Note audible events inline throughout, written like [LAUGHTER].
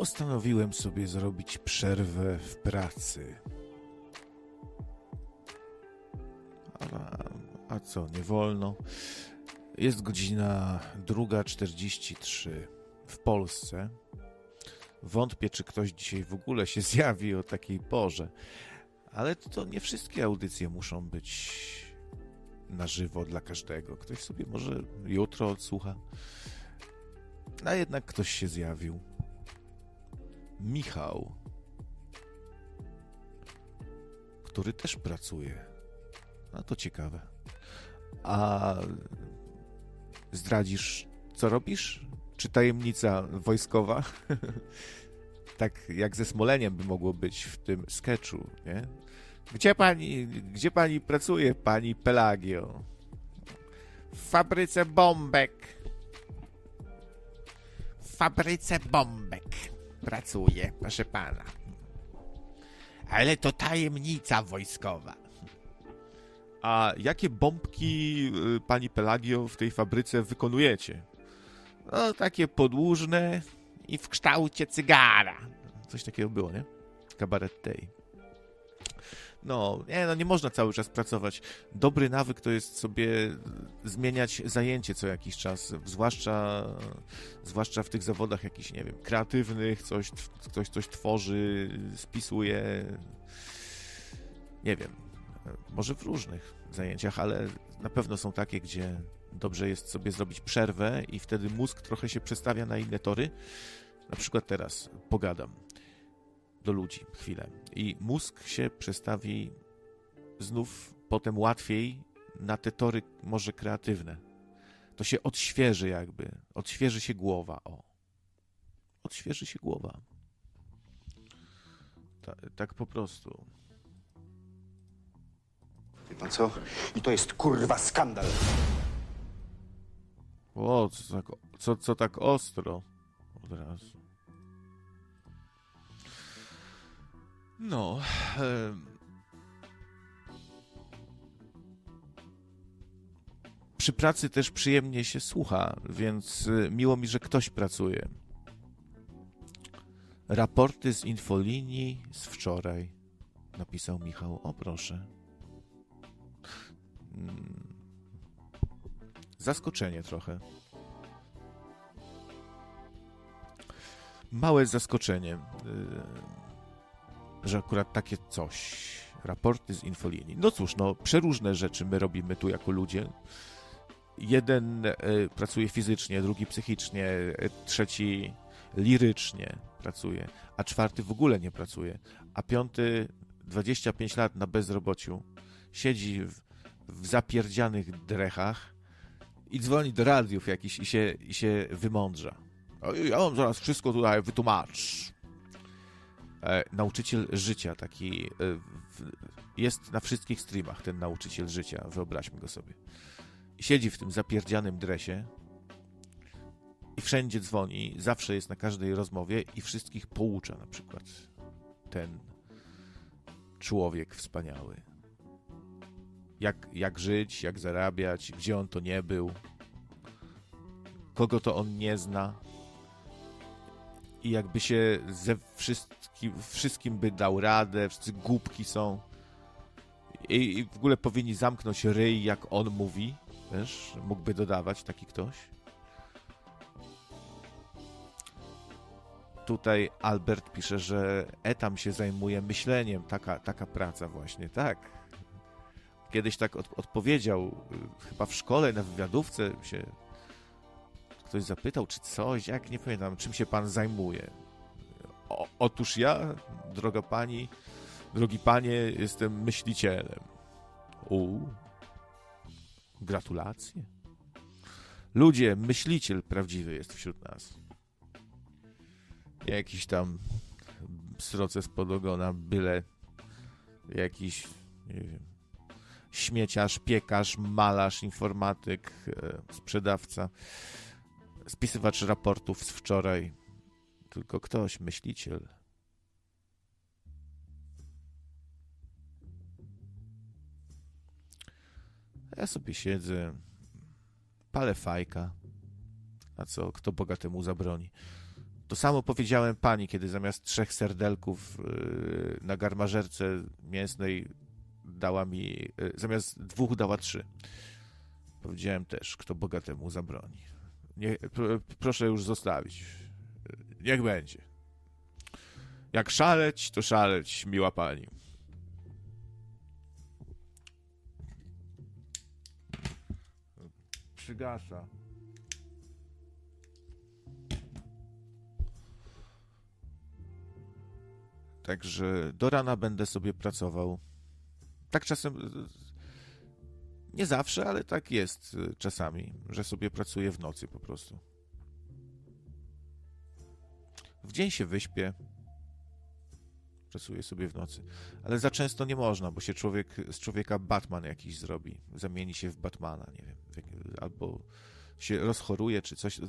postanowiłem sobie zrobić przerwę w pracy. A, a co, nie wolno? Jest godzina 2.43 w Polsce. Wątpię, czy ktoś dzisiaj w ogóle się [LAUGHS] zjawi o takiej porze. Ale to nie wszystkie audycje muszą być na żywo dla każdego. Ktoś sobie może jutro odsłucha. A jednak ktoś się zjawił. Michał, który też pracuje. A to ciekawe. A zdradzisz, co robisz? Czy tajemnica wojskowa? [LAUGHS] tak jak ze Smoleniem by mogło być w tym sketchu, nie? Gdzie pani, gdzie pani pracuje, pani Pelagio? W fabryce bombek. W fabryce bombek pracuje, proszę pana. Ale to tajemnica wojskowa. A jakie bombki, y, pani Pelagio, w tej fabryce wykonujecie? No, takie podłużne i w kształcie cygara. Coś takiego było, nie? Kabaret tej. No, nie, no nie można cały czas pracować. Dobry nawyk to jest sobie zmieniać zajęcie co jakiś czas, zwłaszcza, zwłaszcza w tych zawodach jakichś, nie wiem, kreatywnych, coś, ktoś coś tworzy, spisuje, nie wiem, może w różnych zajęciach, ale na pewno są takie, gdzie dobrze jest sobie zrobić przerwę i wtedy mózg trochę się przestawia na inne tory. Na przykład teraz pogadam do ludzi chwilę i mózg się przestawi znów potem łatwiej na te tory może kreatywne. To się odświeży jakby, odświeży się głowa, o. Odświeży się głowa. Ta, tak po prostu. Wie pan co? I to jest kurwa skandal. O, co tak, co, co tak ostro od razu. No. E... Przy pracy też przyjemnie się słucha, więc e, miło mi, że ktoś pracuje. Raporty z infolinii z wczoraj, napisał Michał. O proszę. Mm. Zaskoczenie trochę. Małe zaskoczenie, y, że akurat takie coś. Raporty z infolinii. No cóż, no, przeróżne rzeczy my robimy tu jako ludzie. Jeden y, pracuje fizycznie, drugi psychicznie, y, trzeci lirycznie pracuje, a czwarty w ogóle nie pracuje, a piąty 25 lat na bezrobociu siedzi w, w zapierdzianych drechach i dzwoni do radiów jakiś i się, i się wymądrza. Ja mam zaraz wszystko tutaj wytłumacz. E, nauczyciel życia, taki e, jest na wszystkich streamach ten nauczyciel życia, wyobraźmy go sobie. Siedzi w tym zapierdzianym dresie i wszędzie dzwoni, zawsze jest na każdej rozmowie i wszystkich poucza na przykład ten człowiek wspaniały jak, jak żyć, jak zarabiać, gdzie on to nie był, kogo to on nie zna i jakby się ze wszystkim, wszystkim by dał radę, wszyscy głupki są. I, i w ogóle powinni zamknąć ryj, jak on mówi, wiesz, mógłby dodawać taki ktoś. Tutaj Albert pisze, że Etam się zajmuje myśleniem, taka, taka praca właśnie, tak. Kiedyś tak od, odpowiedział, y, chyba w szkole, na wywiadówce się ktoś zapytał, czy coś, jak nie pamiętam, czym się pan zajmuje. O, otóż ja, droga pani, drogi panie, jestem myślicielem. U, gratulacje. Ludzie, myśliciel prawdziwy jest wśród nas. Jakiś tam sroce spod ogona, byle jakiś, nie wiem, śmieciarz, piekarz, malarz, informatyk, e, sprzedawca, spisywacz raportów z wczoraj. Tylko ktoś, myśliciel. Ja sobie siedzę, palę fajka. A co, kto bogatemu zabroni? To samo powiedziałem pani, kiedy zamiast trzech serdelków yy, na garmażerce mięsnej dała mi, yy, zamiast dwóch dała trzy. Powiedziałem też, kto bogatemu zabroni. Nie, proszę już zostawić. Niech będzie. Jak szaleć, to szaleć, miła pani. Przygasa. Także do rana będę sobie pracował. Tak czasem. Nie zawsze, ale tak jest czasami, że sobie pracuję w nocy po prostu. W dzień się wyśpię, pracuję sobie w nocy. Ale za często nie można, bo się człowiek, z człowieka Batman jakiś zrobi. Zamieni się w Batmana, nie wiem. Albo się rozchoruje, czy coś.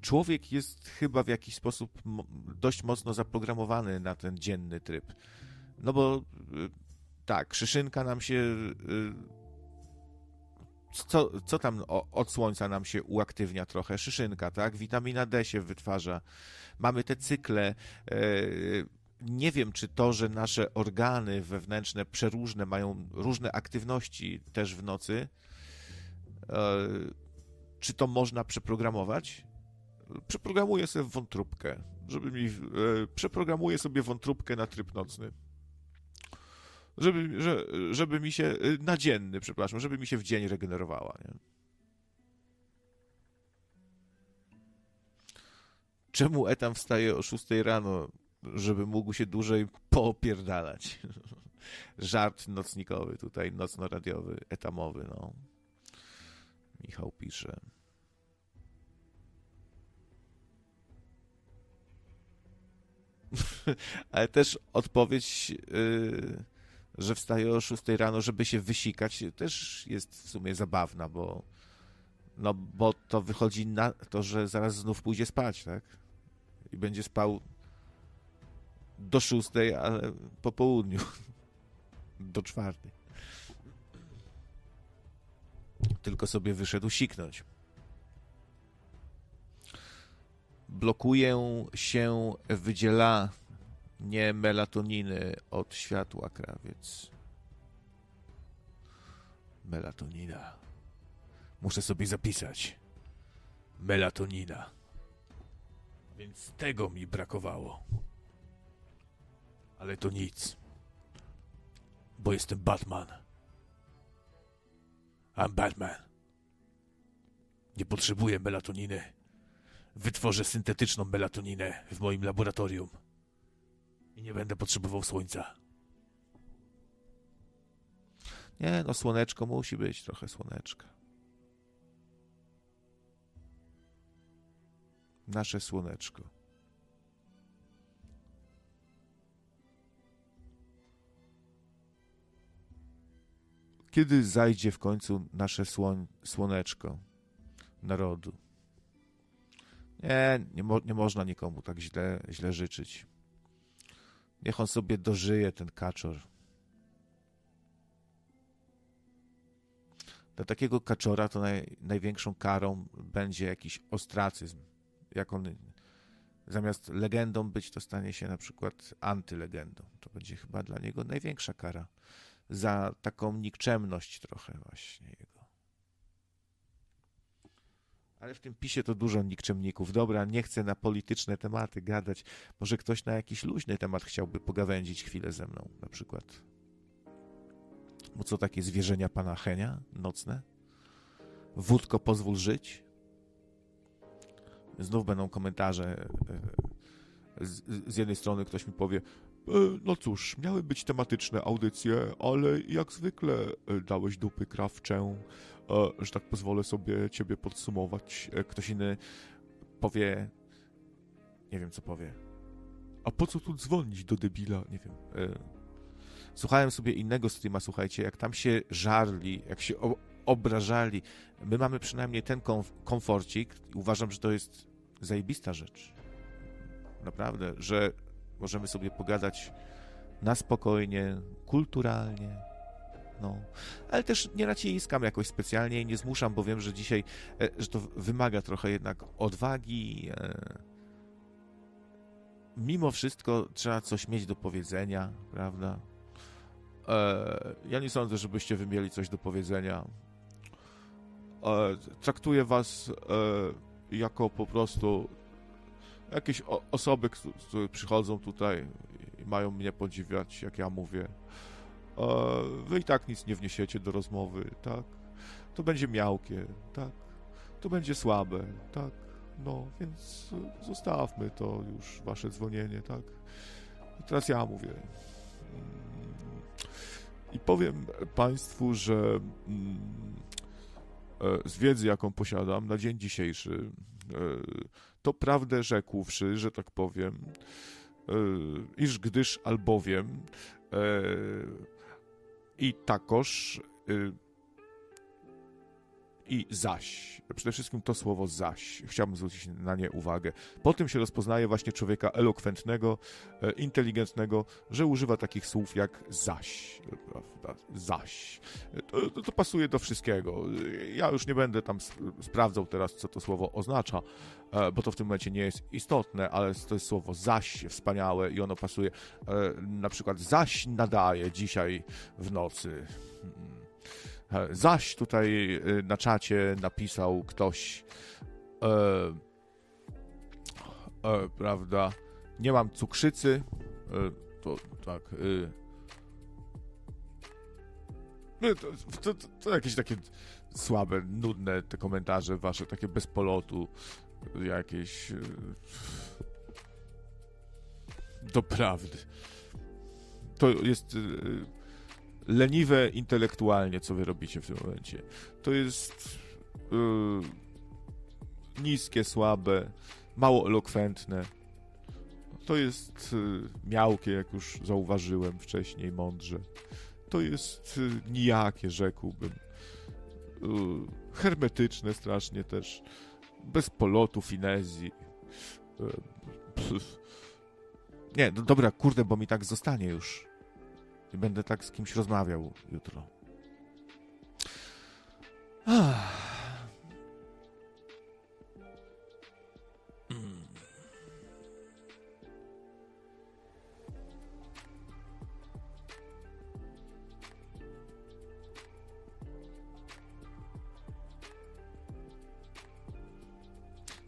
Człowiek jest chyba w jakiś sposób dość mocno zaprogramowany na ten dzienny tryb. No bo y, tak, szyszynka nam się. Co, co tam od słońca nam się uaktywnia trochę? Szyszynka, tak? Witamina D się wytwarza. Mamy te cykle. Yy, nie wiem, czy to, że nasze organy wewnętrzne przeróżne mają różne aktywności też w nocy, e, czy to można przeprogramować? Przeprogramuję sobie wątróbkę, żeby mi, e, przeprogramuję sobie wątróbkę na tryb nocny. Żeby, że, żeby mi się, e, na dzienny, przepraszam, żeby mi się w dzień regenerowała, nie? Czemu Etam wstaje o 6 rano? żeby mógł się dłużej poopierdalać. [LAUGHS] Żart nocnikowy tutaj, nocno-radiowy, etamowy, no. Michał pisze. [LAUGHS] Ale też odpowiedź, yy, że wstaje o 6 rano, żeby się wysikać, też jest w sumie zabawna, bo no bo to wychodzi na to, że zaraz znów pójdzie spać, tak? I będzie spał do szóstej, ale po południu. [LAUGHS] Do czwartej. Tylko sobie wyszedł siknąć. Blokuje się wydzielanie melatoniny od światła krawiec. Melatonina. Muszę sobie zapisać. Melatonina. Więc tego mi brakowało. Ale to nic. Bo jestem Batman. I'm Batman. Nie potrzebuję melatoniny. Wytworzę syntetyczną melatoninę w moim laboratorium. I nie będę potrzebował słońca. Nie, no słoneczko musi być, trochę słoneczka. Nasze słoneczko. Kiedy zajdzie w końcu nasze słoń, słoneczko narodu? Nie, nie, mo, nie można nikomu tak źle, źle życzyć. Niech on sobie dożyje, ten kaczor. Dla takiego kaczora to naj, największą karą będzie jakiś ostracyzm. Jak on zamiast legendą być, to stanie się na przykład antylegendą. To będzie chyba dla niego największa kara za taką nikczemność trochę właśnie jego. Ale w tym pisie to dużo nikczemników. Dobra, nie chcę na polityczne tematy gadać. Może ktoś na jakiś luźny temat chciałby pogawędzić chwilę ze mną, na przykład. Bo co takie zwierzenia pana Henia nocne? Wódko, pozwól żyć? Znów będą komentarze. E, z, z jednej strony ktoś mi powie, E, no cóż, miały być tematyczne audycje, ale jak zwykle e, dałeś dupy krawczę, e, że tak pozwolę sobie ciebie podsumować. Ktoś inny powie, nie wiem co powie. A po co tu dzwonić do debila? Nie wiem. Słuchałem sobie innego streama, słuchajcie, jak tam się żarli, jak się obrażali. My mamy przynajmniej ten komf komforcik. Uważam, że to jest zajebista rzecz. Naprawdę, że Możemy sobie pogadać na spokojnie, kulturalnie. No. Ale też nie naciskam jakoś specjalnie i nie zmuszam, bo wiem, że dzisiaj, e, że to wymaga trochę jednak odwagi, e, mimo wszystko trzeba coś mieć do powiedzenia, prawda? E, ja nie sądzę, żebyście wy mieli coś do powiedzenia. Traktuję was jako po prostu jakieś o, osoby, które przychodzą tutaj i mają mnie podziwiać, jak ja mówię. E, wy i tak nic nie wniesiecie do rozmowy, tak? To będzie miałkie, tak? To będzie słabe, tak? No, więc zostawmy to już, wasze dzwonienie, tak? I teraz ja mówię. I powiem Państwu, że mm, e, z wiedzy, jaką posiadam na dzień dzisiejszy, e, to prawdę rzekłszy, że tak powiem, e, iż gdyż albowiem i takoż i zaś. Przede wszystkim to słowo zaś. Chciałbym zwrócić na nie uwagę. Po tym się rozpoznaje właśnie człowieka elokwentnego, e, inteligentnego, że używa takich słów jak zaś. Zaś. To, to, pasuje do wszystkiego. Ja już nie będę tam sprawdzał teraz, co to słowo oznacza, e, bo to w tym momencie nie jest istotne, ale to jest słowo zaś wspaniałe i ono pasuje. E, na przykład zaś nadaje dzisiaj w nocy. Zaś tutaj y, na czacie napisał ktoś, e, e, prawda, nie mam cukrzycy, e, to tak, y, no, to, to, to, to, jakieś takie słabe, nudne te komentarze wasze, takie bez polotu, jakieś y, doprawdy. To jest leniwe intelektualnie, co wy robicie w tym momencie. To jest yy, niskie, słabe, mało elokwentne. To jest yy, miałkie, jak już zauważyłem wcześniej, mądrze. To jest yy, nijakie, rzekłbym. Yy, hermetyczne strasznie też. Bez polotu, finezji. Yy, nie, no dobra, kurde, bo mi tak zostanie już i będę tak z kimś rozmawiał jutro.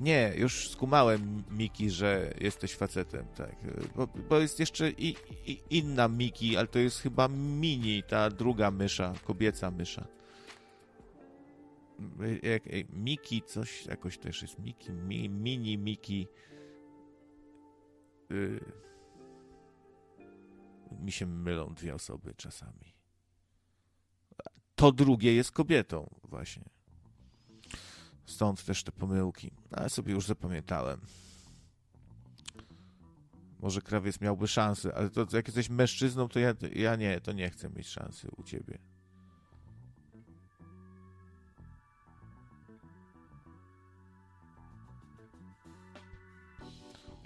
Nie, już skumałem, Miki, że jesteś facetem, tak. Bo, bo jest jeszcze i, i, inna Miki, ale to jest chyba Mini, ta druga mysza, kobieca mysza. Miki, coś jakoś też jest. Miki, mi, mini Miki. Y, mi się mylą dwie osoby czasami. To drugie jest kobietą, właśnie. Stąd też te pomyłki. Ale sobie już zapamiętałem. Może krawiec miałby szansę, ale to, jak jesteś mężczyzną, to ja, ja nie, to nie chcę mieć szansy u ciebie.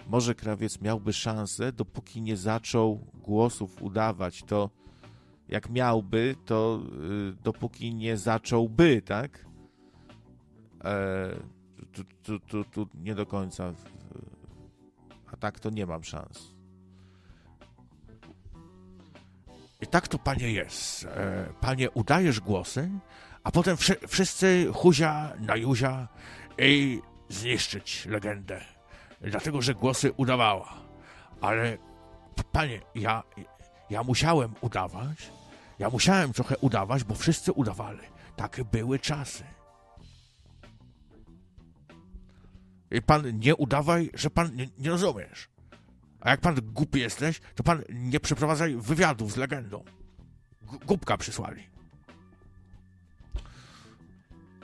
Może krawiec miałby szansę, dopóki nie zaczął głosów udawać. To jak miałby, to y, dopóki nie zacząłby, tak? E, tu, tu, tu, tu nie do końca. A tak to nie mam szans. I tak to, panie, jest. E, panie, udajesz głosy, a potem wszy wszyscy huzia na juzia i zniszczyć legendę. Dlatego, że głosy udawała. Ale, panie, ja, ja musiałem udawać. Ja musiałem trochę udawać, bo wszyscy udawali. Takie były czasy. Pan nie udawaj, że pan nie, nie rozumiesz. A jak pan głupi jesteś, to pan nie przeprowadzaj wywiadów z legendą. G głupka przysłali.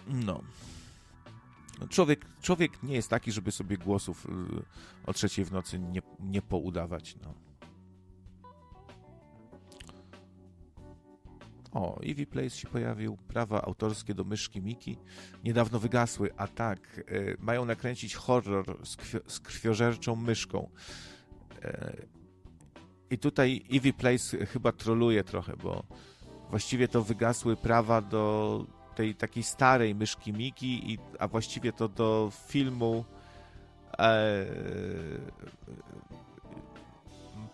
No. Człowiek, człowiek nie jest taki, żeby sobie głosów y, o trzeciej w nocy nie, nie poudawać. No. O, Eevee Place się pojawił, prawa autorskie do myszki Miki niedawno wygasły, a tak, y, mają nakręcić horror z, z krwiożerczą myszką. Y, I tutaj Eevee Place chyba troluje trochę, bo właściwie to wygasły prawa do tej takiej starej myszki Miki, i, a właściwie to do filmu e,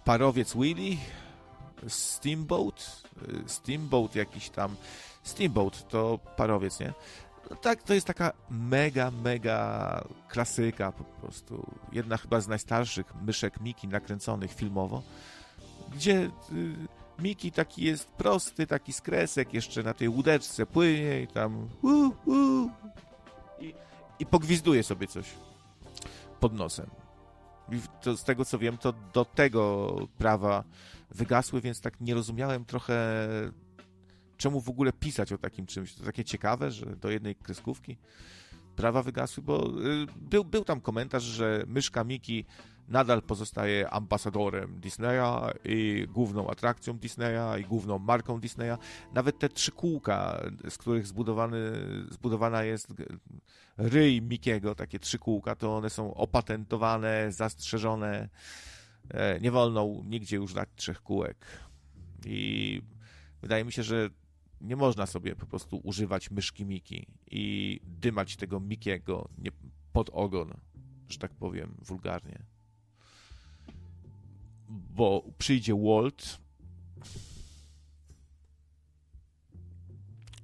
Parowiec Willy, Steamboat, Steamboat jakiś tam, Steamboat to parowiec, nie? No tak, to jest taka mega, mega klasyka po prostu. Jedna chyba z najstarszych myszek Miki nakręconych filmowo, gdzie y, Miki taki jest prosty, taki skresek, jeszcze na tej łódeczce płynie i tam uh, i, i pogwizduje sobie coś pod nosem. I to, z tego co wiem, to do tego prawa wygasły, więc tak nie rozumiałem trochę, czemu w ogóle pisać o takim czymś. To takie ciekawe, że do jednej kreskówki prawa wygasły, bo y, był, był tam komentarz, że myszka Miki nadal pozostaje ambasadorem Disneya i główną atrakcją Disneya i główną marką Disneya. Nawet te trzy kółka, z których zbudowany, zbudowana jest ryj Mikiego, takie trzy kółka, to one są opatentowane, zastrzeżone. E, nie wolno nigdzie już dać trzech kółek. I wydaje mi się, że nie można sobie po prostu używać myszki Miki i dymać tego Mikiego pod ogon, że tak powiem wulgarnie bo przyjdzie Walt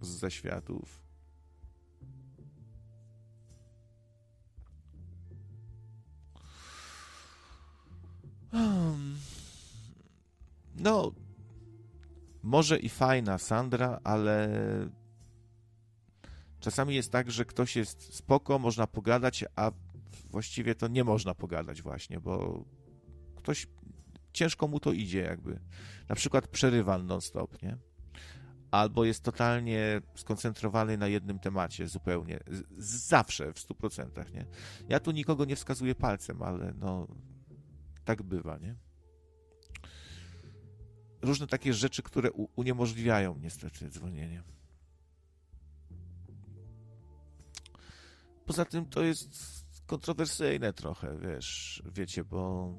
z zaświatów. No, może i fajna Sandra, ale czasami jest tak, że ktoś jest spoko, można pogadać, a właściwie to nie można pogadać właśnie, bo ktoś ciężko mu to idzie jakby. Na przykład przerywa non-stop, nie? Albo jest totalnie skoncentrowany na jednym temacie zupełnie. Z zawsze, w 100%, nie? Ja tu nikogo nie wskazuję palcem, ale no tak bywa, nie? Różne takie rzeczy, które uniemożliwiają niestety dzwonienie. Poza tym to jest kontrowersyjne trochę, wiesz, wiecie, bo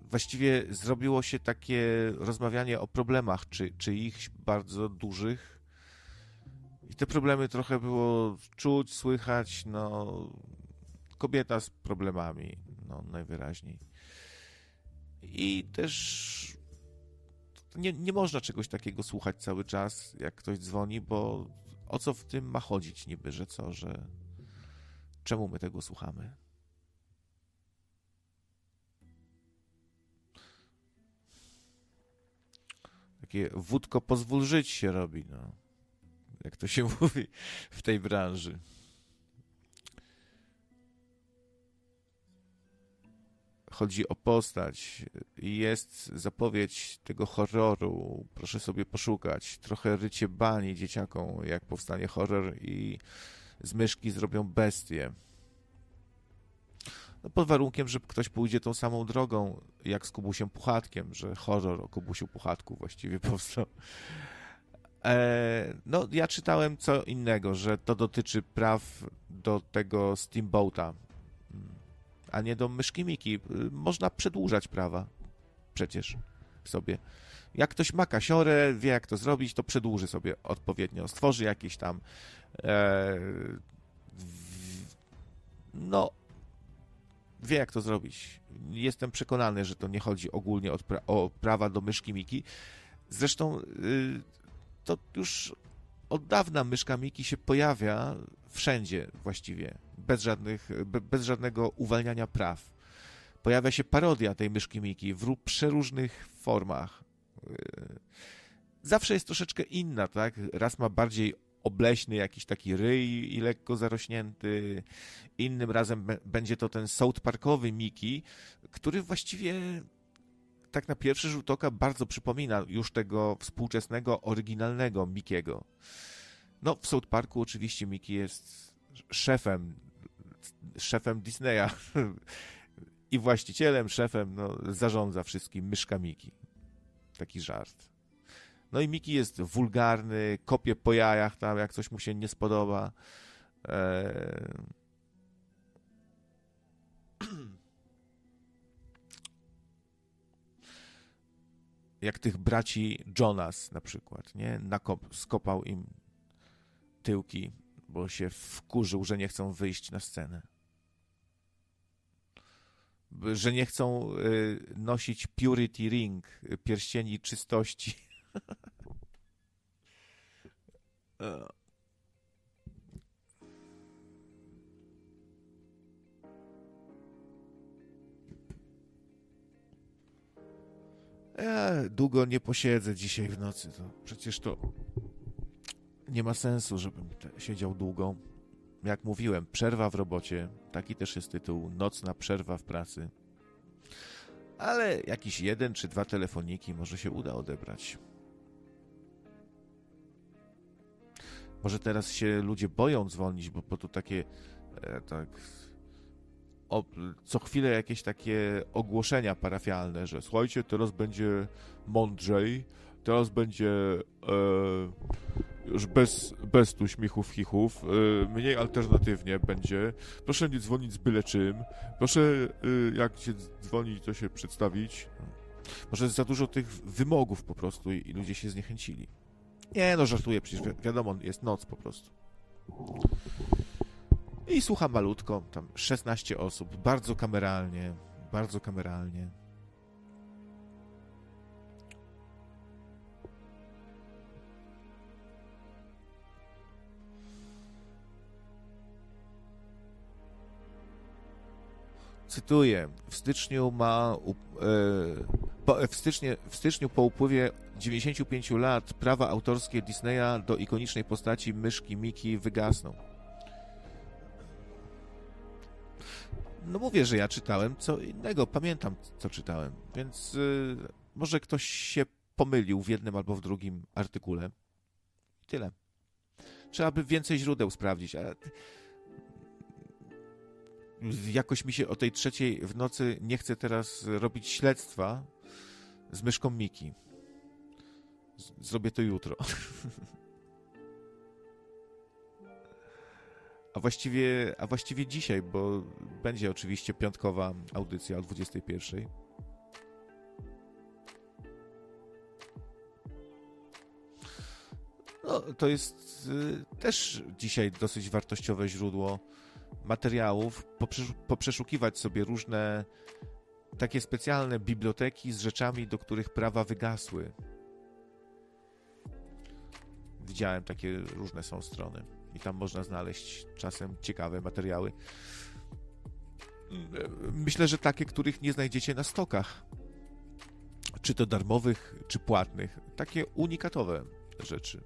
właściwie zrobiło się takie rozmawianie o problemach, czy, czy ich bardzo dużych. I te problemy trochę było czuć, słychać, no kobieta z problemami, no najwyraźniej. I też nie, nie można czegoś takiego słuchać cały czas, jak ktoś dzwoni, bo o co w tym ma chodzić niby, że co, że czemu my tego słuchamy? Takie wódko pozwól żyć się robi, no. Jak to się [LAUGHS] mówi w tej branży. Chodzi o postać i jest zapowiedź tego horroru. Proszę sobie poszukać. Trochę rycie bani dzieciakom, jak powstanie horror i z myszki zrobią bestię. No pod warunkiem, że ktoś pójdzie tą samą drogą jak z Kubusiem Puchatkiem, że horror o Kubusiu Puchatku właściwie [LAUGHS] powstał. E, no, ja czytałem co innego, że to dotyczy praw do tego Steamboata, a nie do myszki Miki. Można przedłużać prawa przecież sobie. Jak ktoś ma kasiorę, wie jak to zrobić, to przedłuży sobie odpowiednio. Stworzy jakieś tam e, no wie jak to zrobić. Jestem przekonany, że to nie chodzi ogólnie pra o prawa do myszki Miki. Zresztą yy, to już od dawna myszka Miki się pojawia wszędzie właściwie, bez, żadnych, bez żadnego uwalniania praw. Pojawia się parodia tej myszki Miki w przeróżnych formach. Yy, zawsze jest troszeczkę inna, tak? Raz ma bardziej obleśny jakiś taki ryj i lekko zarośnięty. Innym razem będzie to ten South Parkowy Miki, który właściwie tak na pierwszy rzut oka bardzo przypomina już tego współczesnego, oryginalnego Mikiego. No, w South Parku oczywiście Miki jest szefem, szefem Disneya [LAUGHS] i właścicielem, szefem, no, zarządza wszystkim myszka Miki. Taki żart. No i Miki jest wulgarny, kopie po jajach tam, jak coś mu się nie spodoba. Eee... [CLEARS THROAT] Jak tych braci Jonas na przykład, nie? Nakop, skopał im tyłki, bo się wkurzył, że nie chcą wyjść na scenę. że nie chcą y, nosić purity ring, pierścieni czystości. Ja [LAUGHS] długo nie posiedzę dzisiaj w nocy. To przecież to nie ma sensu, żebym siedział długo. Jak mówiłem, przerwa w robocie. Taki też jest tytuł. Nocna przerwa w pracy. Ale jakiś jeden czy dwa telefoniki może się uda odebrać. Może teraz się ludzie boją dzwonić, bo, bo tu takie e, tak o, co chwilę jakieś takie ogłoszenia parafialne, że słuchajcie, teraz będzie mądrzej, teraz będzie e, już bez, bez tu śmiechów, chichów, e, mniej alternatywnie będzie. Proszę nie dzwonić z byle czym. Proszę, e, jak się dzwoni, to się przedstawić. Może jest za dużo tych wymogów po prostu i, i ludzie się zniechęcili. Nie, no żartuję, przecież wi wiadomo, jest noc po prostu. I słucha malutko, tam 16 osób, bardzo kameralnie, bardzo kameralnie. Cytuję, w styczniu ma e, w, styczniu, w styczniu po upływie 95 lat prawa autorskie Disneya do ikonicznej postaci myszki Miki wygasną. No mówię, że ja czytałem co innego, pamiętam co czytałem, więc y, może ktoś się pomylił w jednym albo w drugim artykule. Tyle. Trzeba by więcej źródeł sprawdzić, jakoś mi się o tej trzeciej w nocy nie chce teraz robić śledztwa z myszką Miki. Zrobię to jutro. [LAUGHS] A właściwie, a właściwie dzisiaj, bo będzie oczywiście piątkowa audycja o 21. No, to jest y, też dzisiaj dosyć wartościowe źródło materiałów, poprzeszukiwać sobie różne takie specjalne biblioteki z rzeczami, do których prawa wygasły. Widziałem takie różne są strony i tam można znaleźć czasem ciekawe materiały. Myślę, że takie, których nie znajdziecie na stokach. Czy to darmowych, czy płatnych. Takie unikatowe rzeczy.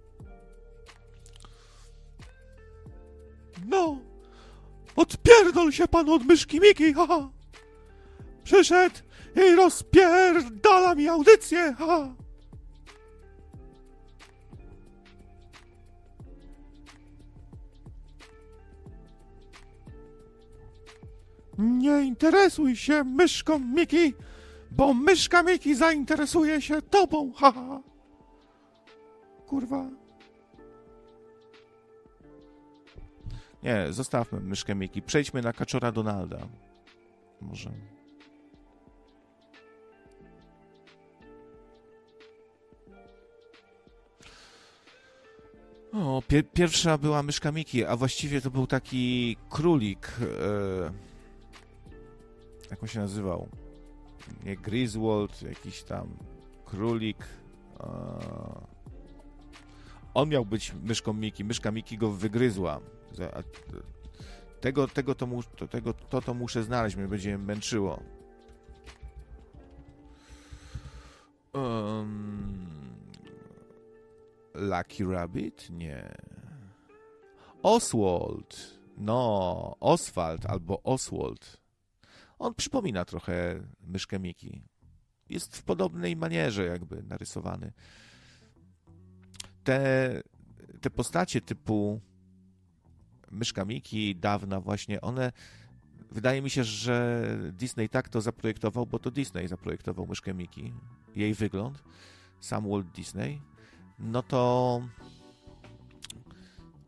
No, odpierdol się pan od myszki Miki, haha. Przyszedł i rozpierdala mi audycję, haha. Nie interesuj się myszką Miki, bo myszka Miki zainteresuje się tobą, haha. Kurwa. Nie, zostawmy myszkę Miki. Przejdźmy na kaczora Donalda. Może. O, pier pierwsza była myszka Miki, a właściwie to był taki królik. E jak on się nazywał? Nie Griswold, jakiś tam królik. On miał być myszką Miki. Myszka Miki go wygryzła. Tego, tego, to, mu, to, tego to, to muszę znaleźć, mnie będzie męczyło. Um, Lucky Rabbit? Nie. Oswald. No, Oswald albo Oswald. On przypomina trochę myszkę Miki. Jest w podobnej manierze jakby narysowany. Te, te postacie typu myszka Miki dawna właśnie, one wydaje mi się, że Disney tak to zaprojektował, bo to Disney zaprojektował myszkę Miki, jej wygląd, sam Walt Disney, no to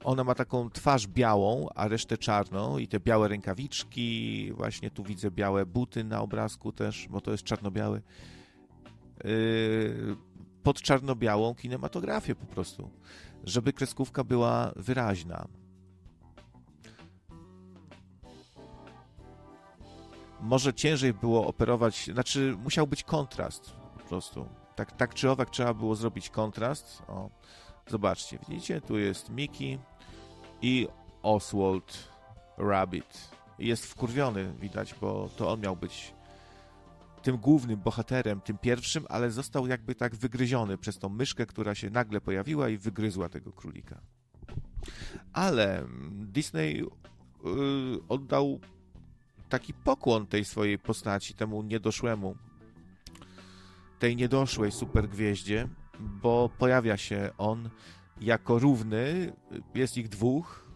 ona ma taką twarz białą, a resztę czarną i te białe rękawiczki, właśnie tu widzę białe buty na obrazku też, bo to jest czarno-biały. Yy, pod czarno-białą kinematografię po prostu, żeby kreskówka była wyraźna. Może ciężej było operować, znaczy musiał być kontrast po prostu. Tak, tak czy owak trzeba było zrobić kontrast. O, zobaczcie, widzicie, tu jest Mickey i Oswald Rabbit. Jest wkurwiony, widać, bo to on miał być tym głównym bohaterem, tym pierwszym, ale został jakby tak wygryziony przez tą myszkę, która się nagle pojawiła i wygryzła tego królika. Ale Disney yy, oddał taki pokłon tej swojej postaci, temu niedoszłemu, tej niedoszłej supergwieździe, bo pojawia się on jako równy, jest ich dwóch,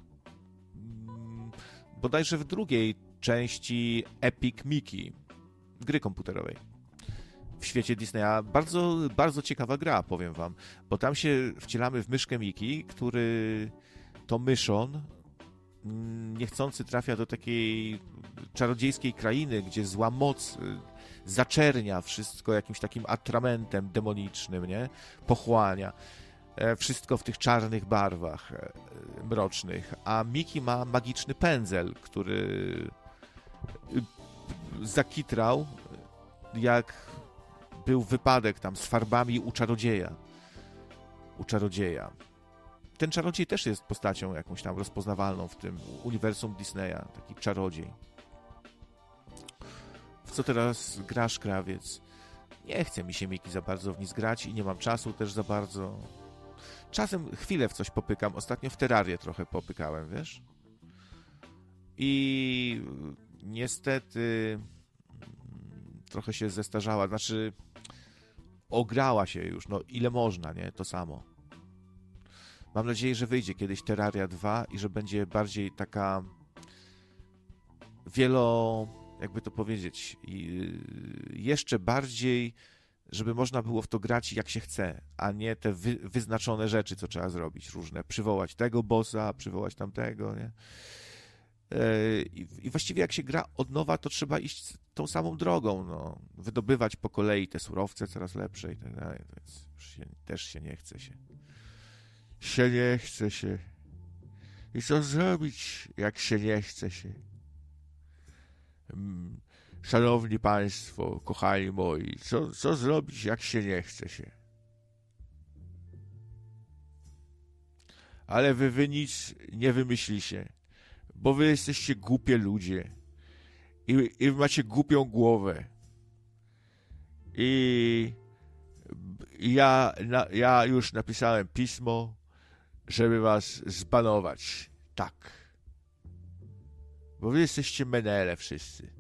mm, bodajże w drugiej części Epic Mickey, gry komputerowej w świecie Disneya. Bardzo, bardzo ciekawa gra, powiem wam, bo tam się wcielamy w myszkę Mickey, który to myszon niechcący trafia do takiej czarodziejskiej krainy, gdzie zła moc y, zaczernia wszystko jakimś takim atramentem demonicznym, nie? Pochłania. E, wszystko w tych czarnych barwach e, mrocznych. A Miki ma magiczny pędzel, który y, zakitrał, jak był wypadek tam z farbami u czarodzieja. U czarodzieja. Ten czarodziej też jest postacią jakąś tam rozpoznawalną w tym uniwersum Disneya. Taki czarodziej. W co teraz grasz, krawiec? Nie chce mi się Miki za bardzo w nic grać i nie mam czasu też za bardzo. Czasem chwilę w coś popykam. Ostatnio w Terrarię trochę popykałem, wiesz? I niestety mm, trochę się zestarzała. Znaczy, ograła się już. No, ile można, nie? To samo. Mam nadzieję, że wyjdzie kiedyś Terraria 2 i że będzie bardziej taka wielo, jakby to powiedzieć, jeszcze bardziej, żeby można było w to grać jak się chce, a nie te wy, wyznaczone rzeczy, co trzeba zrobić, różne, przywołać tego bossa, przywołać tamtego, nie? E, I właściwie jak się gra od nowa, to trzeba iść tą samą drogą, no. Wydobywać po kolei te surowce coraz lepsze i tak dalej, więc się, też się nie chce się się nie chce się. I co zrobić, jak się nie chce się? Mm, szanowni Państwo, kochani moi, co, co zrobić, jak się nie chce się? Ale wy, wy nic nie wymyślicie, bo wy jesteście głupie ludzie i, i macie głupią głowę. I ja, na, ja już napisałem pismo żeby was zbanować. Tak. Bo wy jesteście menele wszyscy.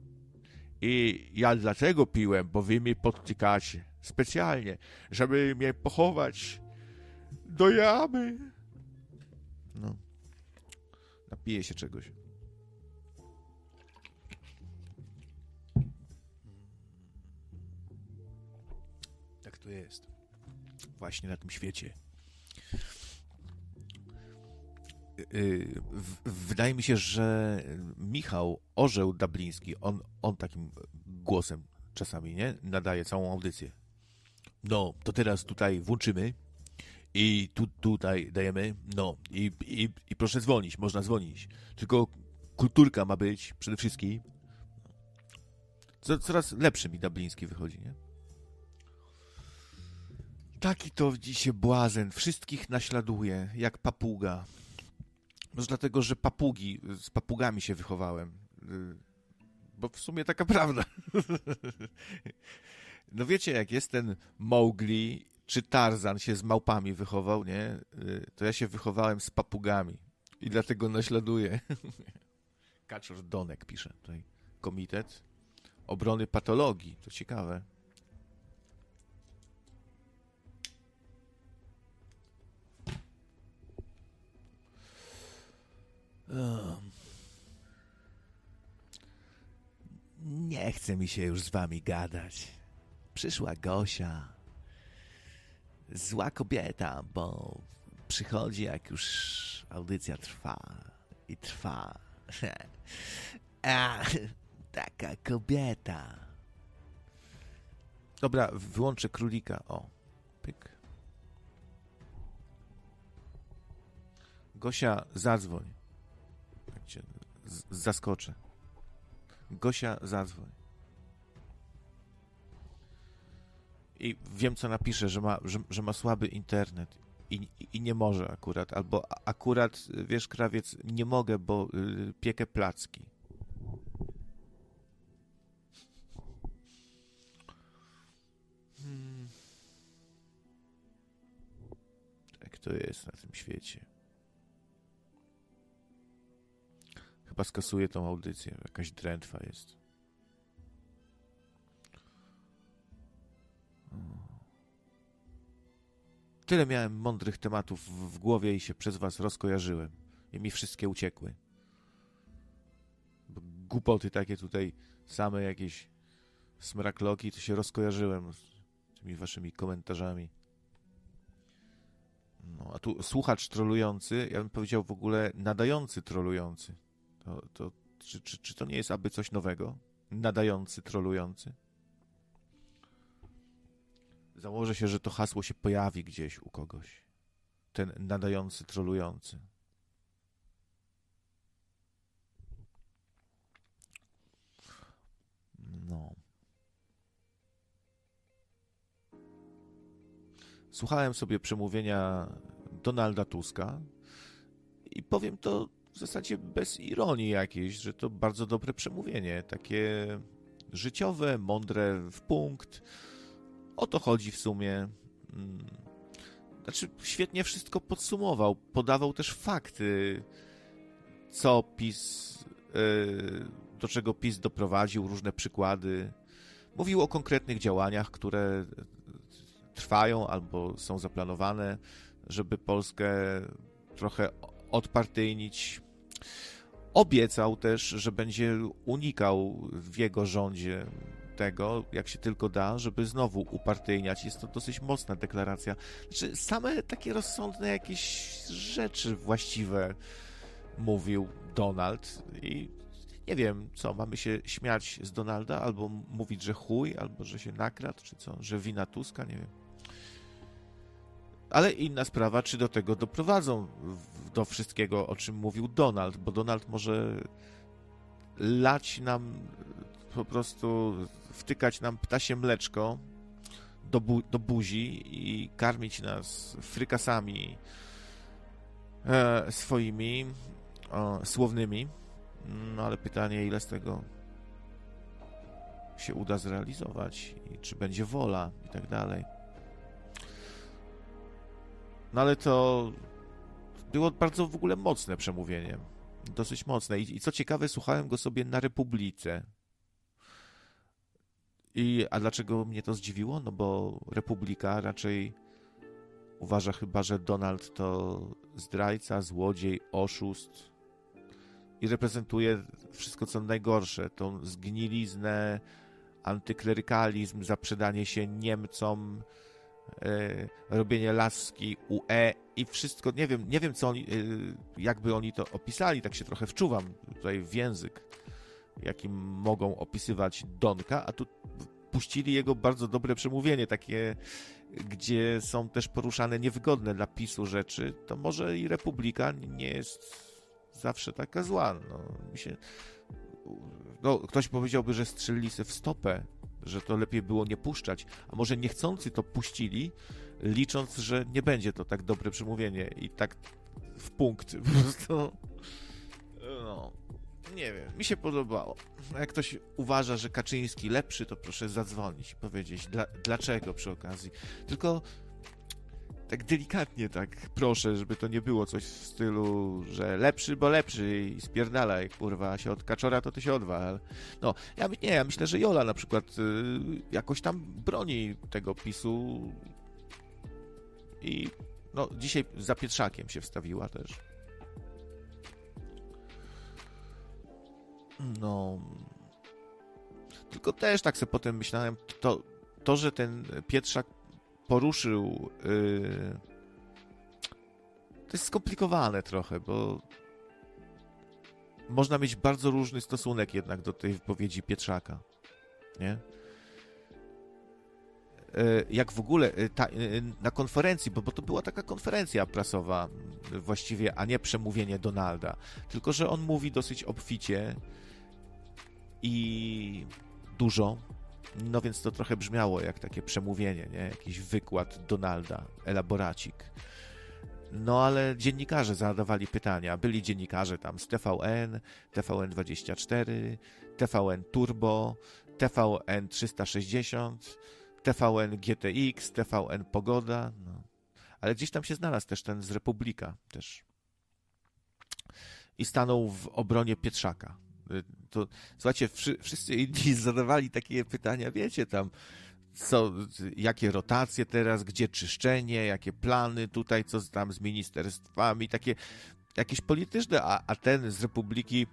I ja dlatego piłem, bo wy mnie podtykacie. Specjalnie, żeby mnie pochować do jamy. No. Napiję się czegoś. Tak to jest. Właśnie na tym świecie. Y, wydaje mi się, że Michał Orzeł Dabliński, on, on takim głosem czasami, nie? Nadaje całą audycję. No, to teraz tutaj włączymy i tu, tutaj dajemy, no i, i, i proszę dzwonić, można dzwonić. Tylko kulturka ma być przede wszystkim. Coraz lepszy mi Dabliński wychodzi, nie? Taki to dzisiaj błazen, wszystkich naśladuje, jak papuga. Może dlatego, że papugi, z papugami się wychowałem. Bo w sumie taka [LAUGHS] prawda. No wiecie, jak jest ten Mowgli, czy Tarzan się z małpami wychował, nie? To ja się wychowałem z papugami. I dlatego naśladuję. [LAUGHS] Kaczor Donek pisze tutaj. Komitet Obrony Patologii. To ciekawe. Nie chce mi się już z wami gadać. Przyszła Gosia. Zła kobieta, bo przychodzi jak już audycja trwa i trwa. [LAUGHS] A, taka kobieta. Dobra, wyłączę królika. O, pyk. Gosia, zadzwoń cię zaskoczę. Gosia, zadzwoń. I wiem, co napisze, że ma, że, że ma słaby internet i, i nie może akurat. Albo akurat, wiesz, krawiec, nie mogę, bo y, piekę placki. Hmm. Tak to jest na tym świecie. Chyba skasuję tą audycję, jakaś drętwa jest. Tyle miałem mądrych tematów w głowie i się przez was rozkojarzyłem. I mi wszystkie uciekły. Bo głupoty takie tutaj, same jakieś smrakloki, to się rozkojarzyłem z tymi waszymi komentarzami. No, a tu słuchacz trolujący, ja bym powiedział w ogóle nadający trolujący. To, to, czy, czy, czy to nie jest aby coś nowego? Nadający trolujący? Założę się, że to hasło się pojawi gdzieś u kogoś. Ten nadający, trolujący. No. Słuchałem sobie przemówienia Donalda Tuska i powiem to w zasadzie bez ironii jakiejś, że to bardzo dobre przemówienie, takie życiowe, mądre w punkt o to chodzi w sumie. Mm. Znaczy, świetnie wszystko podsumował. Podawał też fakty, co PiS, y, do czego PiS doprowadził, różne przykłady. Mówił o konkretnych działaniach, które trwają albo są zaplanowane, żeby Polskę trochę odpartyjnić. Obiecał też, że będzie unikał w jego rządzie tego, jak się tylko da, żeby znowu upartyjniać. Jest to dosyć mocna deklaracja. Znaczy, same takie rozsądne jakieś rzeczy właściwe mówił Donald i nie wiem, co, mamy się śmiać z Donalda, albo mówić, że chuj, albo że się nakradł, czy co, że wina Tuska, nie wiem. Ale inna sprawa, czy do tego doprowadzą, do wszystkiego, o czym mówił Donald, bo Donald może lać nam po prostu wtykać nam ptasie mleczko do, bu do buzi i karmić nas frykasami e, swoimi słownymi. No ale pytanie, ile z tego się uda zrealizować i czy będzie wola i tak dalej. No ale to było bardzo w ogóle mocne przemówienie. Dosyć mocne. I, i co ciekawe, słuchałem go sobie na Republice i, a dlaczego mnie to zdziwiło? No bo Republika raczej uważa chyba, że Donald to zdrajca, złodziej, oszust i reprezentuje wszystko, co najgorsze, tą zgniliznę, antyklerykalizm, zaprzedanie się Niemcom, robienie laski UE i wszystko, nie wiem, nie wiem co oni, e, jakby oni to opisali, tak się trochę wczuwam tutaj w język jakim mogą opisywać Donka, a tu puścili jego bardzo dobre przemówienie, takie, gdzie są też poruszane niewygodne dla PiSu rzeczy, to może i Republika nie jest zawsze taka zła. No, mi się... no, ktoś powiedziałby, że strzelili sobie w stopę, że to lepiej było nie puszczać, a może niechcący to puścili, licząc, że nie będzie to tak dobre przemówienie i tak w punkt po prostu. No nie wiem, mi się podobało. Jak ktoś uważa, że Kaczyński lepszy, to proszę zadzwonić i powiedzieć dla, dlaczego przy okazji. Tylko tak delikatnie tak proszę, żeby to nie było coś w stylu, że lepszy, bo lepszy i spierdalaj, kurwa, się od kaczora, to ty się odwal. No, ja nie, ja myślę, że Jola na przykład y, jakoś tam broni tego PiSu i no, dzisiaj za Pietrzakiem się wstawiła też. No. Tylko też tak sobie potem myślałem, to, to że ten Pietrzak poruszył. Yy, to jest skomplikowane trochę, bo można mieć bardzo różny stosunek jednak do tej wypowiedzi Pietrzaka. Nie? Yy, jak w ogóle yy, ta, na konferencji, bo, bo to była taka konferencja prasowa właściwie, a nie przemówienie Donalda, tylko że on mówi dosyć obficie, i dużo No więc to trochę brzmiało jak takie przemówienie, nie? Jakiś wykład Donalda, elaboracik. No ale dziennikarze zadawali pytania. Byli dziennikarze tam z TVN, TVN24, TVN Turbo, TVN 360, TVN GTX, TVN Pogoda. No. Ale gdzieś tam się znalazł też ten z Republika też. I stanął w obronie Pietrzaka. To, słuchajcie, wszyscy inni [LAUGHS] zadawali takie pytania, wiecie, tam co, jakie rotacje teraz, gdzie czyszczenie, jakie plany tutaj, co tam z ministerstwami, takie jakieś polityczne, a, a ten z Republiki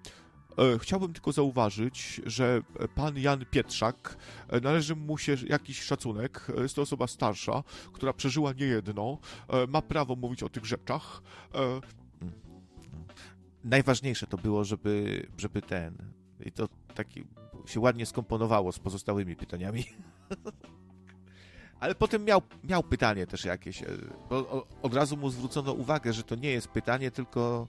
e, Chciałbym tylko zauważyć, że pan Jan Pietrzak, e, należy mu się jakiś szacunek. E, jest to osoba starsza, która przeżyła niejedno, ma prawo mówić o tych rzeczach. Najważniejsze to było, żeby, żeby ten. I to taki się ładnie skomponowało z pozostałymi pytaniami. [LAUGHS] Ale potem miał, miał pytanie też jakieś. E, bo od razu mu zwrócono uwagę, że to nie jest pytanie, tylko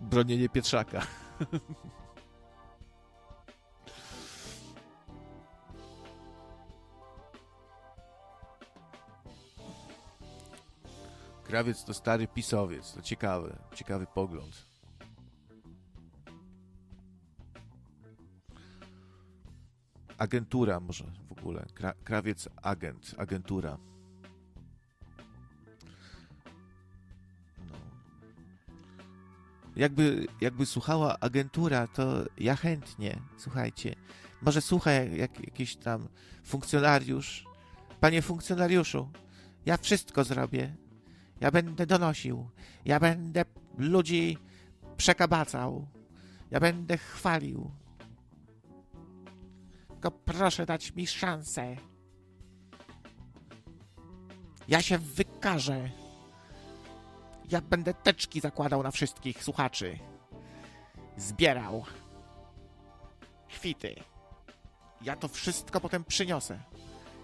bronienie Pietrzaka. [LAUGHS] Krawiec to stary pisowiec. To ciekawy, ciekawy pogląd. agentura może w ogóle. Kra, krawiec agent, agentura. No. Jakby, jakby słuchała agentura, to ja chętnie, słuchajcie. Może słucha jak, jakiś tam funkcjonariusz. Panie funkcjonariuszu, ja wszystko zrobię. Ja będę donosił. Ja będę ludzi przekabacał. Ja będę chwalił tylko proszę dać mi szansę. Ja się wykażę. Ja będę teczki zakładał na wszystkich słuchaczy. Zbierał. Kwity. Ja to wszystko potem przyniosę.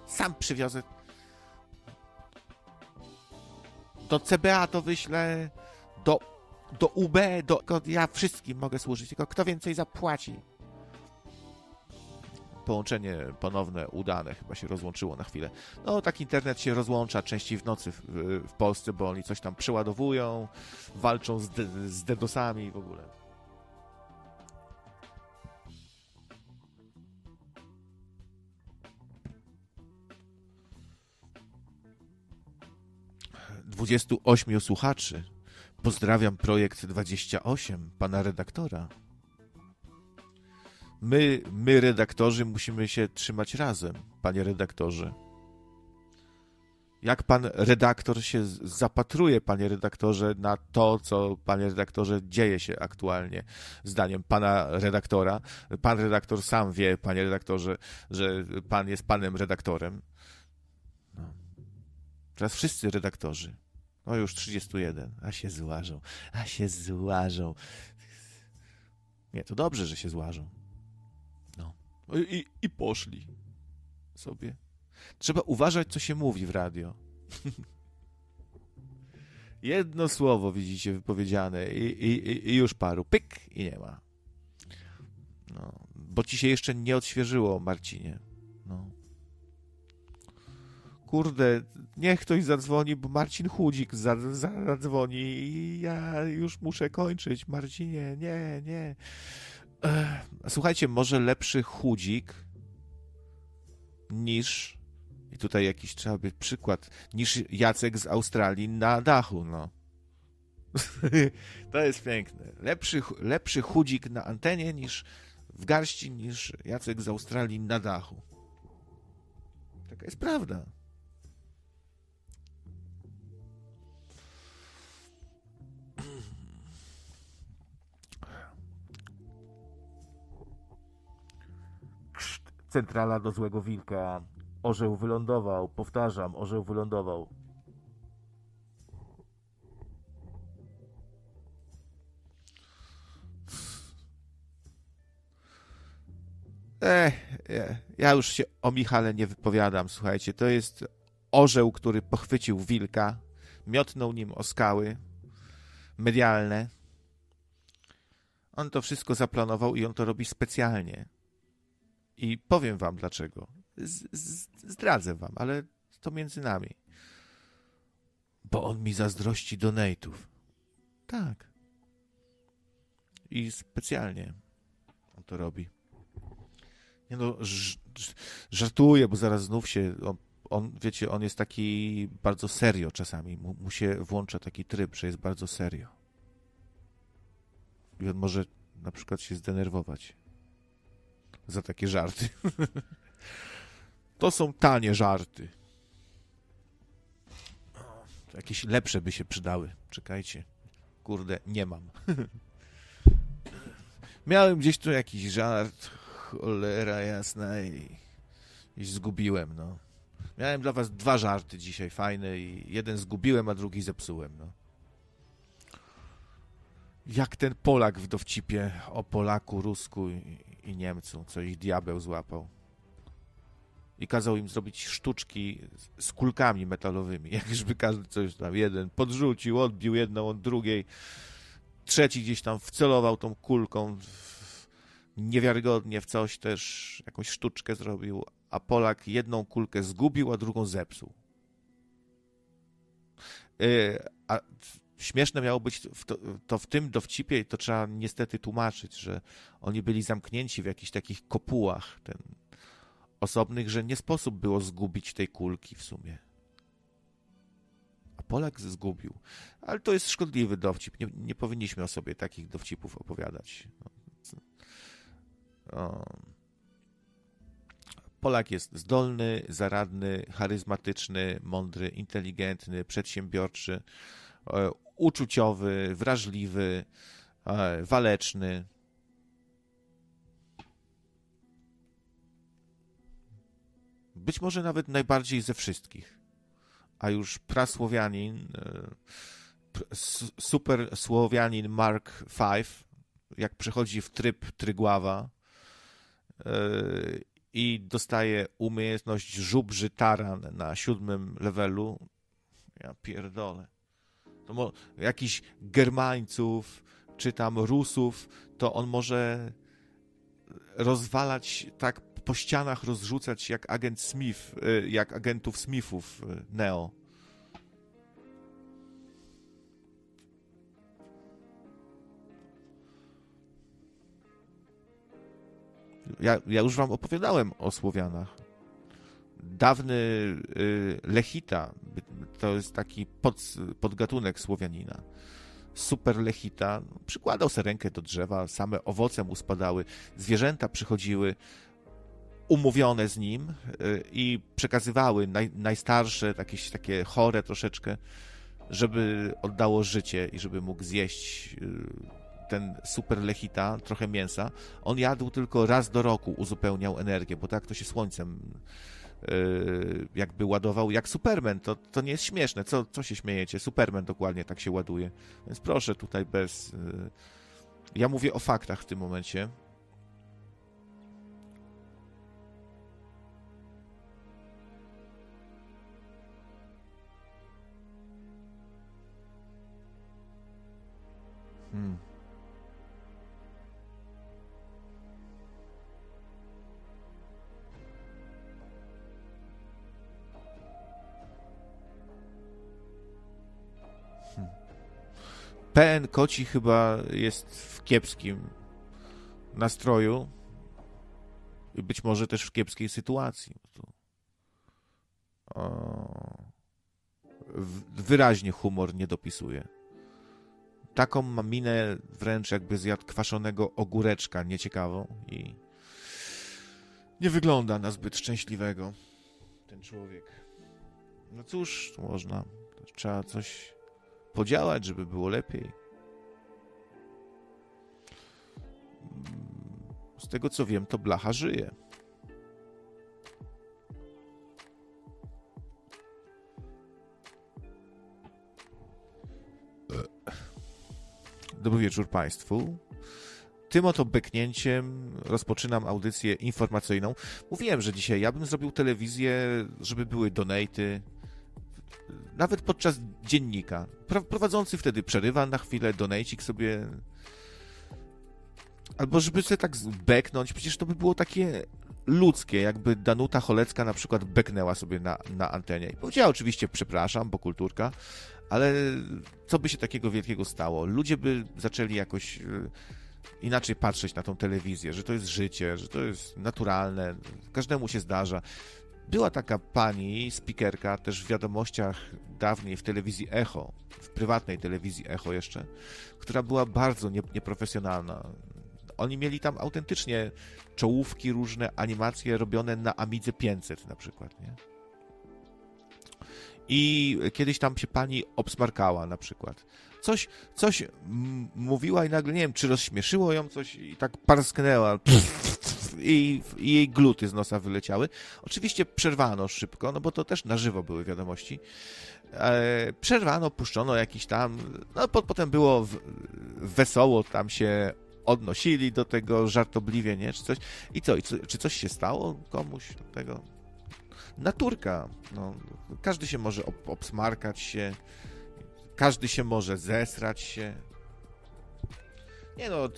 Sam przywiozę. Do CBA to wyślę. Do, do UB, do, ja wszystkim mogę służyć, tylko kto więcej zapłaci połączenie ponowne udane, chyba się rozłączyło na chwilę. No tak internet się rozłącza częściej w nocy w, w Polsce, bo oni coś tam przeładowują, walczą z, de, z DDoSami w ogóle. Dwudziestu ośmiu słuchaczy. Pozdrawiam projekt 28, pana redaktora. My, my redaktorzy, musimy się trzymać razem, panie redaktorze. Jak pan redaktor się zapatruje, panie redaktorze, na to, co, panie redaktorze, dzieje się aktualnie, zdaniem pana redaktora? Pan redaktor sam wie, panie redaktorze, że pan jest panem redaktorem. No. Teraz wszyscy redaktorzy. No już 31. A się złażą. A się złażą. Nie, to dobrze, że się złażą. I, I poszli sobie. Trzeba uważać, co się mówi w radio. [LAUGHS] Jedno słowo, widzicie, wypowiedziane i, i, i, już paru. Pyk i nie ma. No, bo ci się jeszcze nie odświeżyło, Marcinie. Kurde, niech ktoś zadzwoni, bo Marcin Chudzik zadzwoni i ja już muszę kończyć. Marcinie, nie, nie. Słuchajcie, może lepszy chudzik niż i tutaj jakiś trzeba być przykład, niż Jacek z Australii na dachu, no. [LAUGHS] to jest piękne. Lepszy, lepszy chudzik na antenie niż w garści niż Jacek z Australii na dachu. Taka jest prawda. Centrala do złego wilka. Orzeł wylądował. Powtarzam, orzeł wylądował. Ech, ja już się o Michale nie wypowiadam, słuchajcie. To jest orzeł, który pochwycił wilka, miotnął nim o skały medialne. On to wszystko zaplanował i on to robi specjalnie I powiem wam dlaczego. Zdradzę wam, ale to między nami. Bo on mi zazdrości donate'ów. Tak. I specjalnie on to robi. Nie no, żartuję, bo zaraz znów się. On, on, wiecie, on jest taki bardzo serio czasami. Mu, mu się włącza taki tryb, że jest bardzo serio. I on może na przykład się zdenerwować za takie żarty. [LAUGHS] to są tanie żarty. Jakieś lepsze by się przydały. Czekajcie. Kurde, nie mam. [LAUGHS] Miałem gdzieś tu jakiś żart. Cholera jasna i, i zgubiłem, no. Miałem dla was dwa żarty dzisiaj fajne i jeden zgubiłem, a drugi zepsułem, no. Jak ten Polak w dowcipie o Polaku, Rusku i, i Niemcu, co ich diabeł złapał. I kazał im zrobić sztuczki z kulkami metalowymi. [LAUGHS] Jakżby każdy coś tam, jeden podrzucił, odbił jedną od drugiej, trzeci gdzieś tam wcelował tą kulką niewiarygodnie w coś też, jakąś sztuczkę zrobił, a Polak jedną kulkę zgubił, a drugą zepsuł. Yy, a śmieszne miało być to, to, w tym dowcipie, to trzeba niestety tłumaczyć, że oni byli zamknięci w jakichś takich kopułach ten, osobnych, że nie sposób było zgubić tej kulki w sumie. A Polak zgubił. Ale to jest szkodliwy dowcip. Nie, nie powinniśmy o sobie takich dowcipów opowiadać. No. Polak jest zdolny, zaradny, charyzmatyczny, mądry, inteligentny, przedsiębiorczy E, uczuciowy, wrażliwy, e, waleczny. Być może nawet najbardziej ze wszystkich. A już prasłowianin, e, super słowianin Mark V, jak przechodzi w tryb Trygława i dostaje umiejętność żubrzy taran na siódmym levelu, ja pierdolę to jakichś Germańców, czy tam Rusów, to on może rozwalać tak po ścianach, rozrzucać jak agent Smith, y, jak agentów Smithów y, Neo. Ja, ja już wam opowiadałem o Słowianach. Dawny y, Lechita, to jest taki pod, podgatunek Słowianina. Super Lechita przykładał sobie rękę do drzewa, same owoce mu spadały, zwierzęta przychodziły umówione z nim y, i przekazywały naj, najstarsze, jakieś takie chore troszeczkę, żeby oddało życie i żeby mógł zjeść y, ten super lechita, trochę mięsa. On jadł tylko raz do roku, uzupełniał energię, bo tak to się słońcem jakby ładował jak Superman. To, to nie jest śmieszne. Co, co się śmiejecie? Superman dokładnie tak się ładuje. Więc proszę tutaj bez... Yy, ja mówię o faktach w tym momencie. Hmm. PN Koci chyba jest w kiepskim nastroju i być może też w kiepskiej sytuacji. wyraźnie humor nie dopisuje. Taką ma minę wręcz jakby zjadł kwaszonego ogóreczka nieciekawą i nie wygląda na zbyt szczęśliwego ten człowiek. No cóż, można. Trzeba coś podziałać, żeby było lepiej. Z tego co wiem, to blacha żyje. Dobry wieczór Państwu. Tym oto beknięciem rozpoczynam audycję informacyjną. Mówiłem, że dzisiaj ja bym zrobił telewizję, żeby były donaty, nawet podczas dziennika. Prowadzący wtedy przerywa na chwilę, donajcik sobie. Albo żeby sobie tak beknąć, przecież to by było takie ludzkie, jakby Danuta Cholecka na przykład beknęła sobie na, na antenie. I powiedziała oczywiście przepraszam, bo kulturka, ale co by się takiego wielkiego stało? Ludzie by zaczęli jakoś e, inaczej patrzeć na tą telewizję, że to jest życie, że to jest naturalne, każdemu się zdarza. Była taka pani, spikerka, też w wiadomościach dawniej w telewizji Echo, w prywatnej telewizji Echo jeszcze, która była bardzo nie, nieprofesjonalna. Oni mieli tam autentycznie czołówki, różne animacje robione na Amidze 500 na przykład, nie? I kiedyś tam się pani obsmarkała na przykład. Coś, coś mówiła i nagle, nie wiem, czy rozśmieszyło ją coś i tak parsknęła i, i jej gluty z nosa wyleciały. Oczywiście przerwano szybko, no bo to też na żywo były wiadomości. E, przerwano, puszczono jakiś tam, no po, potem było w, wesoło, tam się odnosili do tego żartobliwie, nie? Czy coś. I co? I co, czy coś się stało komuś tego? Naturka. No, każdy się może ob obsmarkać się, każdy się może zesrać się. Nie no,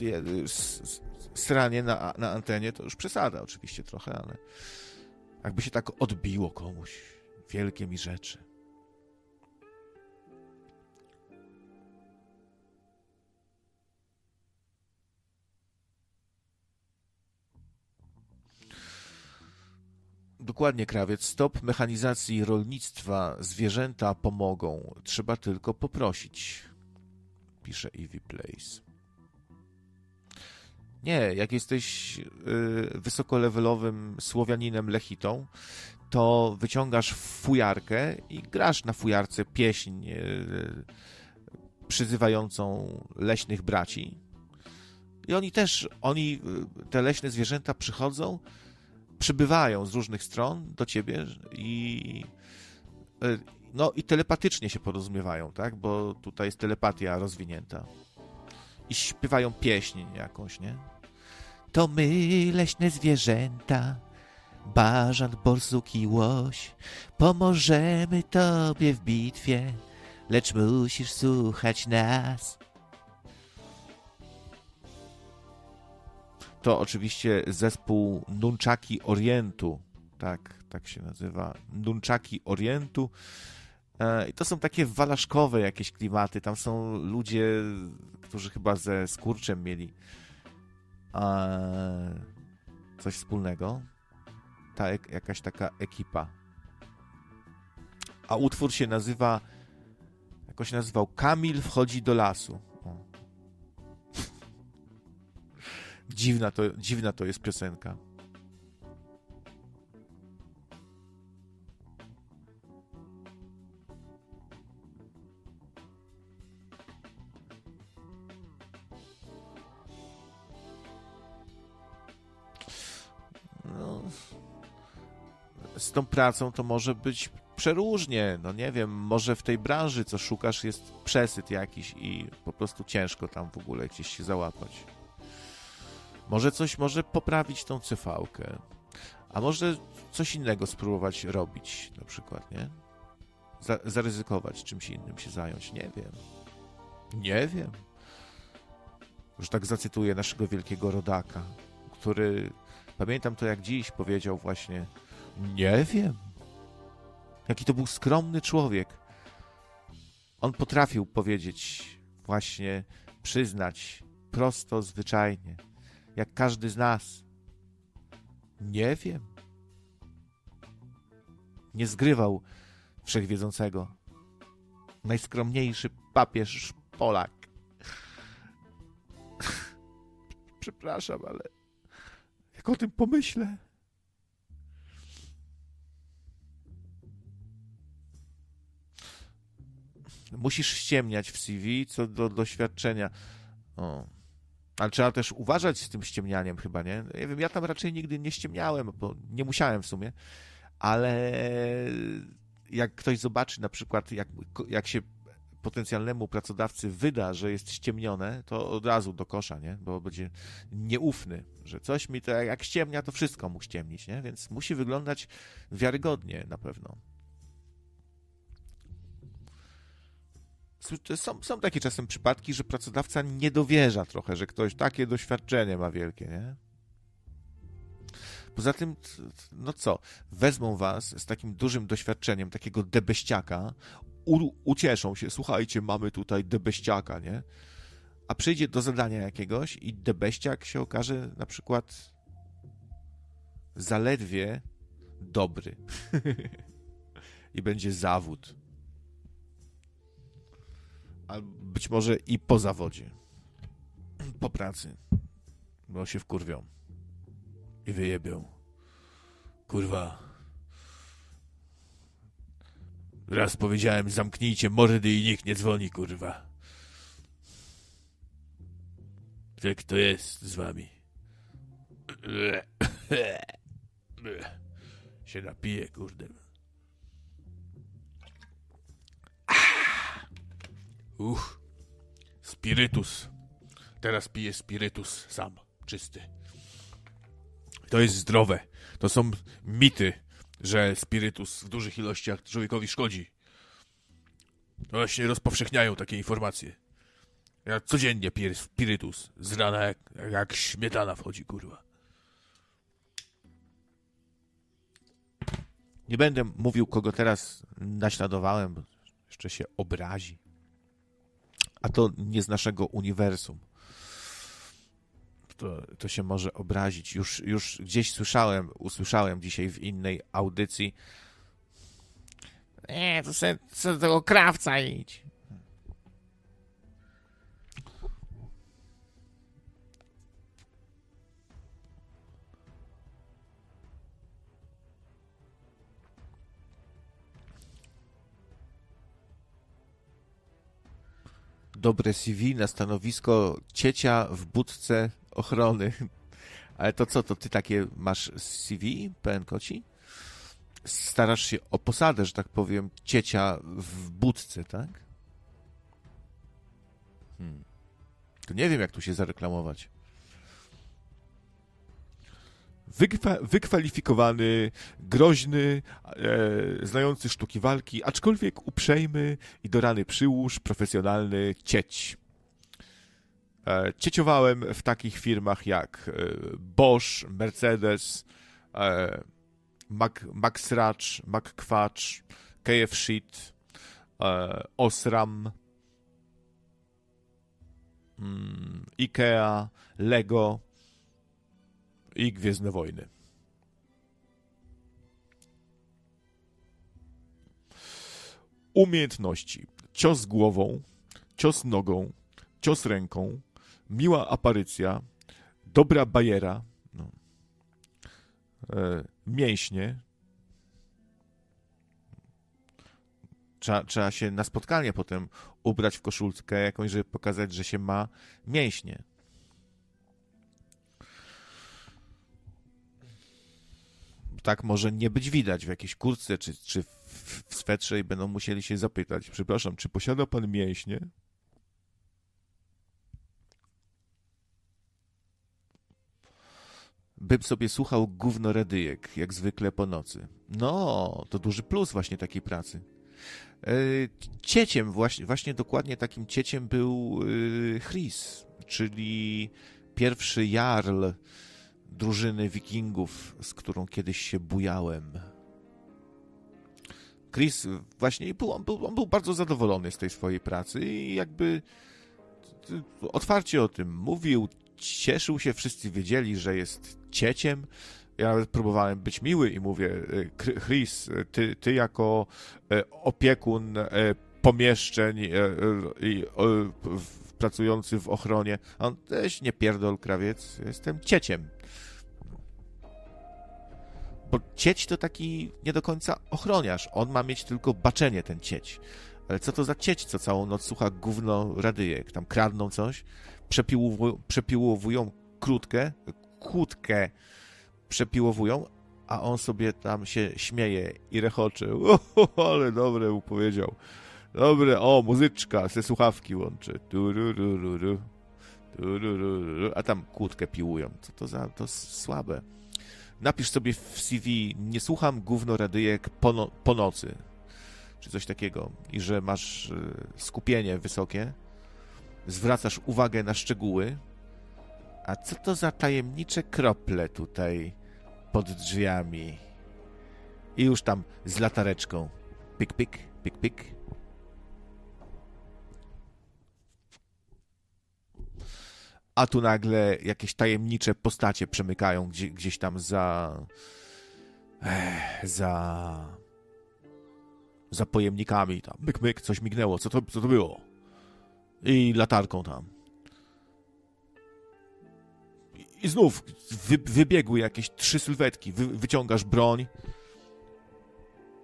sranie na, na antenie to już przesada oczywiście trochę, ale jakby się tak odbiło komuś. Wielkie mi rzeczy. Dokładnie, krawiec. Stop mechanizacji rolnictwa. Zwierzęta pomogą. Trzeba tylko poprosić. Pisze Eevee Place. Nie, jak jesteś y, wysokolewelowym Słowianinem Lechitą, to wyciągasz fujarkę i grasz na fujarce pieśń y, przyzywającą leśnych braci. I oni też, oni, y, te leśne zwierzęta przychodzą przybywają z różnych stron do ciebie i e, no i telepatycznie się porozumiewają, tak? Bo tutaj jest telepatia rozwinięta. I śpiewają pieśń jakąś, nie? To my, leśne zwierzęta, bażant, borsuk i łoś, pomożemy tobie w bitwie, lecz musisz słuchać nas. to oczywiście zespół Nunchaki Orientu, tak, tak się nazywa, Nunchaki Orientu. E, I to są takie walaszkowe jakieś klimaty. Tam są ludzie, którzy chyba ze Skurczem mieli coś wspólnego. Ta jakaś taka ekipa. A utwór się nazywa, jakoś nazywał Kamil wchodzi do lasu. [LAUGHS] Dziwna to, dziwna to jest piosenka. Z tą pracą to może być przeróżnie. No nie wiem, może w tej branży, co szukasz, jest przesyt jakiś i po prostu ciężko tam w ogóle gdzieś się załapać. Może coś może poprawić tą cv A może coś innego spróbować robić, na przykład, nie? zaryzykować, czymś innym się zająć. Nie wiem. Nie wiem. Już tak zacytuję naszego wielkiego rodaka, który, pamiętam to jak dziś, powiedział właśnie: Nie wiem. Jaki to był skromny człowiek. On potrafił powiedzieć, właśnie przyznać prosto, zwyczajnie jak każdy z nas? Nie wiem. Nie zgrywał wszechwiedzącego. Najskromniejszy papież Polak. [LAUGHS] Przepraszam, ale jak o tym pomyślę. Musisz ściemniać w CV co do doświadczenia. O. Ale trzeba też uważać z tym ściemnianiem chyba, nie? Nie wiem, ja tam raczej nigdy nie ściemniałem, bo nie musiałem w sumie, ale jak ktoś zobaczy na przykład, jak, jak się potencjalnemu pracodawcy wyda, że jest ściemnione, to od razu do kosza, nie? Bo będzie nieufny, że coś mi to jak ściemnia, to wszystko mógł ściemnić, nie? Więc musi wyglądać wiarygodnie na pewno. Są, są takie czasem przypadki, że pracodawca nie dowierza trochę, że ktoś takie doświadczenie ma wielkie, nie? Poza tym, no co, wezmą was z takim dużym doświadczeniem, takiego debeściaka, u, ucieszą się, słuchajcie, mamy tutaj debeściaka, nie? A przyjdzie do zadania jakiegoś i debeściak się okaże na przykład zaledwie dobry. [LAUGHS] I będzie zawód. A być może i po zawodzie. Po pracy. Bo się wkurwią. I wyjebią. Kurwa. Raz powiedziałem, zamknijcie mordy i nikt nie dzwoni, kurwa. Tak kto jest z wami? Się napije, kurde. Uch. Spirytus. Teraz piję spirytus sam, czysty. To jest zdrowe. To są mity, że spirytus w dużych ilościach człowiekowi szkodzi. Właśnie rozpowszechniają takie informacje. Ja codziennie piję spirytus. Z rana jak, jak śmietana wchodzi, kurwa. Nie będę mówił, kogo teraz naśladowałem, bo jeszcze się obrazi. A to nie z naszego uniwersum. To, to się może obrazić. Już, już gdzieś słyszałem, usłyszałem dzisiaj w innej audycji. Nie, to se, se do tego krawca idź. Dobre CV na stanowisko ciecia w budce ochrony. [LAUGHS] Ale to co, to ty takie masz CV, PN Koci? Starasz się o posadę, że tak powiem, ciecia w budce, tak? Hmm. To nie wiem, jak tu się zareklamować wykwa wykwalifikowany, groźny, e, znający sztuki walki, aczkolwiek uprzejmy i do rany przyłóż, profesjonalny cieć. E, cieciowałem w takich firmach jak e, Bosch, Mercedes, e, Mac, Max Racz, McQuatch, KF Sheet, e, Osram, mm, Ikea, Lego, i Gwiezdne Wojny. Umiejętności. Cios głową, cios nogą, cios ręką, miła aparycja, dobra bajera, no. e, mięśnie. Trzeba, trzeba się na spotkanie potem ubrać w koszulkę jakąś, żeby pokazać, że się ma mięśnie. Tak może nie być widać w jakiejś kurtce czy, czy w, swetrze i będą musieli się zapytać, przepraszam, czy posiada pan mięśnie? Bym sobie słuchał gówno redyjek, jak zwykle po nocy. No, to duży plus właśnie takiej pracy. E, cieciem, właśnie, właśnie dokładnie takim cieciem był e, Chris, czyli pierwszy jarl drużyny wikingów, z którą kiedyś się bujałem. Chris właśnie był, on, był, on był bardzo zadowolony z tej swojej pracy i jakby otwarcie o tym mówił, cieszył się, wszyscy wiedzieli, że jest cieciem. Ja próbowałem być miły i mówię, e, Chris, ty, ty jako e, opiekun e, pomieszczeń i pracujący w ochronie, on też nie pierdol krawiec, jestem cieciem bo cieć to taki nie do końca ochroniarz. On ma mieć tylko baczenie, ten cieć. Ale co to za cieć, co całą noc słucha gówno radyjek? Tam kradną coś, przepiłowują, przepiłowują krótkę, kłódkę przepiłowują, a on sobie tam się śmieje i rechocze. [LAUGHS] O, ale dobre mu powiedział. Dobre, o, muzyczka, se słuchawki łączy. Turururu, turururu, a tam kłódkę piłują. Co to za, to słabe napisz sobie w CV, nie słucham gówno radyjek po, no, po nocy, czy coś takiego, i że masz e, skupienie wysokie, zwracasz uwagę na szczegóły, a co to za tajemnicze krople tutaj pod drzwiami. I już tam z latareczką. Pik, pik, pik, pik. A tu nagle jakieś tajemnicze postacie przemykają gdzie, gdzieś tam za. Ech, za. za pojemnikami. Tam myk, myk, coś mignęło. Co to, co to było? I latarką tam. I znów wy, wybiegły jakieś trzy sylwetki. Wy, wyciągasz broń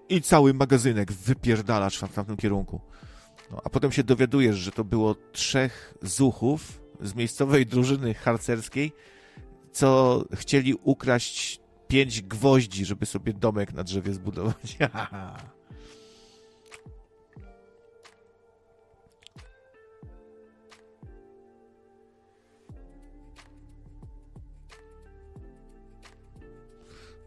i cały magazynek wypierdalasz w tamtym kierunku. No, a potem się dowiadujesz, że to było trzech zuchów z miejscowej drużyny harcerskiej, co chcieli ukraść pięć gwoździ, żeby sobie domek na drzewie zbudować. [LAUGHS]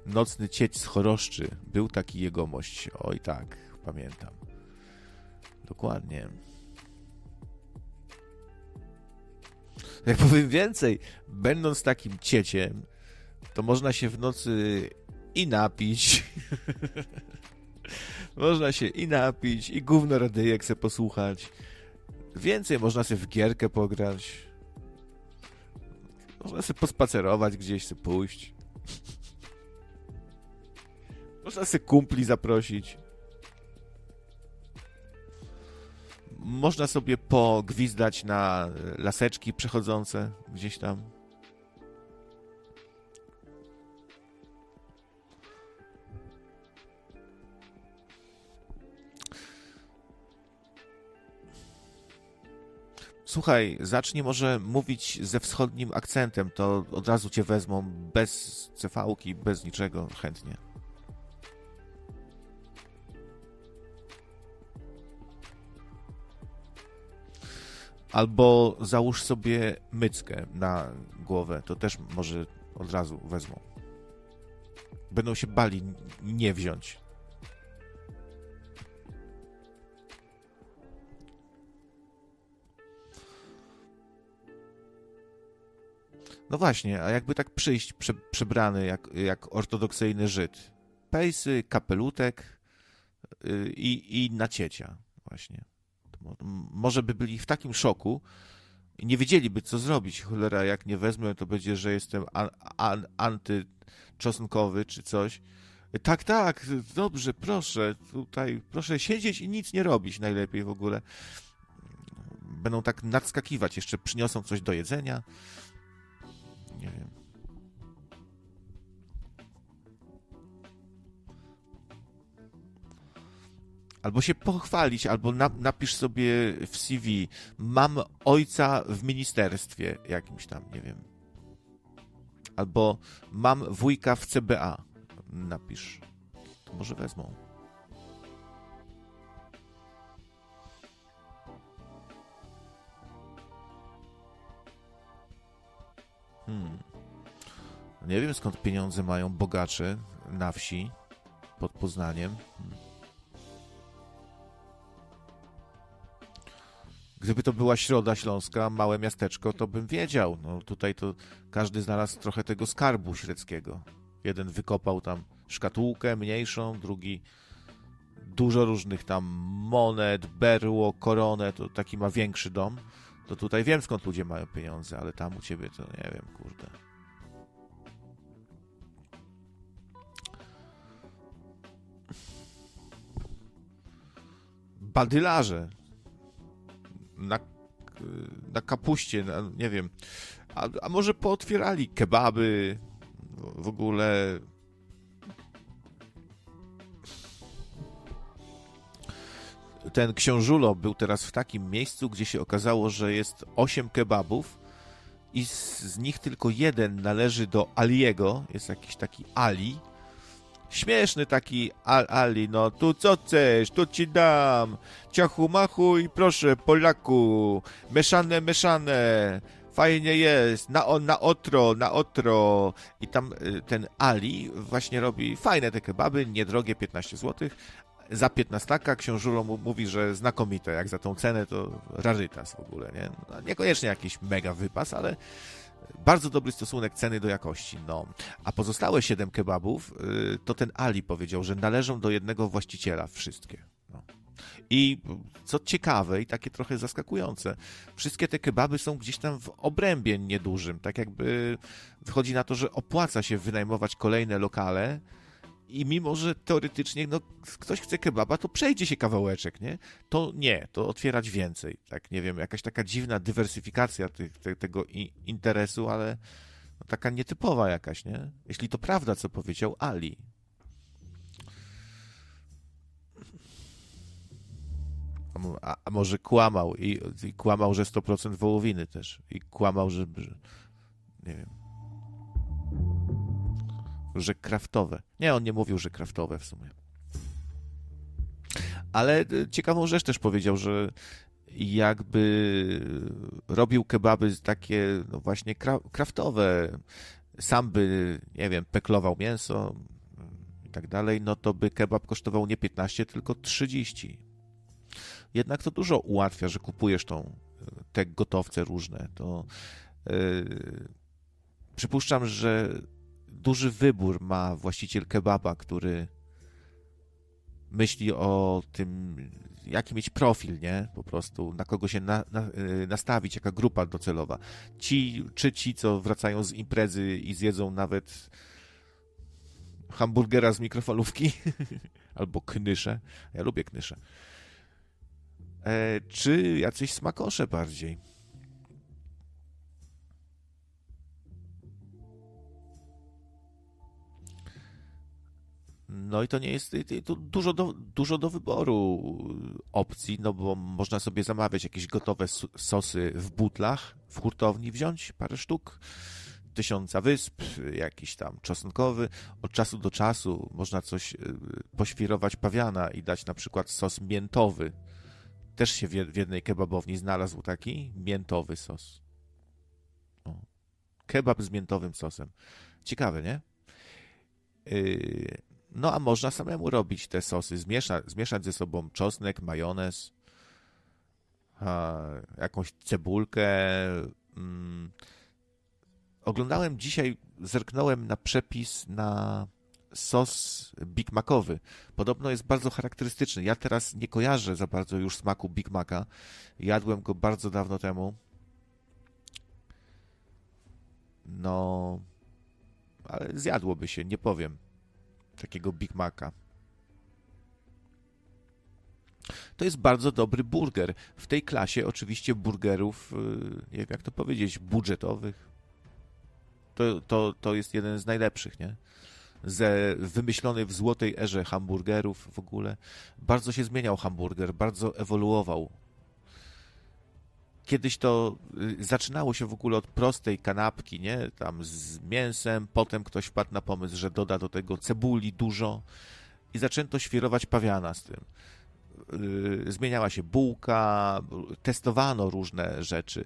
Nocny cieć z choroszczy. Był taki jegomość. Oj tak, pamiętam. Dokładnie. Jak powiem więcej, będąc takim cieciem, to można się w nocy i napić. [LAUGHS] można się i napić, i gówno radyjek se posłuchać. Więcej można sobie w gierkę pograć. Można sobie pospacerować gdzieś, sobie pójść. [LAUGHS] Można sobie kumpli zaprosić. Można sobie pogwizdać na laseczki przechodzące gdzieś tam. Słuchaj, zacznij może mówić ze wschodnim akcentem, to od razu cię wezmą bez cefałki, bez niczego, chętnie. Albo załóż sobie myckę na głowę, to też może od razu wezmą. Będą się bali nie wziąć. No właśnie, a jakby tak przyjść prze, przebrany jak, jak ortodoksyjny Żyd. Pejsy, kapelutek yy, i, i naciecia właśnie. Może by byli w takim szoku nie wiedzieliby, co zrobić. Cholera, jak nie wezmę, to będzie, że jestem an, an, antyczosnkowy czy coś. Tak, tak, dobrze, proszę, tutaj, proszę siedzieć i nic nie robić najlepiej w ogóle. Będą tak nadskakiwać, jeszcze przyniosą coś do jedzenia. Nie wiem. Albo się pochwalić, albo na, napisz sobie w CV, mam ojca w ministerstwie jakimś tam, nie wiem. Albo mam wujka w CBA. Napisz. To może wezmą. Hmm. Nie wiem skąd pieniądze mają bogacze na wsi pod Poznaniem. Hmm. Gdyby to była Środa Śląska, małe miasteczko, to bym wiedział. No tutaj to każdy znalazł trochę tego skarbu średzkiego. Jeden wykopał tam szkatułkę mniejszą, drugi dużo różnych tam monet, berło, koronę, to taki ma większy dom. To tutaj wiem skąd ludzie mają pieniądze, ale tam u ciebie to nie wiem, kurde. Badylarze na, na kapuście, na, nie wiem. A, a może pootwierali kebaby, w ogóle ten książulo był teraz w takim miejscu, gdzie się okazało, że jest 8 kebabów i z, z, nich tylko jeden należy do Aliego, jest jakiś taki Ali, Śmieszny taki Al Ali, no tu co chcesz, tu ci dam. Ciachu machu i proszę, Polaku. Mieszane, mieszane. Fajnie jest, na, na otro, na otro. I tam y, ten Ali właśnie robi fajne te kebaby, niedrogie, 15 zł. Za 15 książulo mówi, że znakomite, jak za tą cenę to rarytas w ogóle, nie? No, niekoniecznie jakiś mega wypas, ale bardzo dobry stosunek ceny do jakości. No. A pozostałe 7 kebabów, y, to ten Ali powiedział, że należą do jednego właściciela wszystkie. No. I co ciekawe i takie trochę zaskakujące, wszystkie te kebaby są gdzieś tam w obrębie niedużym. Tak jakby wychodzi na to, że opłaca się wynajmować kolejne lokale, i mimo, że teoretycznie no, ktoś chce kebaba, to przejdzie się kawałeczek, nie? To nie, to otwierać więcej. Tak, nie wiem, jakaś taka dziwna dywersyfikacja tych, te, tego interesu, ale no, taka nietypowa jakaś, nie? Jeśli to prawda, co powiedział Ali. A, a może kłamał i, i, kłamał, że 100% wołowiny też. I kłamał, że, że nie wiem że kraftowe. Nie, on nie mówił, że kraftowe w sumie. Ale e, ciekawą rzecz też powiedział, że jakby robił kebaby takie no właśnie kraftowe, sam by, nie wiem, peklował mięso i tak dalej, no to by kebab kosztował nie 15, tylko 30. Jednak to dużo ułatwia, że kupujesz tą, te gotowce różne. To yy, przypuszczam, że duży wybór ma właściciel kebaba, który myśli o tym, jaki mieć profil, nie? Po prostu, na kogo się na, na, y, nastawić, jaka grupa docelowa. Ci, czy ci, co wracają z imprezy i zjedzą nawet hamburgera z mikrofalówki, [LAUGHS] albo knysze. Ja lubię knysze. E, czy jacyś smakosze bardziej. No i to nie jest dużo, do, dużo do wyboru opcji, no bo można sobie zamawiać jakieś gotowe sosy w butlach, w hurtowni wziąć parę sztuk, tysiąca wysp, jakiś tam czosnkowy. Od czasu do czasu można coś y, poświrować pawiana i dać na przykład sos miętowy. Też się w jednej kebabowni znalazł taki miętowy sos. O. Kebab z miętowym sosem. Ciekawe, nie? Yy, no a można samemu robić te sosy, zmiesza, zmieszać ze sobą czosnek, majonez, a, jakąś cebulkę. Mm. Oglądałem dzisiaj, zerknąłem na przepis na sos Big Macowy. Podobno jest bardzo charakterystyczny. Ja teraz nie kojarzę za bardzo już smaku Big Maca. Jadłem go bardzo dawno temu. No, ale zjadłoby się, nie powiem takiego Big Maca. To jest bardzo dobry burger. W tej klasie oczywiście burgerów, y, jak to powiedzieć, budżetowych. To, to, to jest jeden z najlepszych, nie? Ze, wymyślony w złotej erze hamburgerów w ogóle. Bardzo się zmieniał hamburger, bardzo ewoluował kiedyś to y, zaczynało się w ogóle od prostej kanapki, nie? Tam z mięsem, potem ktoś wpadł na pomysł, że doda do tego cebuli dużo i zaczęto świerować pawiana z tym. Y, zmieniała się bułka, testowano różne rzeczy.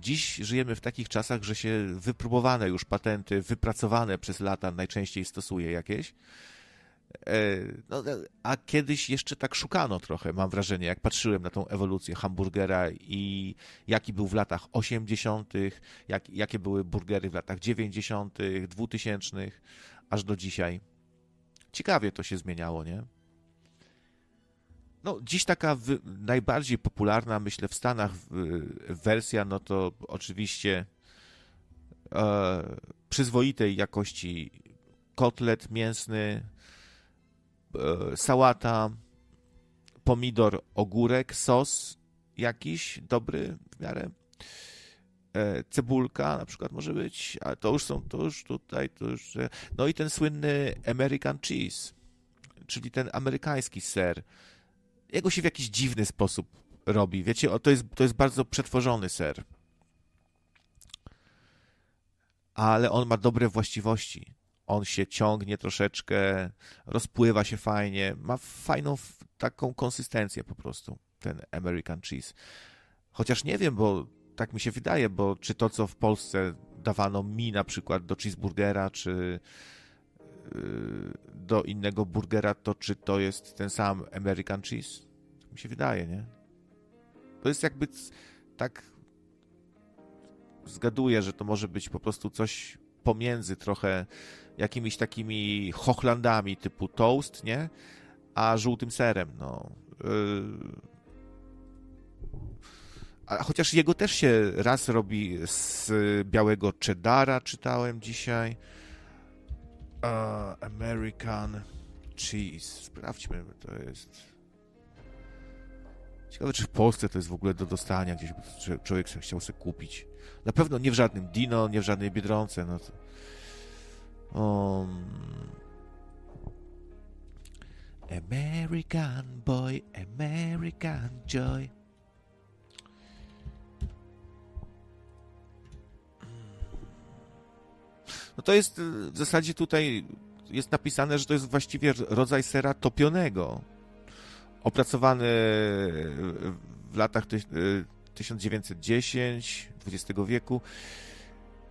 Dziś żyjemy w takich czasach, że się wypróbowane już patenty, wypracowane przez lata najczęściej stosuje jakieś no, a kiedyś jeszcze tak szukano trochę, mam wrażenie, jak patrzyłem na tą ewolucję hamburgera i jaki był w latach 80., jak, jakie były burgery w latach 90., 2000., aż do dzisiaj. Ciekawie to się zmieniało, nie? No, dziś taka najbardziej popularna, myślę, w Stanach wersja, no to oczywiście e, przyzwoitej jakości kotlet mięsny, E, sałata, pomidor, ogórek, sos jakiś dobry w miarę. E, cebulka na przykład może być, ale to już są, to już tutaj, to już... E, no i ten słynny American cheese, czyli ten amerykański ser. Jego się w jakiś dziwny sposób robi. Wiecie, to jest, to jest bardzo przetworzony ser. Ale on ma dobre właściwości on się ciągnie troszeczkę, rozpływa się fajnie, ma fajną taką konsystencję po prostu, ten American cheese. Chociaż nie wiem, bo tak mi się wydaje, bo czy to, co w Polsce dawano mi na przykład do cheeseburgera, czy yy, do innego burgera, to czy to jest ten sam American cheese? Tak mi się wydaje, nie? To jest jakby tak zgaduję, że to może być po prostu coś pomiędzy trochę jakimiś takimi hochlandami typu toast, nie? A żółtym serem, no. Yy... A chociaż jego też się raz robi z białego cheddara, czytałem dzisiaj. Uh, American cheese. Sprawdźmy, to jest. Ciekawe, czy w Polsce to jest w ogóle do dostania, gdzieś człowiek chciał sobie kupić. Na pewno nie w żadnym Dino, nie w żadnej Biedronce. No to... um... American boy, American joy. No to jest w zasadzie tutaj jest napisane, że to jest właściwie rodzaj sera topionego opracowany w latach 1910 XX wieku.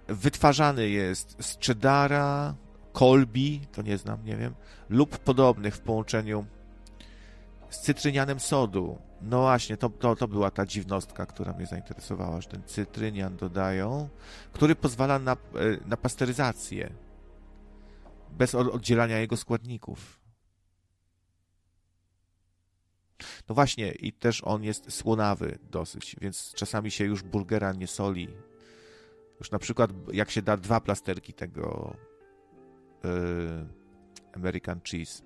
Wytwarzany jest z cheddara, kolbi, to nie znam, nie wiem, lub podobnych w połączeniu z cytrynianem sodu. No właśnie, to, to, to była ta dziwnostka, która mnie zainteresowała, że ten cytrynian dodają, który pozwala na, e, na pasteryzację bez oddzielania jego składników. No właśnie, i też on jest słonawy dosyć, więc czasami się już burgera nie soli. Już na przykład, jak się da dwa plasterki tego yy, American Cheese.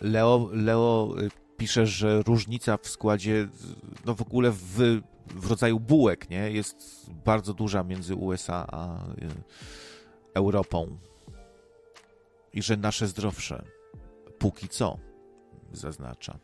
Leo, Leo y, pisze, że różnica w składzie, no w ogóle w, w rodzaju bułek, nie, jest bardzo duża między USA a y, Europą. I że nasze zdrowsze, póki co, zaznacza.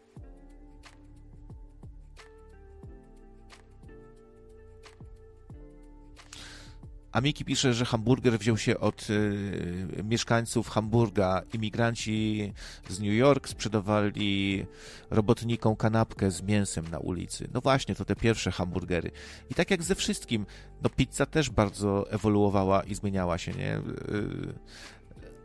A Miki pisze, że hamburger wziął się od y, mieszkańców Hamburga. Imigranci z New York sprzedawali robotnikom kanapkę z mięsem na ulicy. No właśnie, to te pierwsze hamburgery. I tak jak ze wszystkim, no pizza też bardzo ewoluowała i zmieniała się, nie? Y,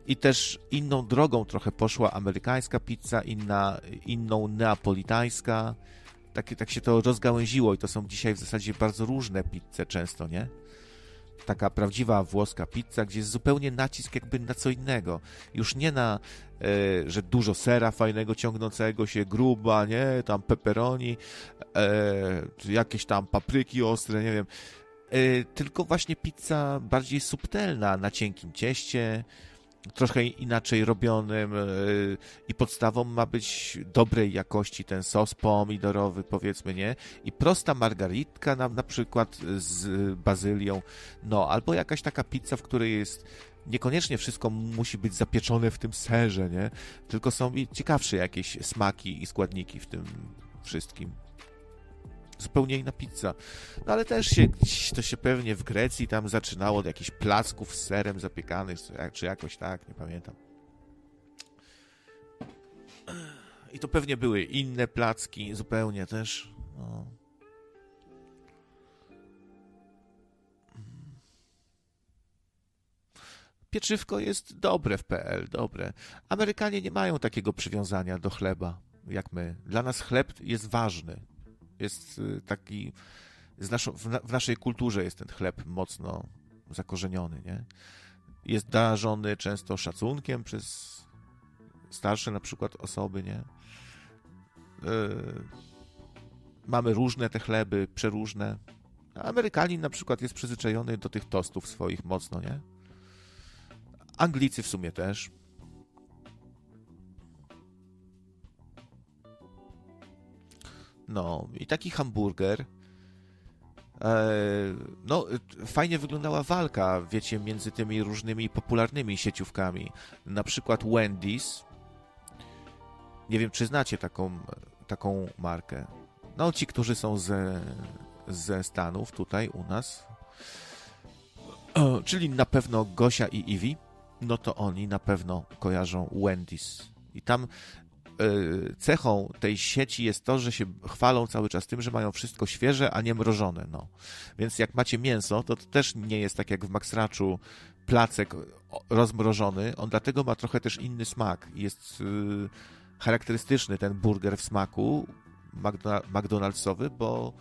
I też inną drogą trochę poszła amerykańska pizza, inna, inną neapolitańska. Tak, tak się to rozgałęziło i to są dzisiaj w zasadzie bardzo różne pizze często, nie? Taka prawdziwa włoska pizza, gdzie jest zupełnie nacisk jakby na co innego. Już nie na, e, że dużo sera fajnego ciągnącego się, gruba, nie, tam pepperoni, e, jakieś tam papryki ostre, nie wiem. E, tylko właśnie pizza bardziej subtelna, na cienkim cieście, trochę inaczej robionym e, i podstawą ma być dobrej jakości ten sos pomidorowy, powiedzmy, nie? I prosta margaritka na, na przykład z bazylią, no, albo jakaś taka pizza, w której jest niekoniecznie wszystko musi być zapieczone w tym serze, nie? Tylko są ciekawsze jakieś smaki i składniki w tym wszystkim zupełnie inna pizza. No ale też się, to się pewnie w Grecji tam zaczynało od jakichś placków z serem zapiekanych, czy jakoś tak, nie pamiętam. I to pewnie były inne placki, zupełnie też. No. Pieczywko jest dobre w PL, dobre. Amerykanie nie mają takiego przywiązania do chleba jak my. Dla nas chleb jest ważny jest y, taki, w, naszej kulturze jest ten chleb mocno zakorzeniony, nie? Jest darzony często szacunkiem przez starsze na przykład osoby, nie? Yy, mamy różne te chleby, przeróżne. Amerykanin na przykład jest przyzwyczajony do tych tostów swoich mocno, nie? Anglicy w sumie też. No, i taki hamburger. E, no, fajnie wyglądała walka, wiecie, między tymi różnymi popularnymi sieciówkami. Na przykład Wendy's. Nie wiem, czy znacie taką, taką markę. No, ci, którzy są ze, ze Stanów, tutaj u nas. czyli na pewno Gosia i Iwi. No to oni na pewno kojarzą Wendy's. I tam cechą tej sieci jest to, że się chwalą cały czas tym, że mają wszystko świeże, a nie mrożone. No. Więc jak macie mięso, to, to też nie jest tak jak w Maxraczu placek rozmrożony. On dlatego ma trochę też inny smak. Jest yy, charakterystyczny ten burger w smaku McDonald'sowy, bo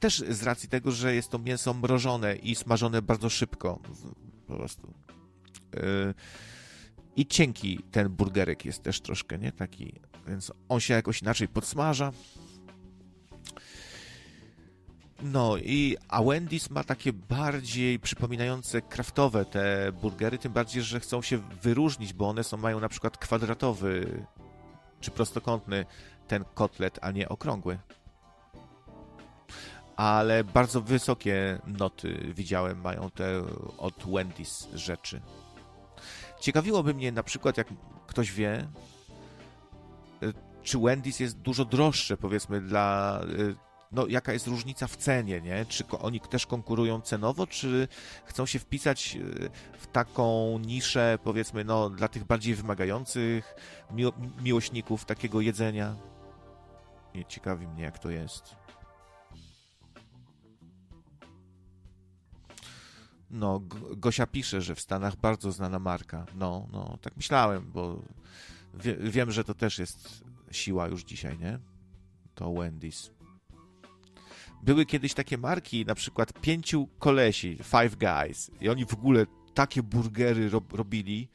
też z racji tego, że jest to mięso mrożone i smażone bardzo szybko. Po prostu. Yy, I cienki ten burgerek jest też troszkę, nie? Taki, więc on się jakoś inaczej podsmaża. No i a Wendy's ma takie bardziej przypominające kraftowe te burgery, tym bardziej, że chcą się wyróżnić, bo one są, mają na przykład kwadratowy czy prostokątny ten kotlet, a nie okrągły. Ale bardzo wysokie noty widziałem mają te od Wendy's rzeczy. Ciekawiłoby mnie na przykład, jak ktoś wie, y, czy Wendy's jest dużo droższe, powiedzmy, dla y, no, jaka jest różnica w cenie, nie? Czy oni też konkurują cenowo, czy chcą się wpisać e, w taką niszę, powiedzmy, no, dla tych bardziej wymagających mi miłośników takiego jedzenia? Ciekawi mnie, jak to jest. No, Gosia pisze, że w Stanach bardzo znana marka. No, no, tak myślałem, bo wie, wiem, że to też jest siła już dzisiaj, nie? To Wendy's. Były kiedyś takie marki, na przykład pięciu kolesi, Five Guys, i oni w ogóle takie burgery rob, robili,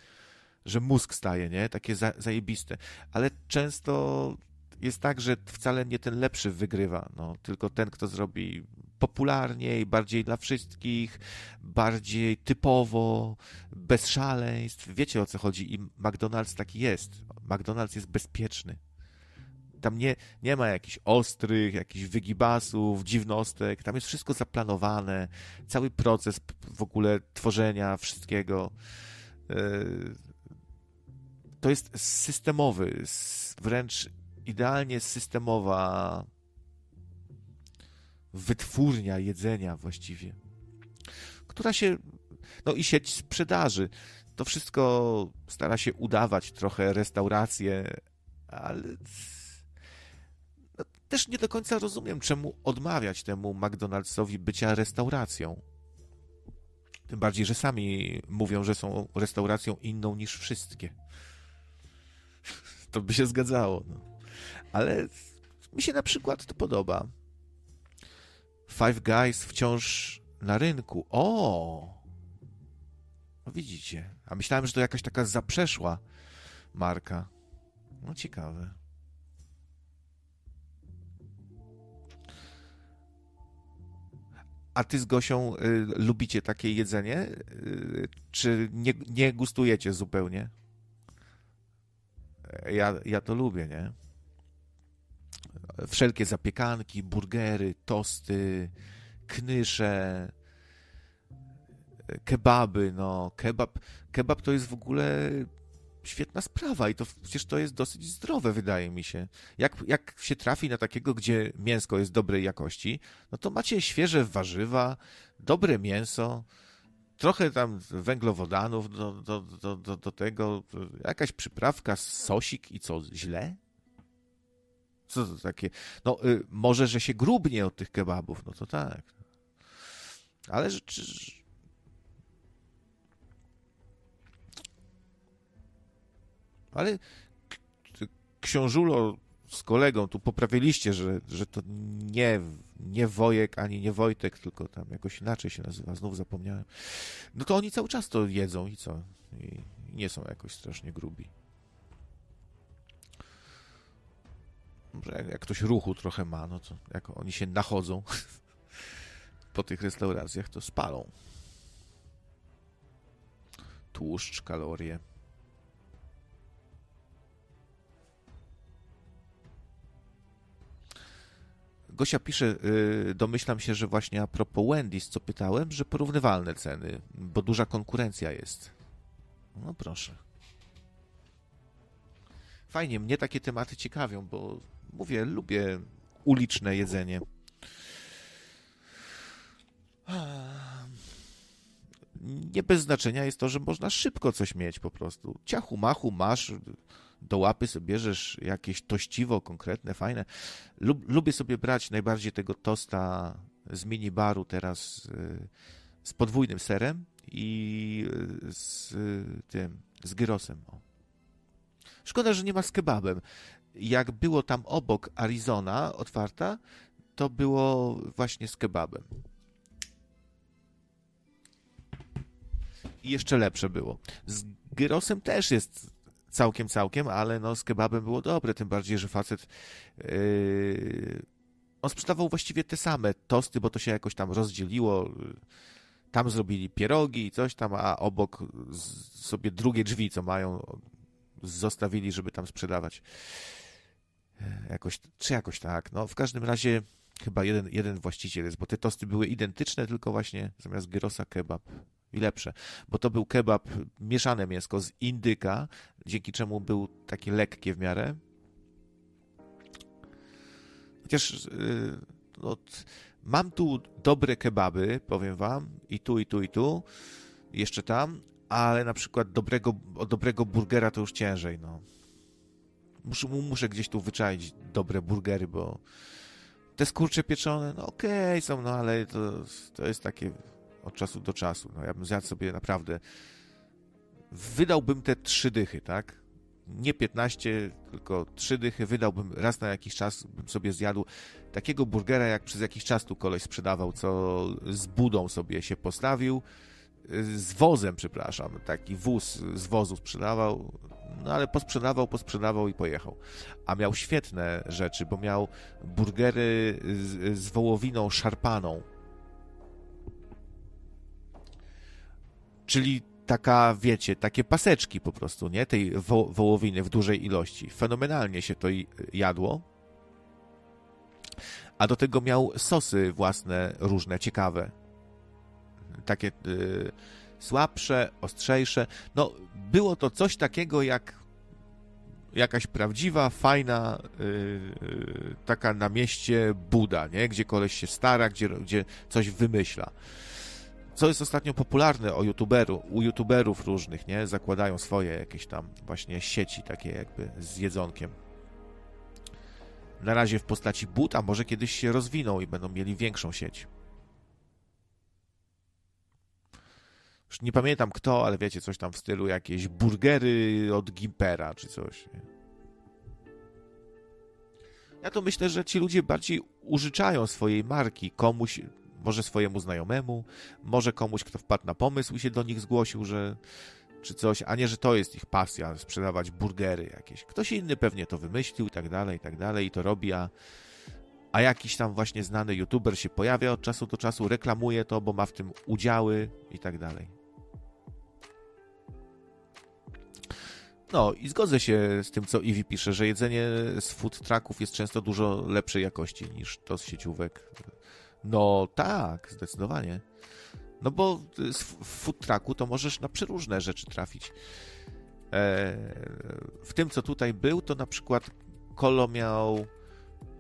że mózg staje, nie? Takie za, zajebiste. Ale często jest tak, że wcale nie ten lepszy wygrywa, no, tylko ten, kto zrobi popularniej, bardziej dla wszystkich, bardziej typowo, bez szaleństw. Wiecie o co chodzi i McDonald's taki jest. McDonald's jest bezpieczny. Tam nie, nie ma jakichś ostrych, jakichś wygibasów, dziwnostek. Tam jest wszystko zaplanowane. Cały proces w ogóle tworzenia wszystkiego. E, to jest systemowy, wręcz idealnie systemowa wytwórnia jedzenia właściwie, która się, no i sieć sprzedaży. To wszystko stara się udawać trochę restaurację, ale też nie do końca rozumiem, czemu odmawiać temu McDonald'sowi bycia restauracją. Tym bardziej, że sami mówią, że są restauracją inną niż wszystkie. To by się zgadzało. No. Ale mi się na przykład to podoba. Five Guys wciąż na rynku. O! No widzicie. A myślałem, że to jakaś taka zaprzeszła marka. No ciekawe. A ty z Gosią y, lubicie takie jedzenie? Y, czy nie, nie gustujecie zupełnie? Ja, ja to lubię, nie? Wszelkie zapiekanki, burgery, tosty, knysze, kebaby, no, kebab, kebab to jest w ogóle świetna sprawa i to przecież to jest dosyć zdrowe, wydaje mi się. Jak, jak się trafi na takiego, gdzie mięsko jest dobrej jakości, no to macie świeże warzywa, dobre mięso, trochę tam węglowodanów do, do, do, do, do tego, jakaś przyprawka, sosik i co, źle? Co to takie? No, y, może, że się grubnie od tych kebabów, no to tak. Ale że, Ale książulo z kolegą tu poprawiliście, że, że to nie, nie Wojek ani nie Wojtek, tylko tam jakoś inaczej się nazywa, znów zapomniałem. No to oni cały czas to jedzą i co? I nie są jakoś strasznie grubi. Jak, jak ktoś ruchu trochę ma, no to jak oni się nachodzą [LAUGHS] po tych restauracjach, to spalą. Tłuszcz, kalorie. Gosia pisze, y, domyślam się, że właśnie a propos Wendy's, co pytałem, że porównywalne ceny, bo duża konkurencja jest. No proszę. Fajnie, mnie takie tematy ciekawią, bo mówię, lubię uliczne jedzenie. Nie bez znaczenia jest to, że można szybko coś mieć po prostu. Ciachu, machu, masz, do łapy sobie bierzesz jakieś tościwo konkretne, fajne. Lub, lubię sobie brać najbardziej tego tosta z minibaru teraz y, z podwójnym serem i y, z tym, z gyrosem. Szkoda, że nie ma z kebabem. Jak było tam obok Arizona otwarta, to było właśnie z kebabem. I jeszcze lepsze było. Z gyrosem też jest całkiem, całkiem, ale no z kebabem było dobre, tym bardziej, że facet yy, on sprzedawał właściwie te same tosty, bo to się jakoś tam rozdzieliło. Tam zrobili pierogi i coś tam, a obok sobie drugie drzwi, co mają, zostawili, żeby tam sprzedawać. Jakoś, czy jakoś tak. No, w każdym razie chyba jeden, jeden właściciel jest, bo te tosty były identyczne, tylko właśnie zamiast gyrosa kebab i lepsze, bo to był kebab, mieszane mięsko z indyka, dzięki czemu był takie lekkie w miarę. Chociaż yy, no, mam tu dobre kebaby, powiem wam, i tu, i tu, i tu, jeszcze tam, ale na przykład dobrego, dobrego burgera to już ciężej, no. Muszę, muszę gdzieś tu wyczaić dobre burgery, bo te skurcze pieczone, no okej okay, są, no ale to, to jest takie od czasu do czasu. No ja bym zjadł sobie naprawdę, wydałbym te trzy dychy, tak? Nie 15, tylko trzy dychy wydałbym raz na jakiś czas, bym sobie zjadł takiego burgera, jak przez jakiś czas tu koleś sprzedawał, co z budą sobie się postawił, z wozem, przepraszam, taki wóz z wozu sprzedawał, no ale posprzedawał, posprzedawał i pojechał. A miał świetne rzeczy, bo miał burgery z, z wołowiną szarpaną. Czyli taka, wiecie, takie paseczki po prostu, nie? Tej wo wołowiny w dużej ilości. Fenomenalnie się to jadło. A do tego miał sosy własne, różne, ciekawe. Takie y, słabsze, ostrzejsze. No, było to coś takiego jak jakaś prawdziwa, fajna, yy, taka na mieście Buda, nie? Gdzie koleś się stara, gdzie, gdzie coś wymyśla. Co jest ostatnio popularne o youtuberu, u youtuberów różnych, nie? Zakładają swoje jakieś tam właśnie sieci takie jakby z jedzonkiem. Na razie w postaci but, a może kiedyś się rozwiną i będą mieli większą sieć. Już nie pamiętam kto, ale wiecie, coś tam w stylu jakieś burgery od Gimpera czy coś. Nie? Ja to myślę, że ci ludzie bardziej użyczają swojej marki komuś, może swojemu znajomemu, może komuś, kto wpadł na pomysł i się do nich zgłosił, że czy coś, a nie, że to jest ich pasja, sprzedawać burgery jakieś. Ktoś inny pewnie to wymyślił i tak dalej, i tak dalej i to robi, a, a jakiś tam właśnie znany youtuber się pojawia od czasu do czasu, reklamuje to, bo ma w tym udziały i tak dalej. No i zgodzę się z tym, co Iwi pisze, że jedzenie z food trucków jest często dużo lepszej jakości niż to z sieciówek. No tak, zdecydowanie. No bo z food trucku to możesz na przeróżne rzeczy trafić. E, w tym, co tutaj był, to na przykład Kolo miał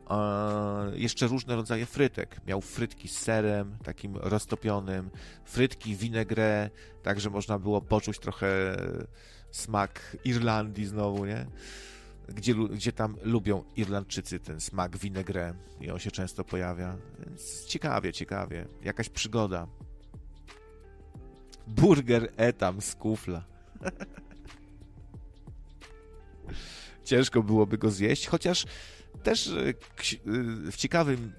e, jeszcze różne rodzaje frytek. Miał frytki z serem, takim roztopionym, frytki vinaigrette, tak że można było poczuć trochę smak Irlandii znowu, nie? Gdzie, gdzie tam lubią Irlandczycy ten smak vinaigrette i on się często pojawia. Więc ciekawie, ciekawie. Jakaś przygoda. Burger etam z kufla. [LAUGHS] Ciężko byłoby go zjeść, chociaż też e, e, w ciekawym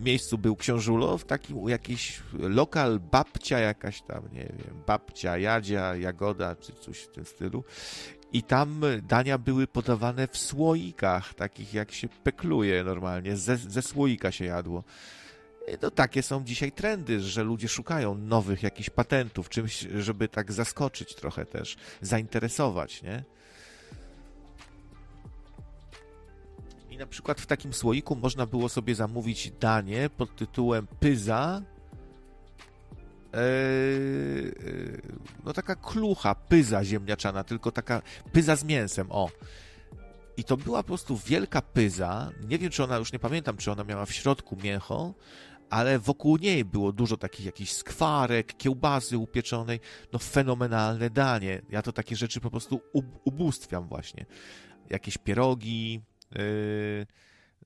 miejscu był Książulo, w takim jakiś lokal babcia jakaś tam, nie wiem, babcia, jadzia, jagoda, czy coś w tym stylu. I tam dania były podawane w słoikach, takich jak się pekluje normalnie, ze, ze słoika się jadło. No takie są dzisiaj trendy, że ludzie szukają nowych jakichś patentów, czymś, żeby tak zaskoczyć trochę też, zainteresować, nie? Na przykład w takim słoiku można było sobie zamówić danie pod tytułem pyza. Eee, no taka klucha, pyza ziemniaczana, tylko taka pyza z mięsem, o. I to była po prostu wielka pyza. Nie wiem, czy ona, już nie pamiętam, czy ona miała w środku mięcho, ale wokół niej było dużo takich jakichś skwarek, kiełbasy upieczonej. No fenomenalne danie. Ja to takie rzeczy po prostu ubóstwiam właśnie jakieś pierogi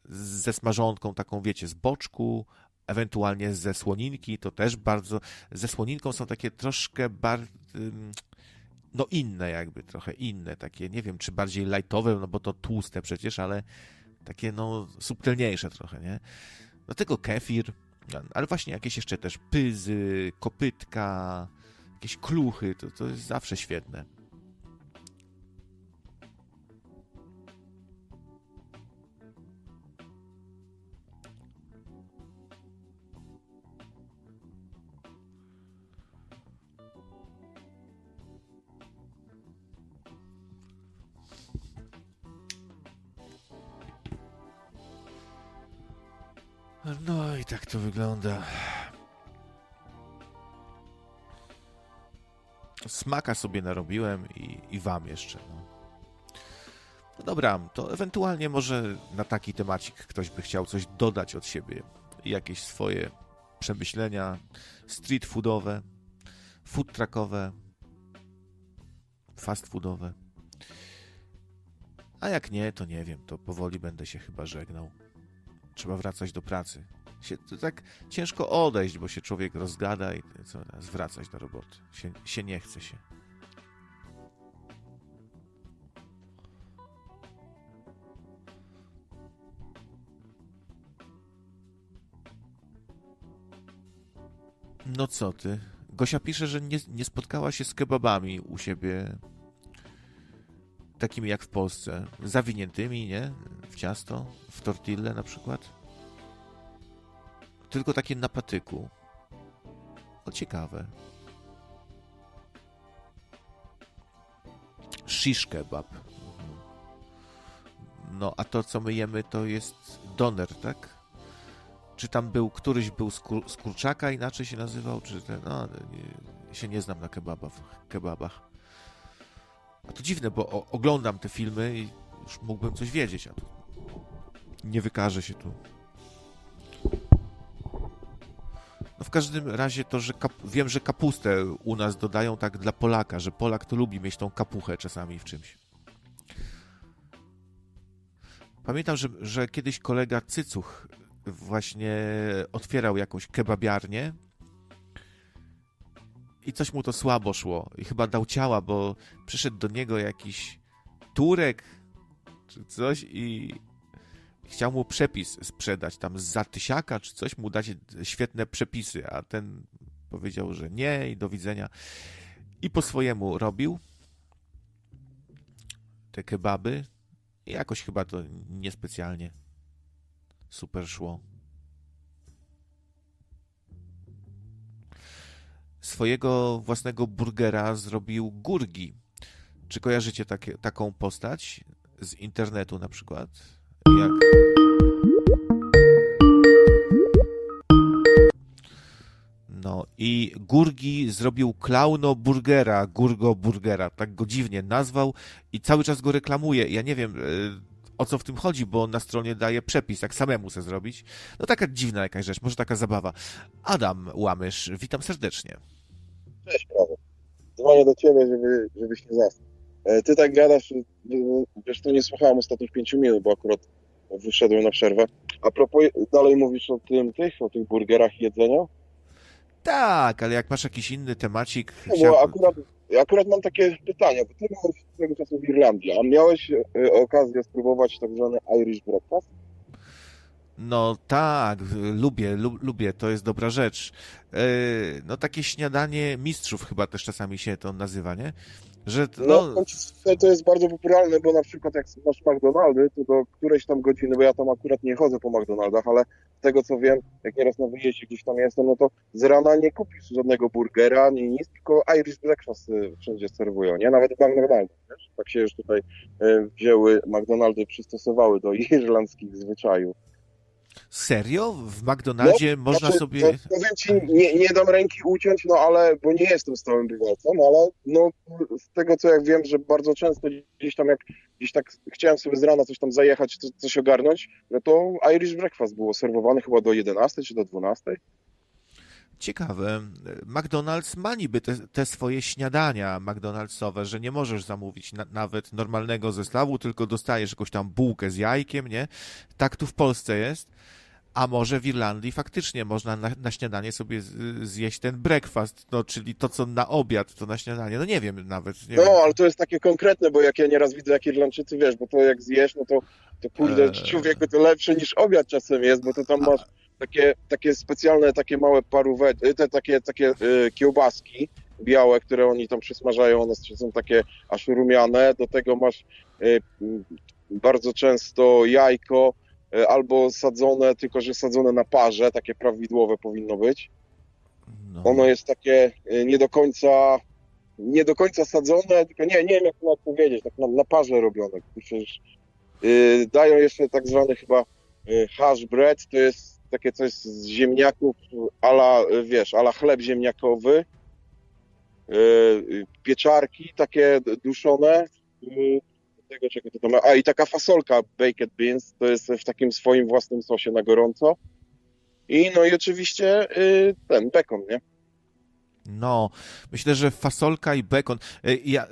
ze smażonką taką, wiecie, z boczku, ewentualnie ze słoninki, to też bardzo, ze słoninką są takie troszkę bardziej, no inne jakby, trochę inne, takie, nie wiem, czy bardziej lightowe, no bo to tłuste przecież, ale takie, no, subtelniejsze trochę, nie? Do tego kefir, ale właśnie jakieś jeszcze też pyzy, kopytka, jakieś kluchy, to, to jest zawsze świetne. No i tak to wygląda. Smaka sobie narobiłem i, i wam jeszcze. No. no dobra, to ewentualnie może na taki temacik ktoś by chciał coś dodać od siebie. Jakieś swoje przemyślenia street foodowe, food truckowe, fast foodowe. A jak nie, to nie wiem, to powoli będę się chyba żegnał trzeba wracać do pracy. Się, to tak ciężko odejść, bo się człowiek rozgada i co teraz wracać do roboty. Się, się nie chce się. No co ty? Gosia pisze, że nie, nie spotkała się z kebabami u siebie takimi jak w Polsce, zawiniętymi, nie? W ciasto, w tortille na przykład. Tylko takie na patyku. O, ciekawe. Shish kebab. No, a to, co my jemy, to jest doner, tak? Czy tam był, któryś był z, kur, z kurczaka, inaczej się nazywał, czy ten, no, nie, się nie znam na kebabach. kebabach. A to dziwne, bo o, oglądam te filmy i już mógłbym coś wiedzieć, a tu nie wykaże się tu. No w każdym razie to, że wiem, że kapustę u nas dodają tak dla Polaka, że Polak to lubi mieć tą kapuchę czasami w czymś. Pamiętam, że, że kiedyś kolega Cycuch właśnie otwierał jakąś kebabiarnię i coś mu to słabo szło. I chyba dał ciała, bo przyszedł do niego jakiś Turek czy coś i chciał mu przepis sprzedać, tam z zatysiaka czy coś, mu dać świetne przepisy, a ten powiedział, że nie i do widzenia. I po swojemu robił te kebaby i jakoś chyba to niespecjalnie super szło. Swojego własnego burgera zrobił Gurgi. Czy kojarzycie takie, taką postać z internetu na przykład? Jak... No i Gurgi zrobił klauno burgera, Gurgo burgera, tak go dziwnie nazwał i cały czas go reklamuje. Ja nie wiem e, o co w tym chodzi, bo na stronie daje przepis, jak samemu chce zrobić. No taka dziwna jakaś rzecz, może taka zabawa. Adam Łamysz, witam serdecznie. Cześć, prawo. Dzwonię do ciebie, żeby, żebyś nie zasnął. E, ty tak gadasz, wiesz, to nie słuchałem ostatnich pięciu minut, bo akurat wyszedłem na przerwę. A propos, dalej mówisz o tym, tych, o tych burgerach i jedzeniu? Tak, ale jak masz jakiś inny temacik... No, bo akurat, akurat mam takie pytanie, bo ty byłeś swego czasu w Irlandii, a miałeś e, okazję spróbować tak zwany Irish breakfast? No tak, lubię, lubię, to jest dobra rzecz. E, no takie śniadanie mistrzów chyba też czasami się to nazywa, nie? Że, no... no to jest bardzo popularne, bo na przykład jak masz McDonaldy, to do którejś tam godziny, bo ja tam akurat nie chodzę po McDonaldach, ale z tego co wiem, jak nieraz na wyjeździe gdzieś tam jestem, no to z rana nie kupisz żadnego burgera, nie nic, tylko Irish breakfast y, wszędzie serwują, nie? Nawet w McDonaldach, wiesz? Tak się już tutaj y, wzięły, McDonaldy przystosowały do [LAUGHS] irlandzkich zwyczajów. Serio? W McDonaldzie no, można znaczy, sobie... No, powiem ci, nie, nie dam ręki uciąć, no ale, bo nie jestem stałym bywalcą, ale no z tego co jak wiem, że bardzo często gdzieś tam jak gdzieś tak chciałem sobie z rana coś tam zajechać, coś ogarnąć, no to Irish Breakfast było serwowane chyba do 11 czy do 12. ciekawe. McDonald's ma niby te, te swoje śniadania McDonald'sowe, że nie możesz zamówić na, nawet normalnego zestawu, tylko dostajesz jakąś tam bułkę z jajkiem, nie? Tak tu w Polsce jest. A może w Irlandii faktycznie można na, na śniadanie sobie zjeść ten breakfast, no, czyli to, co na obiad, to na śniadanie. No nie wiem nawet. Nie no, wiem. ale to jest takie konkretne, bo jak ja nieraz widzę, jak Irlandczycy, wiesz, bo to jak zjesz, no to, to kurde, Eee. człowieku, to lepsze niż obiad czasem jest, bo to tam masz takie, takie specjalne, takie małe paróweczki, te takie, takie e, kiełbaski białe, które oni tam przysmażają, one są takie aż rumiane, do tego masz m, bardzo często jajko, albo sadzone, tylko że sadzone na parze, takie prawidłowe powinno być. No. Ono jest takie y, nie do końca nie do końca sadzone, tylko nie, nie wiem jak to nawet powiedzieć, tak na, na parze robione. Przecież y, dają jeszcze tak zwany chyba y, hash bread, to jest takie coś z ziemniaków ala, wiesz, ala chleb ziemniakowy, y, pieczarki takie duszone, y, tego czego to tam, a i taka fasolka baked beans, to jest w takim swoim własnym sosie na gorąco. I no i oczywiście y, ten bekon, nie? No, myślę, że fasolka i bekon y, ja,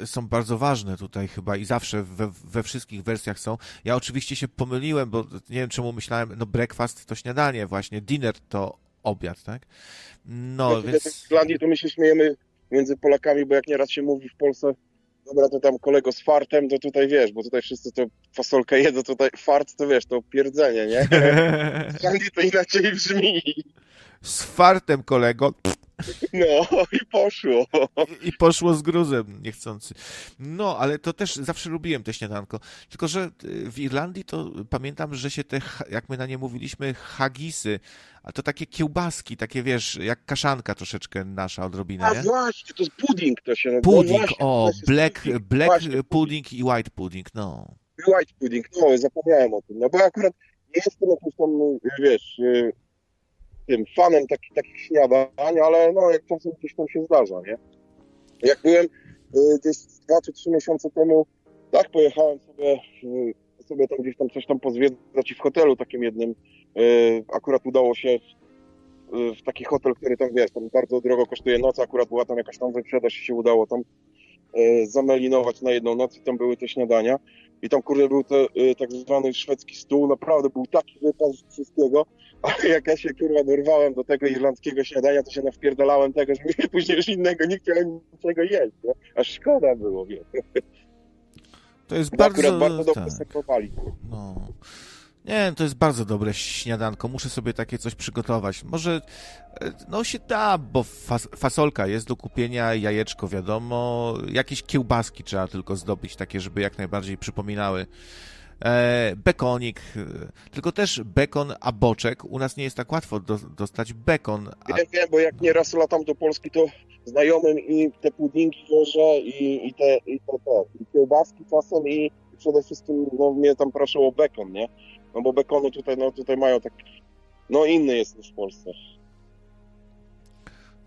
y, są bardzo ważne tutaj chyba i zawsze we, we wszystkich wersjach są. Ja oczywiście się pomyliłem, bo nie wiem czemu myślałem, no breakfast to śniadanie właśnie, dinner to obiad, tak? No, No, więc... W Irlandii to my się śmiejemy między Polakami, bo jak nieraz się mówi w Polsce, dobra, to tam kolego z fartem, to tutaj wiesz, bo tutaj wszyscy to fasolkę jedzą, tutaj fart to wiesz, to pierdzenie, nie? [LAUGHS] [LAUGHS] W Irlandii to inaczej brzmi. Z fartem kolego No i poszło. i poszło z gruzem niechcący. No, ale to też zawsze lubiłem te śniadanko. Tylko, że y, w Irlandii to pamiętam, że się te, jak my na nie mówiliśmy, hagisy, a to takie kiełbaski, takie wiesz, jak kaszanka troszeczkę nasza odrobinę, A nie? właśnie, to jest pudding to się nazywa. Pudding, Właśnie, o, black, pudding. black Właśnie, pudding i white pudding, no. White pudding, no zapomniałem o tym, no bo akurat nie jestem jakimś tam, wiesz, y, tym fanem takich, takich śniadań, ale no jak czasem gdzieś tam się zdarza, nie? Jak byłem y, gdzieś dwa czy trzy miesiące temu, tak, pojechałem sobie, y, sobie tam gdzieś tam coś tam pozwiedzać i w hotelu takim jednym, y, akurat udało się w taki hotel, który tam, wiesz, tam bardzo drogo kosztuje noc, akurat była tam jakaś tam wyprzedaż i się udało tam zamelinować na jedną noc i tam były te śniadania. I tam, kurde, był to y, tak zwany szwedzki stół, naprawdę był taki wypas wszystkiego, [LAUGHS] ale jak ja się, kurwa, dorwałem do tego irlandzkiego śniadania, to się nawpierdalałem tego, że [LAUGHS] później już innego nie chciałem niczego jeść, nie? Aż szkoda było, wie. To jest Bo bardzo... bardzo dobrze tak. serwowali. No. Nie, to jest bardzo dobre śniadanko. Muszę sobie takie coś przygotować. Może, e, no się da, bo fas fasolka jest do kupienia, jajeczko wiadomo, jakieś kiełbaski trzeba tylko zdobyć, takie, żeby jak najbardziej przypominały. E, bekonik, e, tylko też bekon, a boczek. U nas nie jest tak łatwo do, dostać bekon. A, Wiem, wiem, bo jak nieraz latam do Polski, to znajomym i te puddingi wożę i, i, te, i te, te i kiełbaski czasem i przede wszystkim no, mnie tam proszą o bekon, nie? No bo bekonu tutaj, no tutaj mają tak, no inny jest niż w Polsce.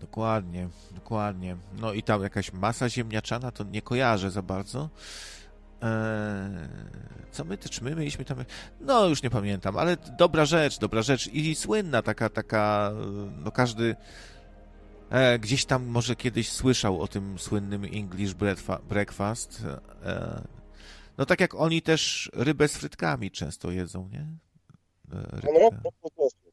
Dokładnie, dokładnie. No i tam jakaś masa ziemniaczana, to nie kojarzę za bardzo. Eee, co my, czy my mieliśmy tam? No, już nie pamiętam, ale dobra rzecz, dobra rzecz i słynna taka, taka, no każdy e, gdzieś tam może kiedyś słyszał o tym słynnym English breakfast. E, no tak jak oni też rybę z frytkami często jedzą, nie? E, No, no, rybkę. no po prostu.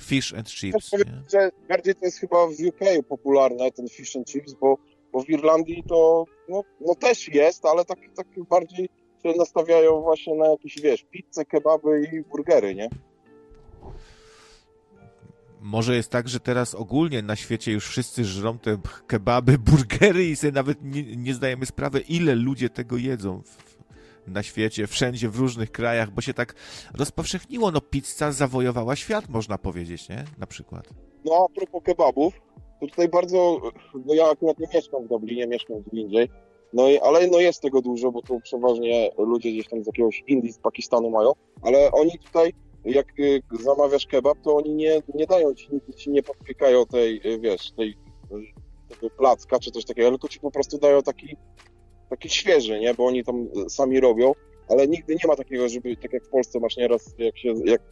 Fish and chips, powiem, nie? bardziej to jest chyba w UK popularne, ten fish and chips, bo, bo w Irlandii to no, no też jest, ale tak, tak bardziej się nastawiają właśnie na jakieś, wiesz, pizze, kebaby i burgery, nie? Może jest tak, że teraz ogólnie na świecie już wszyscy żrą te kebaby, [LAUGHS] burgery i sobie nawet nie, nie zdajemy sprawy, ile ludzie tego jedzą na świecie, wszędzie, w różnych krajach, bo się tak rozpowszechniło. No pizza zawojowała świat, można powiedzieć, nie? Na przykład. No, a propos kebabów, to tutaj bardzo, no ja akurat nie mieszkam w Dublinie, mieszkam gdzie indziej, no i, ale no jest tego dużo, bo tu przeważnie ludzie gdzieś tam z jakiegoś Indii, z Pakistanu mają, ale oni tutaj, jak y, zamawiasz kebab, to oni nie, nie dają ci, ci nie podpiekają tej, y, wiesz, tej, y, tego placka czy coś takiego, tylko ci po prostu dają taki, taki świeży, nie, bo oni tam sami robią ale nigdy nie ma takiego, żeby tak jak w Polsce masz nieraz, jak się, jak,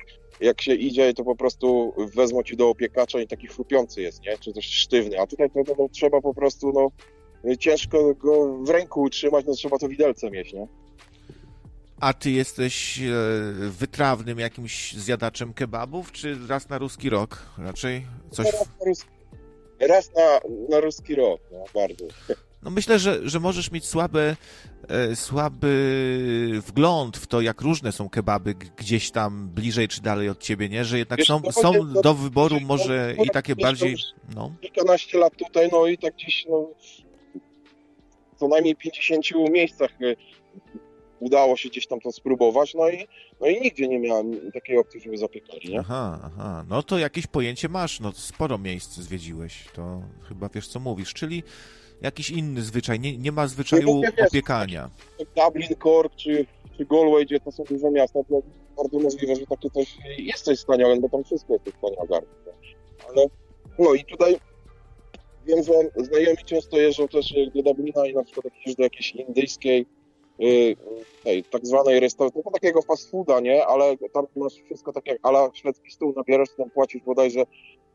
jak się idzie, to po prostu wezmą ci do opiekacza i taki chrupiący jest, nie? Czy też sztywny, a tutaj to, to trzeba po prostu, no, ciężko go w ręku utrzymać, no trzeba to widelce mieć, nie? A ty jesteś e, wytrawnym jakimś zjadaczem kebabów, czy raz na ruski rok? Raczej coś... Raz na ruski, raz na, na ruski rok, no, bardzo. No myślę, że, że możesz mieć słabe, e, słaby wgląd w to, jak różne są kebaby gdzieś tam bliżej czy dalej od ciebie, nie? Że jednak Wiesz, są, są będzie- do wyboru może i takie bardziej... No. kilkanaście lat tutaj, no i tak gdzieś, no, w co najmniej 50 miejscach y, udało się gdzieś tam to spróbować, no i, no i nigdzie nie miałem takiej opcji, żeby zapiekali, nie? Aha, aha. No to jakieś pojęcie masz, no sporo miejsc zwiedziłeś, to chyba wiesz co mówisz, czyli jakiś inny zwyczaj, nie, nie ma zwyczaju Nie, wiesz, opiekania. Dublin, Cork czy, czy Galway, gdzie to są duże miasta, to bardzo możliwe, że takie coś jest coś wspaniałego, bo tam wszystko jest wspaniałe. Ale no i tutaj wiem, że znajomi często jeżdżą też do Dublina i na przykład jakieś, do jakiejś indyjskiej tej tak zwanej restauracji, no takiego fast fooda, nie? Ale tam masz wszystko tak jak szwedzki stół, nabierasz, tam płacisz bodajże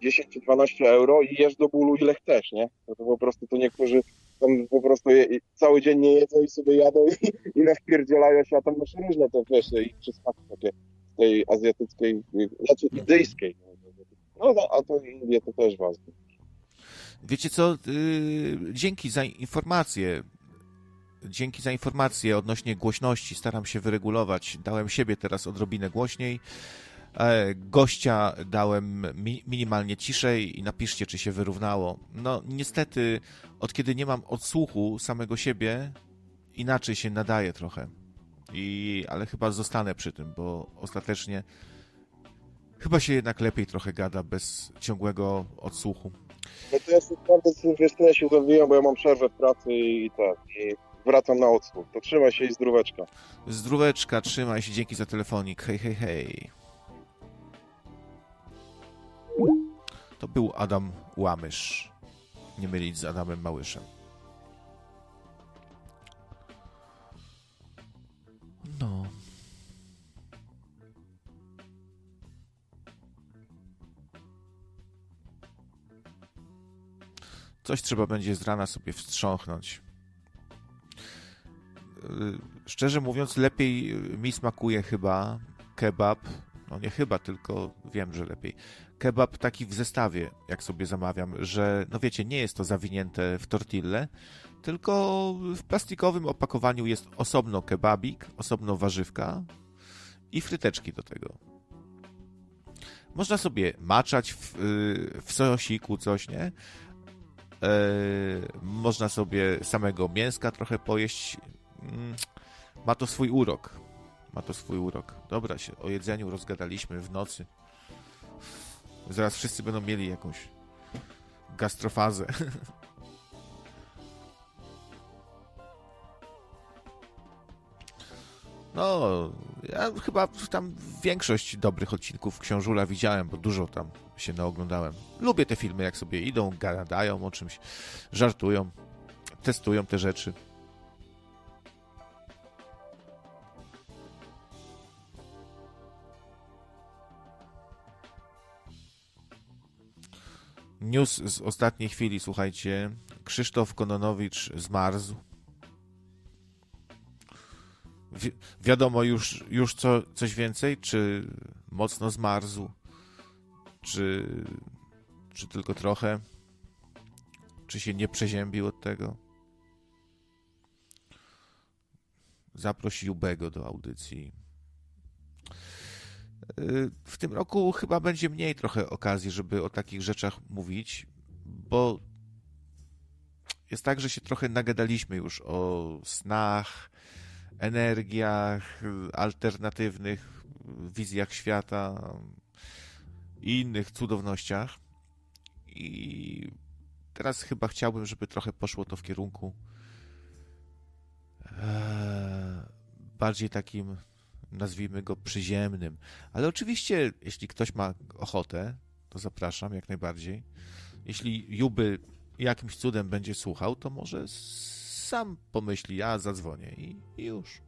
10 czy 12 euro i jesz do bólu ile chcesz, nie? No to po prostu to niektórzy tam po prostu je, cały dzień nie jedzą i sobie jadą i, i nawpierdzielają się, a tam masz różne te wiesz, i przysmaki takie tej azjatyckiej, y, znaczy indyjskiej. No, no a to Indie to też ważne. Wiecie co, yy, dzięki za informację, dzięki za informację odnośnie głośności staram się wyregulować. Dałem siebie teraz odrobinę głośniej, e, gościa dałem mi, minimalnie ciszej i napiszcie, czy się wyrównało. No niestety, od kiedy nie mam odsłuchu samego siebie, inaczej się nadaje trochę. I, ale chyba zostanę przy tym, bo ostatecznie chyba się jednak lepiej trochę gada bez ciągłego odsłuchu. No to ja sobie naprawdę, wiesz, ja się zawijam, bo ja mam przerwę w pracy i tak, i wracam na odsłuch. To trzymaj się i zdróweczka. Zdróweczka, trzymaj się, dzięki za telefonik. Hej, hej, hej. To był Adam Łamysz. Nie mylić z Adamem Małyszem. No. Coś trzeba będzie z rana sobie wstrząchnąć. Yy, Szczerze mówiąc, lepiej mi smakuje chyba kebab. No nie chyba, tylko wiem, że lepiej. Kebab taki w zestawie, jak sobie zamawiam, że no wiecie, nie jest to zawinięte w tortillę, tylko w plastikowym opakowaniu jest osobno kebabik, osobno warzywka i fryteczki do tego. Można sobie maczać w, yy, w sosiku coś, nie? Yy, można sobie samego mięska trochę pojeść. Mm, Ma to swój urok. Ma to swój urok. Dobra, się o jedzeniu rozgadaliśmy w nocy. Zaraz wszyscy będą mieli jakąś gastrofazę. [LAUGHS] No, ja chyba tam większość dobrych odcinków Książula widziałem, bo dużo tam się naoglądałem. Lubię te filmy, jak sobie idą, gadają o czymś, żartują, testują te rzeczy. News z ostatniej chwili, słuchajcie. Krzysztof Kononowicz zmarzł. Wi wiadomo już, już co, coś więcej? Czy mocno zmarzł? Czy, czy tylko trochę? Czy się nie przeziębił od tego? Zaproś Jubego do audycji. W tym roku chyba będzie mniej trochę okazji, żeby o takich rzeczach mówić, bo jest tak, że się trochę nagadaliśmy już o snach, energiach, alternatywnych wizjach świata i innych cudownościach. I teraz chyba chciałbym, żeby trochę poszło to w kierunku bardziej takim nazwijmy go przyziemnym. Ale oczywiście, jeśli ktoś ma ochotę, to zapraszam jak najbardziej. Jeśli Juby jakimś cudem będzie słuchał, to może sam pomyśli, ja zadzwonię i, już.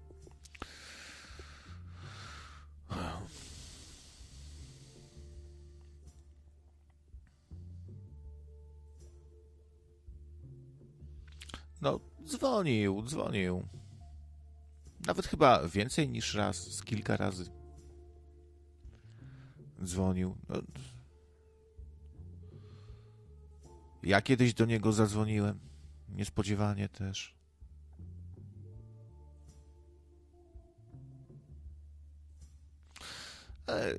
No, dzwonił, dzwonił. Nawet chyba więcej niż raz, z kilka razy. Dzwonił. No. Ja kiedyś do niego zadzwoniłem. Niespodziewanie też. E,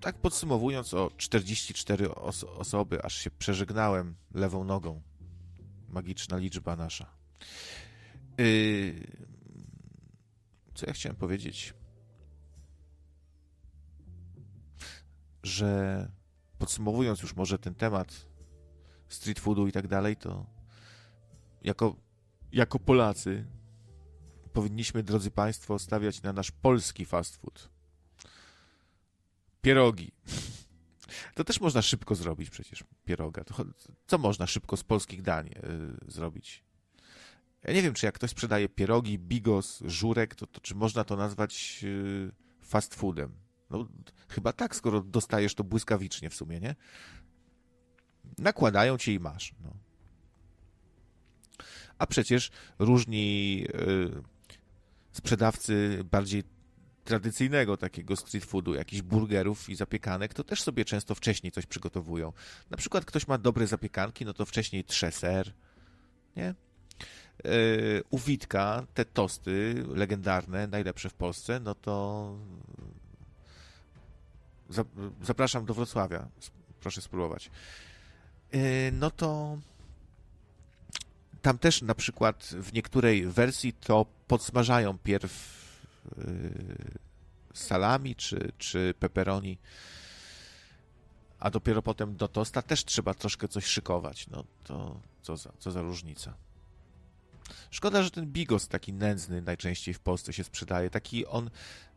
tak podsumowując, o 44 os osoby, aż się przeżegnałem lewą nogą. Magiczna liczba nasza. Yy... Co ja chciałem powiedzieć? Że podsumowując już może ten temat street foodu i tak dalej, to jako, jako Polacy powinniśmy, drodzy Państwo, stawiać na nasz polski fast food. Pierogi. [LAUGHS] To też można szybko zrobić przecież, pieroga. Co można szybko z polskich dań y, zrobić? Ja nie wiem, czy jak ktoś sprzedaje pierogi, bigos, żurek, to, to czy można to nazwać y, fast foodem? No, chyba tak, skoro dostajesz to błyskawicznie w sumie, nie? Nakładają ci i masz. No. A przecież różni y, sprzedawcy bardziej tradycyjnego takiego street foodu, jakichś burgerów i zapiekanek, to też sobie często wcześniej coś przygotowują. Na przykład ktoś ma dobre zapiekanki, no to wcześniej trze ser, nie? Yy, u Witka te tosty legendarne, najlepsze w Polsce, no to zapraszam do Wrocławia. Proszę spróbować. Yy, no to tam też na przykład w niektórej wersji to podsmażają pierw yy, salami czy, czy pepperoni, a dopiero potem do tosta też trzeba troszkę coś szykować. No to co za, co za różnica. Szkoda, że ten bigos taki nędzny najczęściej w Polsce się sprzedaje. Taki on,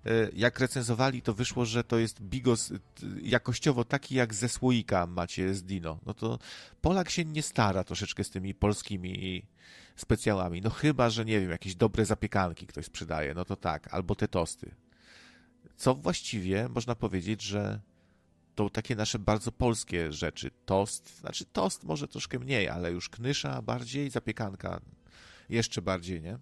e, jak recenzowali, to wyszło, że to jest bigos e, jakościowo taki jak ze słoika macie z Dino. No to Polak się nie stara troszeczkę z tymi polskimi specjalami. No chyba, że nie wiem, jakieś dobre zapiekanki ktoś sprzedaje, no to tak, albo te tosty. Co właściwie można powiedzieć, że to takie nasze bardzo polskie rzeczy. Tost, znaczy tost może troszkę mniej, ale już knysza bardziej, zapiekanka jeszcze bardziej, nie?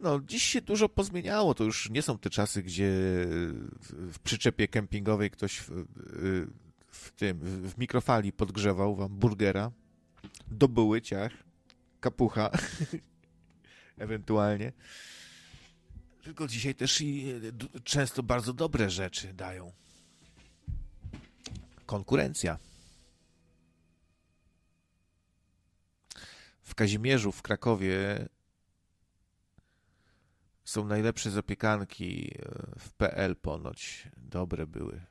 No, dziś się dużo pozmieniało. To już nie są te czasy, gdzie w przyczepie kempingowej ktoś w, w tym, w mikrofali podgrzewał wam burgera do byłyciach, kapucha, [LAUGHS] ewentualnie. Tylko dzisiaj też i e, często bardzo dobre rzeczy dają. Konkurencja. W Kazimierzu, w Krakowie są najlepsze zapiekanki e, w PL ponoć. Dobre były.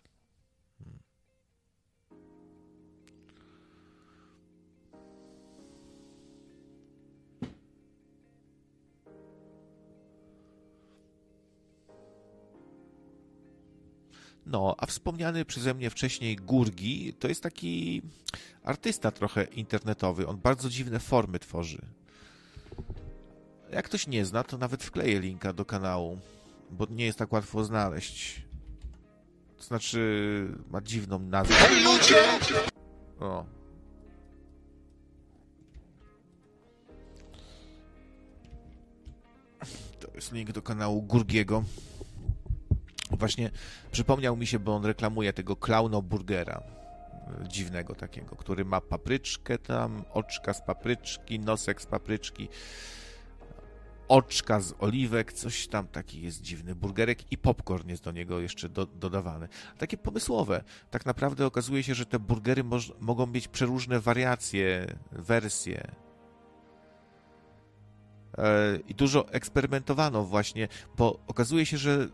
No, a wspomniany przeze mnie wcześniej Gurgi to jest taki artysta trochę internetowy. On bardzo dziwne formy tworzy. Jak ktoś nie zna, to nawet wkleję linka do kanału, bo nie jest tak łatwo znaleźć. To znaczy, ma dziwną nazwę. Hej ludzie! O. To jest link do kanału Gurgiego. Właśnie przypomniał mi się, bo on reklamuje tego klauno burgera e, dziwnego takiego, który ma papryczkę tam, oczka z papryczki, nosek z papryczki, oczka z oliwek, coś tam taki jest dziwny burgerek i popcorn jest do niego jeszcze do, dodawany. Takie pomysłowe. Tak naprawdę okazuje się, że te burgery moż, mogą mieć przeróżne wariacje, wersje. E, I dużo eksperymentowano właśnie, bo okazuje się, że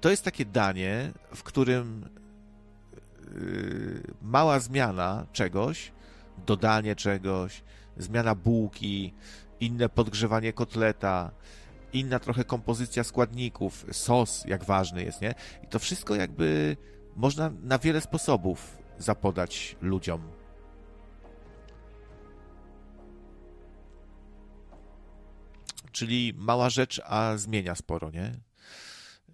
to jest takie danie, w którym yy, mała zmiana czegoś, dodanie czegoś, zmiana bułki, inne podgrzewanie kotleta, inna trochę kompozycja składników, sos jak ważny jest, nie? I to wszystko jakby można na wiele sposobów zapodać ludziom. Czyli mała rzecz, a zmienia sporo, nie?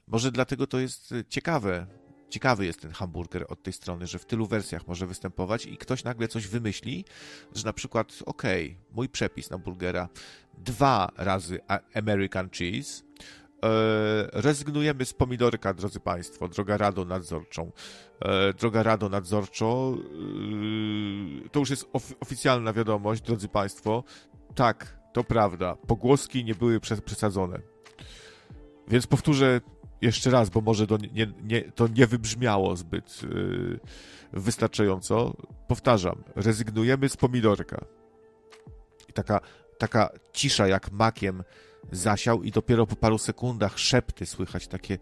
Może dlatego to jest ciekawe. Ciekawy jest ten hamburger od tej strony, że w tylu wersjach może występować i ktoś nagle coś wymyśli, że na przykład, ok, mój przepis na burgera dwa razy American cheese, E, rezygnujemy z pomidorka, drodzy Państwo, droga Rado Nadzorczą. E, droga Rado Nadzorczo, e, to już jest of oficjalna wiadomość, drodzy Państwo. Tak, to prawda, pogłoski nie były przesadzone. Więc powtórzę jeszcze raz, bo może to nie, nie, to nie wybrzmiało zbyt yy, wystarczająco. Powtarzam, rezygnujemy z pomidorka. I taka, taka cisza jak makiem zasiał i dopiero po paru sekundach szepty słychać takie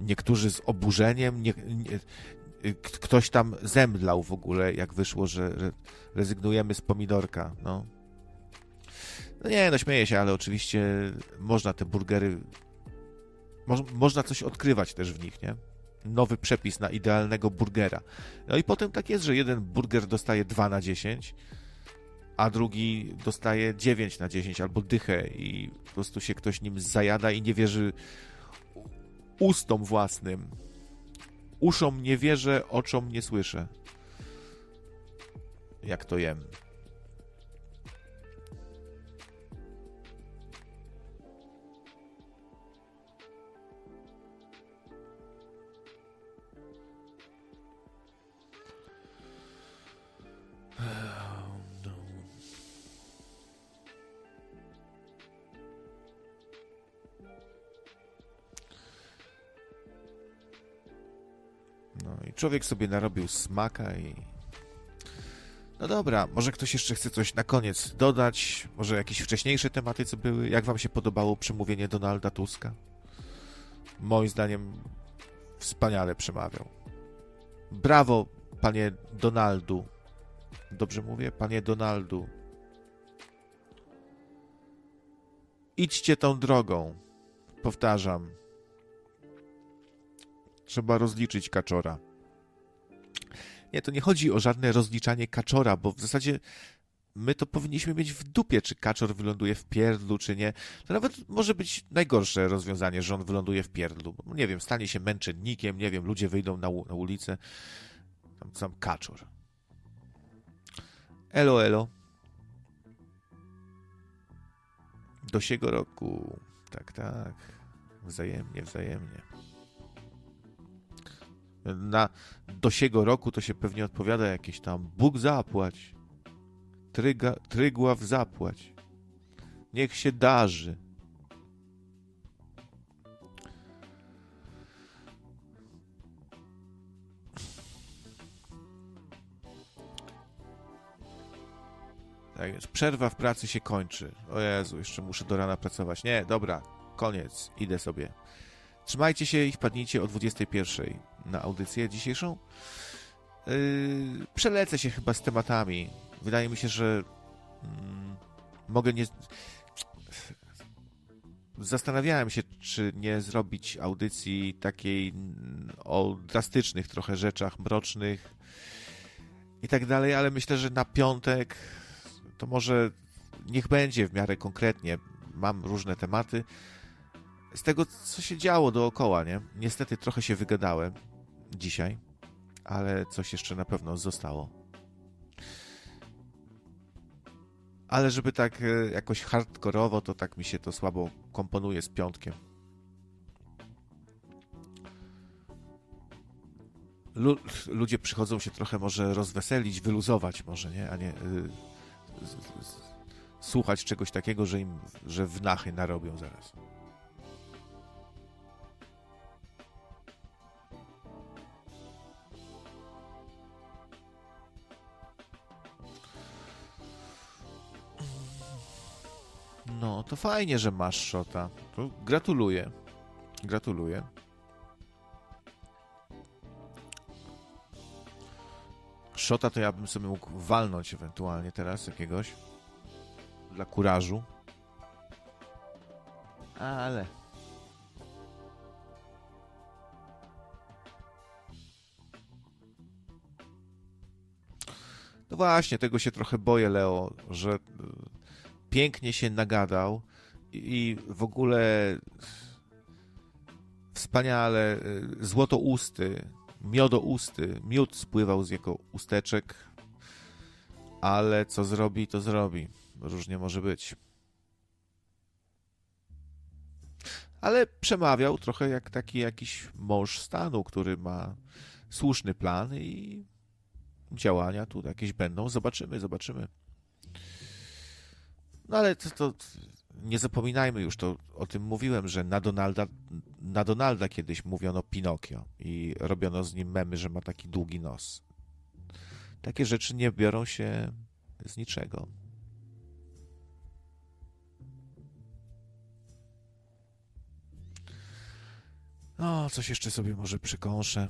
niektórzy z oburzeniem, nie, nie, ktoś tam zemdlał w ogóle, jak wyszło, że rezygnujemy z pomidorka, no. No nie, no śmieję się, ale oczywiście można te burgery, mo, można coś odkrywać też w nich, nie? Nowy przepis na idealnego burgera. No i potem tak jest, że jeden burger dostaje 2 na 10, a drugi dostaje 9 na 10 albo dychę i po prostu się ktoś nim zajada i nie wierzy ustom własnym. Uszom nie wierzę, oczom nie słyszę. Jak to jem. Człowiek sobie narobił smaka i... No dobra, może ktoś jeszcze chce coś na koniec dodać? Może jakieś wcześniejsze tematy, co były? Jak wam się podobało przemówienie Donalda Tuska? Moim zdaniem wspaniale przemawiał. Brawo, panie Donaldu. Dobrze mówię? Panie Donaldu. Idźcie tą drogą. Powtarzam. Trzeba rozliczyć kaczora. Nie, to nie chodzi o żadne rozliczanie kaczora, bo w zasadzie my to powinniśmy mieć w dupie, czy kaczor wyląduje w pierdlu, czy nie. To nawet może być najgorsze rozwiązanie, że on wyląduje w pierdlu. Nie wiem, stanie się męczennikiem, nie wiem, ludzie wyjdą na, na ulicę. Tam sam kaczor. Elo, elo. Do siego roku. Tak, tak. Wzajemnie, wzajemnie na dosiego roku to się pewnie odpowiada jakieś tam Bóg zapłać, Tryga, Trygław zapłać, niech się darzy. Tak jest. Przerwa w pracy się kończy. O Jezu, jeszcze muszę do rana pracować. Nie, dobra, koniec. Idę sobie. Trzymajcie się i wpadnijcie o 21 na audycję dzisiejszą. Yy, przelecę się chyba z tematami. Wydaje mi się, że mm, mogę nie. Zastanawiałem się, czy nie zrobić audycji takiej mm, o drastycznych trochę rzeczach, mrocznych i tak dalej, ale myślę, że na piątek to może niech będzie w miarę konkretnie. Mam różne tematy z tego, co się działo dookoła, nie? Niestety trochę się wygadałem dzisiaj, ale coś jeszcze na pewno zostało. Ale żeby tak e, jakoś hardkorowo, to tak mi się to słabo komponuje z piątkiem. Lu ludzie przychodzą się trochę może rozweselić, wyluzować może, nie? A nie y, słuchać czegoś takiego, że im, że wnachy narobią zaraz. No, to fajnie, że masz szota. To gratuluję. Gratuluję. Szota to ja bym sobie mógł walnąć ewentualnie teraz jakiegoś. Dla kurażu. Ale... No właśnie, tego się trochę boję, Leo, że pięknie się nagadał i w ogóle Wspaniale, y, złotousty, miodousty, miód spływał z jego usteczek, ale co zrobi, to zrobi. Różnie może być. Ale przemawiał trochę jak taki jakiś mąż stanu, który ma słuszny plan i działania tu jakieś będą. Zobaczymy, zobaczymy. No ale to, to nie zapominajmy już, to o tym mówiłem, że na Donalda, na Donalda kiedyś mówiono Pinokio i robiono z nim memy, że ma taki długi nos. Takie rzeczy nie biorą się z niczego. O, coś jeszcze sobie może przykąszę.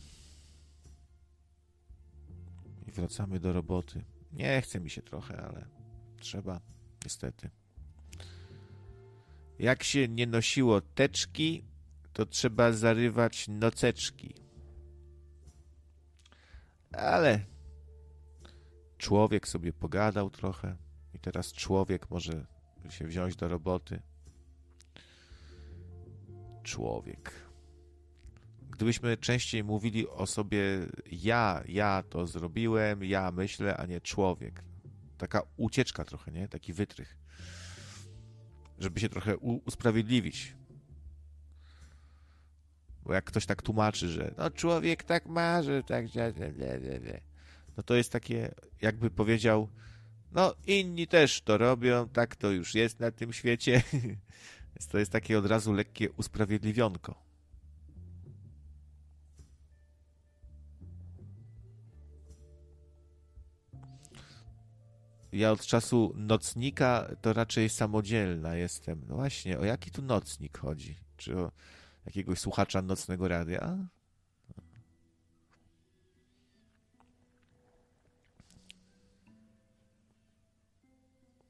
I wracamy do roboty. Nie chce mi się trochę, ale trzeba, niestety. Jak się nie nosiło teczki, to trzeba zarywać noceczki. Ale człowiek sobie pogadał trochę i teraz człowiek może się wziąć do roboty. Człowiek. Gdybyśmy częściej mówili o sobie ja, ja to zrobiłem, ja myślę, a nie człowiek. Taka ucieczka trochę, nie? Taki wytrych. Żeby się trochę usprawiedliwić. Bo jak ktoś tak tłumaczy, że no człowiek tak ma, że tak, że, no to jest takie, jakby powiedział, no inni też to robią, tak to już jest na tym świecie. [LAUGHS] to jest takie od razu lekkie usprawiedliwionko. Ja od czasu nocnika to raczej samodzielna jestem. No właśnie, o jaki tu nocnik chodzi? Czy o jakiegoś słuchacza nocnego radia?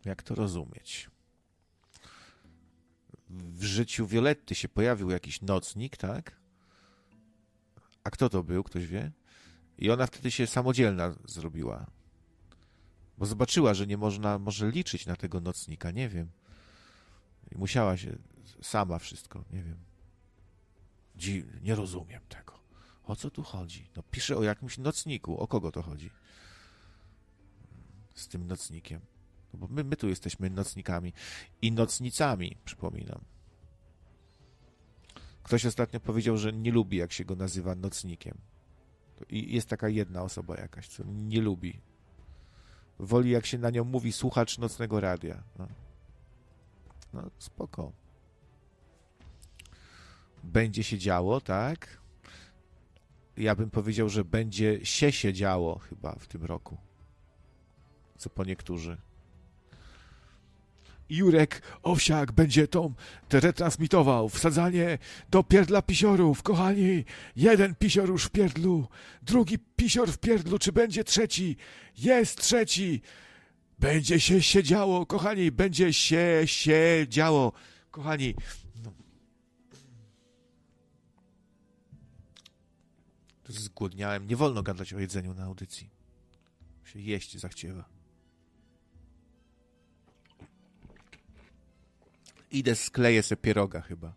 Jak to rozumieć? W życiu Violetty się pojawił jakiś nocnik, tak? A kto to był? Ktoś wie? I ona wtedy się samodzielna zrobiła. Bo zobaczyła, że nie można może liczyć na tego nocnika, nie wiem. I musiała się sama wszystko, nie wiem. Dziwnie, nie rozumiem tego. O co tu chodzi? No pisze o jakimś nocniku. O kogo to chodzi? Z tym nocnikiem. No bo my, my tu jesteśmy nocnikami i nocnicami, przypominam. Ktoś ostatnio powiedział, że nie lubi, jak się go nazywa nocnikiem. I jest taka jedna osoba jakaś, co nie lubi woli, jak się na nią mówi, słuchacz nocnego radia. No, no spoko. Będzie się działo, tak? Ja bym powiedział, że będzie się się działo chyba w tym roku. Co po niektórzy. Jurek Owsiak będzie tą retransmitował. Wsadzanie do pierdla pisiorów. Kochani, jeden pisior już w pierdlu, drugi pisior w pierdlu. Czy będzie trzeci? Jest trzeci. Będzie się siedziało, kochani, będzie się siedziało. Kochani, no. Zgłodniałem. Nie wolno gadać o jedzeniu na audycji. Się jeść zachciewa. Idę, skleję sobie pieroga chyba.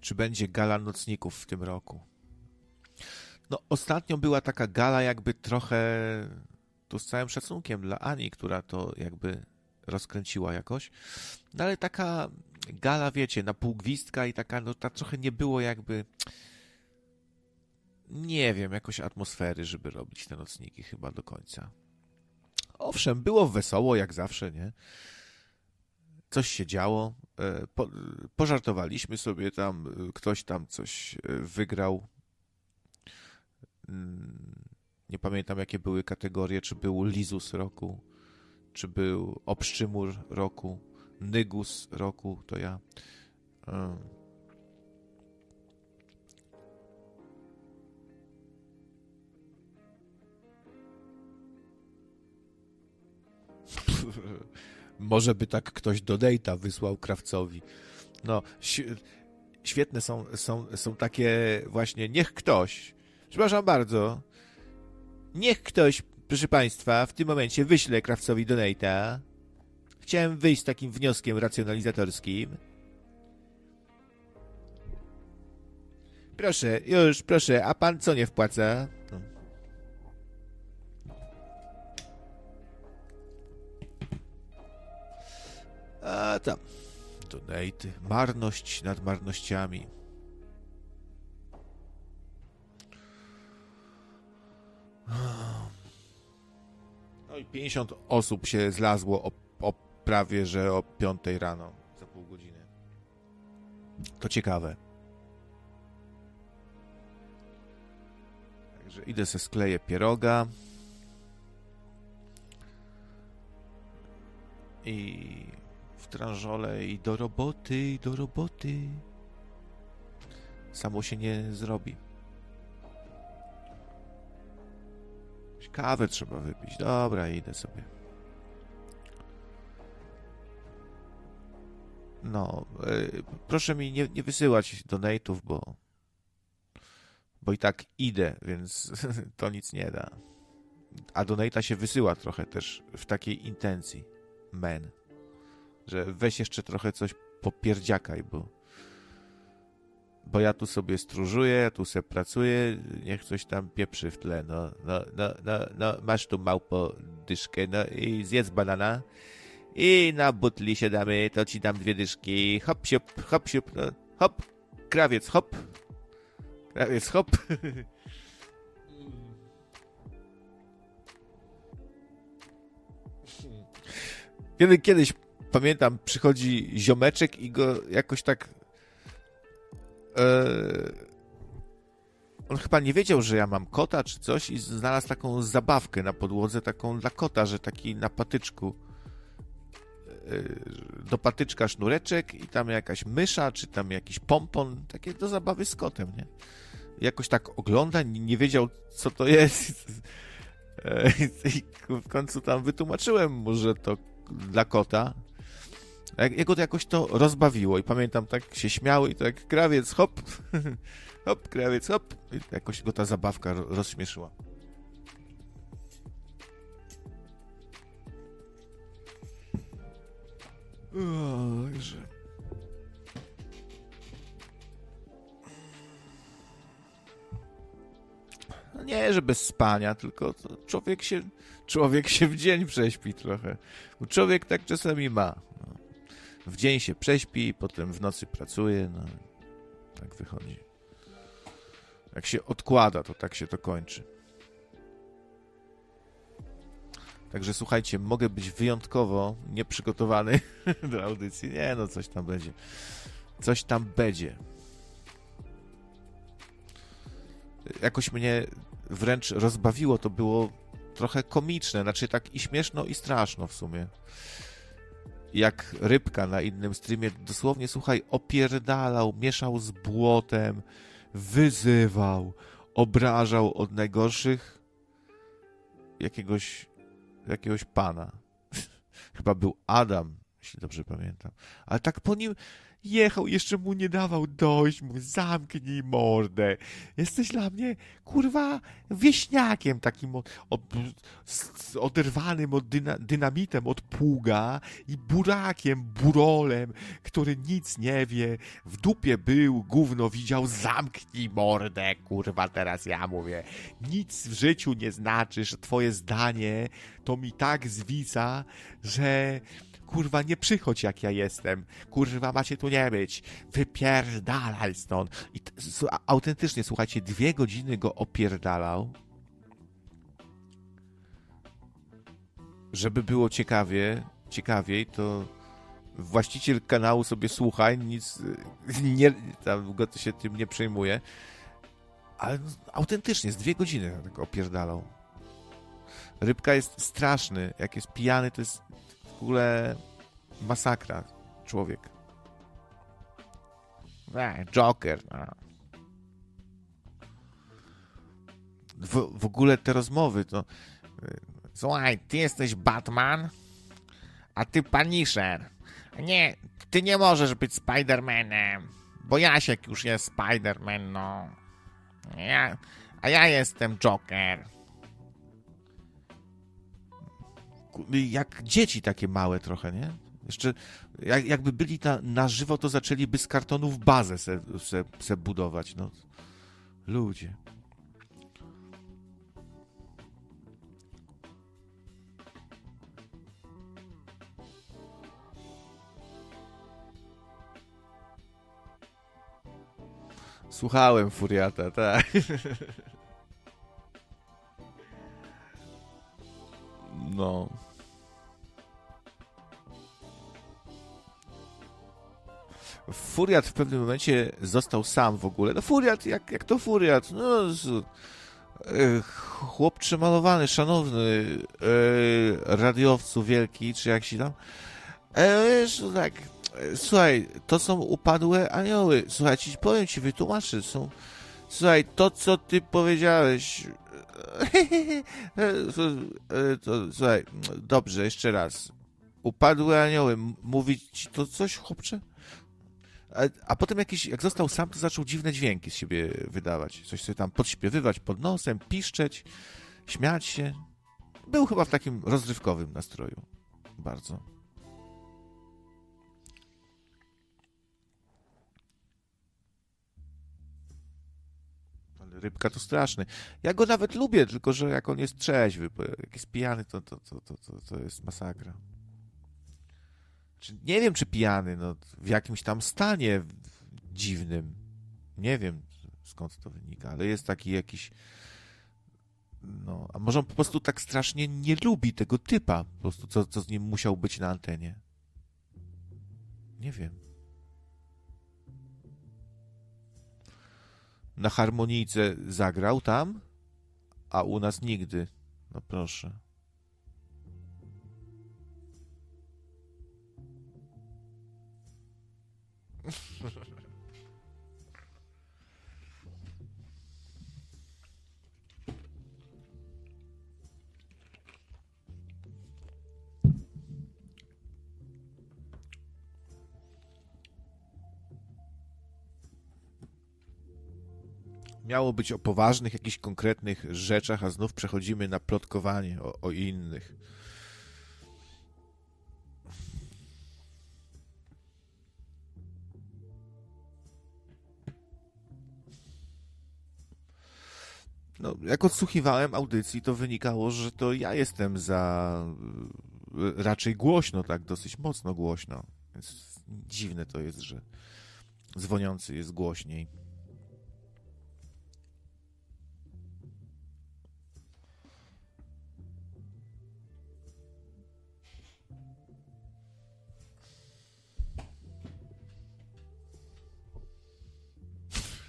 Czy będzie gala nocników w tym roku? No, ostatnio była taka gala, jakby trochę. Tu z całym szacunkiem dla Ani, która to jakby rozkręciła jakoś. No ale taka gala, wiecie, na pół gwizdka i taka, no tak trochę nie było jakby nie wiem, jakoś atmosfery, żeby robić te nocniki chyba do końca. Owszem, było wesoło, jak zawsze, nie? Coś się działo. E, po, pożartowaliśmy sobie tam, e, ktoś tam coś e, wygrał. Mm, nie pamiętam, jakie były kategorie, czy był Lizus roku, czy był Obszczymur roku, Nygus roku, to ja. Może by tak ktoś do Dejta wysłał krawcowi. No, świetne są, są, są takie właśnie, niech ktoś, przepraszam bardzo, niech ktoś, proszę Państwa, w tym momencie wyśle krawcowi donate'a Chciałem wyjść z takim wnioskiem racjonalizatorskim. Proszę, już, proszę, a pan co nie wpłaca? A tam. Donate. Marność nad marnościami. No i 50 osób się zlazło o, o prawie, że o 5 rano. Za pół godziny. To ciekawe. Także idę se skleję pieroga. I tranżole i do roboty, i do roboty. Samo się nie zrobi. Kawę trzeba wypić. Dobra, idę sobie. No, yy, proszę mi nie, nie wysyłać donate'ów, bo bo i tak idę, więc [LAUGHS] to nic nie da. A donate'a się wysyła trochę też w takiej intencji. Men. Że weź jeszcze trochę coś popierdziakaj, bo bo ja tu sobie stróżuję, ja tu sobie pracuję, niech coś tam pieprzy w tle, no, no, no, no, no masz tu małpo dyszkę, no i zjedz banana i na butli się damy, to ci dam dwie dyszki, hop, siup, hop, siup, no, hop, krawiec, hop, krawiec, hop. [LAUGHS] Kiedy, kiedyś, pamiętam, przychodzi ziomeczek i go jakoś tak Eee, on chyba nie wiedział, że ja mam kota czy coś i znalazł taką zabawkę na podłodze, taką dla kota, że taki na patyczku eee, do patyczka sznureczek i tam jakaś mysza, czy tam jakiś pompon, takie do zabawy z kotem, nie? Jakoś tak ogląda, nie wiedział, co to jest. Eee, [LAUGHS] I w końcu tam wytłumaczyłem mu, że to dla kota. Jego to jakoś to rozbawiło i pamiętam, tak się śmiały i tak krawiec, hop, [LAUGHS] hop, krawiec, hop. I jakoś go ta zabawka rozśmieszyła. O, że... No nie, że bez spania, tylko człowiek się, człowiek się w dzień prześpi trochę. Człowiek tak czasami ma w dzień się prześpi, potem w nocy pracuje, no tak wychodzi. Jak się odkłada, to tak się to kończy. Także słuchajcie, mogę być wyjątkowo nieprzygotowany [LAUGHS] do audycji. Nie, no coś tam będzie. Coś tam będzie. Jakoś mnie wręcz rozbawiło, to było trochę komiczne, znaczy tak i śmieszno i straszno w sumie jak rybka na innym streamie, dosłownie, słuchaj, opierdalał, mieszał z błotem, wyzywał, obrażał od najgorszych jakiegoś, jakiegoś pana. [LAUGHS] Chyba był Adam, jeśli dobrze pamiętam. Ale tak po nim, Jechał, jeszcze mu nie dawał dojść, mu zamknij mordę. Jesteś dla mnie, kurwa, wieśniakiem takim od, od, oderwanym od dyna, dynamitem od pługa i burakiem, burolem, który nic nie wie, w dupie był, gówno widział, zamknij mordę, kurwa, teraz ja mówię. Nic w życiu nie znaczysz, twoje zdanie to mi tak zwica, że kurwa, nie przychodź jak ja jestem, kurwa, macie tu nie być, wypierdalaj stąd. I autentycznie, słuchajcie, dwie godziny go opierdalał, żeby było ciekawie, ciekawiej, to właściciel kanału sobie słuchaj, nic [LAUGHS] nie, tam go się tym nie przejmuje, ale autentycznie, z dwie godziny go opierdalał. Rybka jest straszny, jak jest pijany, to jest ogóle masakra. Człowiek. Joker. No. W, w ogóle te rozmowy to... Y, słuchaj, ty jesteś Batman, a ty Punisher. Nie, ty nie możesz być Spidermanem, bo Jasiek już jest Spiderman, no. Ja, a ja jestem Joker. Jak dzieci takie małe trochę, nie? Jeszcze jak, jakby byli na, na żywo, to zaczęliby z kartonów bazę se, se, se budować, no. Ludzie. Słuchałem Furiata, tak. [LAUGHS] No. Furiat w pewnym momencie został sam w ogóle. No Furiat, jak, jak to Furiat? No, z, e, chłop przemalowany, szanowny, e, radiowcu wielki, czy jak się tam. E, wiesz, tak, e, słuchaj, to są upadłe anioły. Słuchaj, ci powiem ci, wytłumaczę, są... Słuchaj, to co ty powiedziałeś... [LAUGHS] Słuchaj, dobrze, jeszcze raz. Upadłe anioły, mówić ci to coś, chłopcze? A, a, potem jakiś, jak został sam, to zaczął dziwne dźwięki z siebie wydawać. Coś sobie tam podśpiewywać pod nosem, piszczeć, śmiać się. Był chyba w takim rozrywkowym nastroju. Bardzo. Rybka to straszny. Ja go nawet lubię, tylko że jak on jest trzeźwy, jak jest pijany, to, to, to, to, to, to jest masakra nie wiem, czy pijany, no, w jakimś tam stanie dziwnym. Nie wiem, skąd to wynika, ale jest taki jakiś. No, a może on po prostu tak strasznie nie lubi tego typa, po prostu, co, co z nim musiał być na antenie. Nie wiem. Na harmonijce zagrał tam, a u nas nigdy. No proszę. [LAUGHS] Miało być o poważnych, jakichś konkretnych rzeczach, a znów przechodzimy na plotkowanie o, o innych. no, jak odsłuchiwałem audycji, to wynikało, że to ja jestem za e, raczej głośno, tak, dosyć mocno głośno. Więc dziwne to jest, że dzwoniący jest głośniej.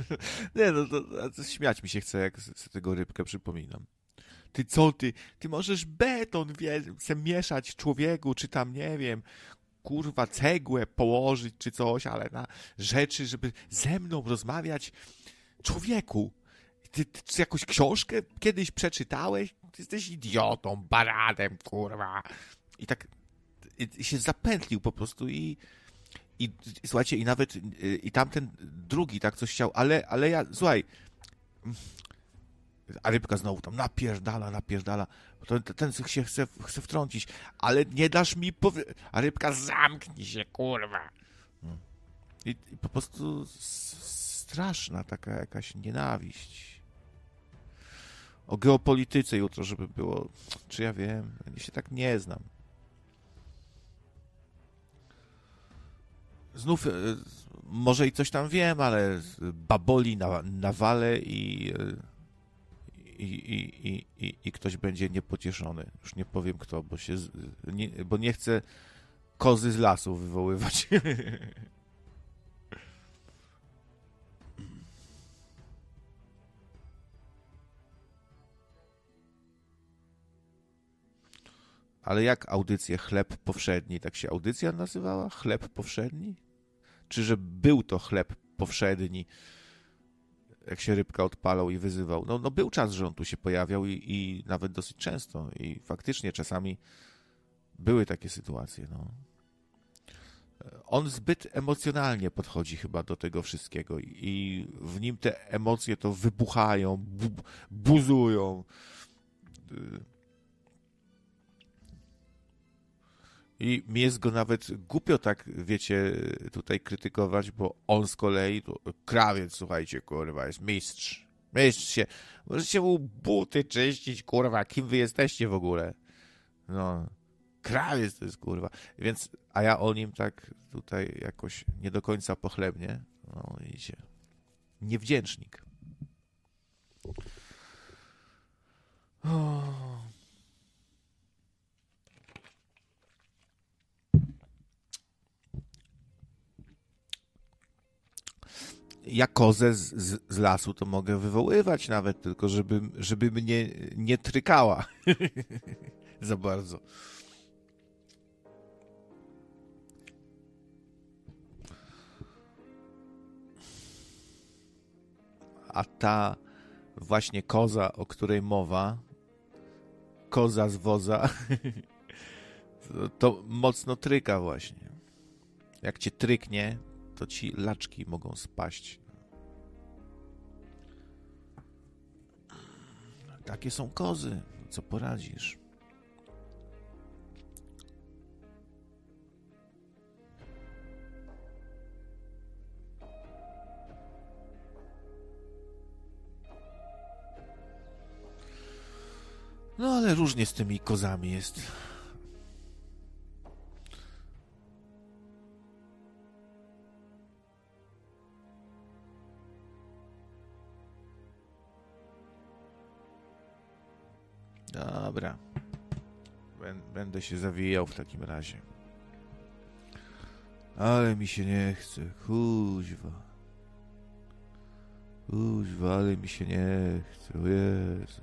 [LAUGHS] Nie, no to, to, śmiać mi się chce, jak z, tego rybkę przypominam. Ty co ty? Ty możesz beton wie, mieszać człowieku, czy tam, nie wiem, kurwa, cegłę położyć, czy coś, ale na rzeczy, żeby ze mną rozmawiać. Człowieku, ty, ty jakąś książkę kiedyś przeczytałeś? Ty jesteś idiotą, baranem, kurwa. I tak i, i się zapętlił po prostu i i, i słuchajcie, i nawet i tamten drugi tak coś chciał, ale, ale ja, słuchaj, a rybka znowu tam napierdala, napierdala, to, ten się chce, chce wtrącić, ale nie dasz mi powie... A rybka zamknij się, kurwa. I, i po prostu straszna taka jakaś nienawiść. O geopolityce jutro, żeby było, czy ja wiem, ja się tak nie znam. Znów e, może i coś tam wiem, ale baboli na, na wale i, e, i, i, i, i, i ktoś będzie niepocieszony. Już nie powiem kto, bo, się, nie, bo nie chcę kozy z lasu wywoływać. [LAUGHS] Ale jak audycję chleb powszedni? Tak się audycja nazywała? Chleb powszedni? Czy że był to chleb powszedni? Jak się rybka odpalał i wyzywał. No, no był czas, że on tu się pojawiał i, i nawet dosyć często. I faktycznie czasami były takie sytuacje. No. On zbyt emocjonalnie podchodzi chyba do tego wszystkiego i w nim te emocje to wybuchają, bu, buzują I mi jest go nawet głupio tak, wiecie, tutaj krytykować, bo on z kolei, to krawiec, słuchajcie, kurwa, jest mistrz. Mistrz się. Możecie mu buty czyścić, kurwa, kim wy jesteście w ogóle? No, krawiec to jest, kurwa. Więc, a ja o nim tak tutaj jakoś nie do końca pochlebnie. No, idzie. Niewdzięcznik. Oh. Ja kozę z, z, z, lasu to mogę wywoływać nawet, tylko żeby, żeby mnie nie trykała [LAUGHS] za bardzo. A ta właśnie koza, o której mowa, koza z woza, [LAUGHS] to mocno tryka właśnie. Jak cię tryknie, to ci laczki mogą spaść. Takie są kozy. Co poradzisz? No ale różnie z tymi kozami jest. Dobra. Będę się zawijał w takim razie. Ale mi się nie chce. Kuźwa. Kuźwa, ale mi się nie chce. O Jezu.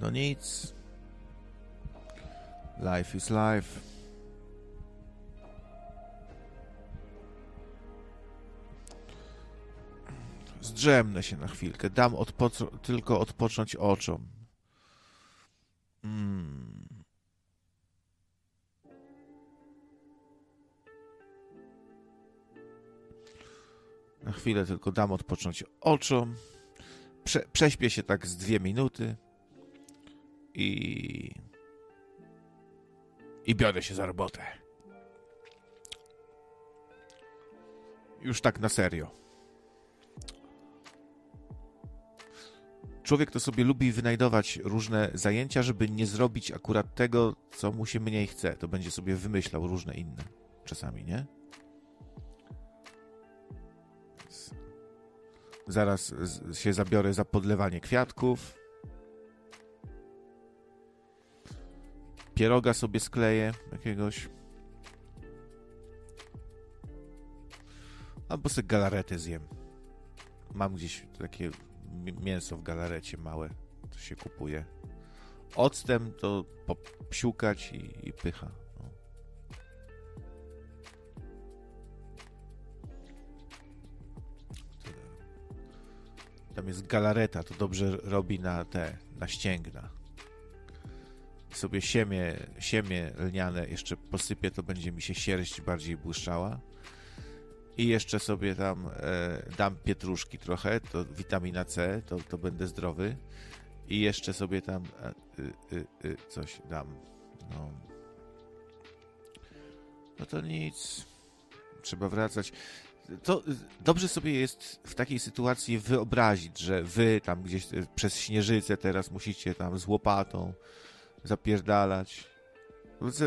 No nic. Life is life. Zdrzemnę się na chwilkę. Dam odpo- tylko odpocząć oczom. Mm. Na chwilę tylko dam odpocząć oczom. Prze- prześpię się tak z dwie minuty i. i biorę się za robotę. Już tak na serio. Człowiek to sobie lubi wynajdować różne zajęcia, żeby nie zrobić akurat tego, co mu się mniej chce. To będzie sobie wymyślał różne inne. Czasami, nie? Zaraz się zabiorę za podlewanie kwiatków. Pieroga sobie skleję jakiegoś. Albo sobie galaretę zjem. Mam gdzieś takie mięso w galarecie małe, to się kupuje. Octem to psiukać i, i pycha. No. Tam jest galareta, to dobrze robi na te, na ścięgna. Sobie siemię, siemię lniane jeszcze posypię, to będzie mi się sierść bardziej błyszczała i jeszcze sobie tam e, dam pietruszki trochę, to witamina C, to, to będę zdrowy. I jeszcze sobie tam e, y, y, y, coś dam. No. no to nic. Trzeba wracać. To dobrze sobie jest w takiej sytuacji wyobrazić, że wy tam gdzieś przez śnieżycę teraz musicie tam z łopatą zapierdalać. No co,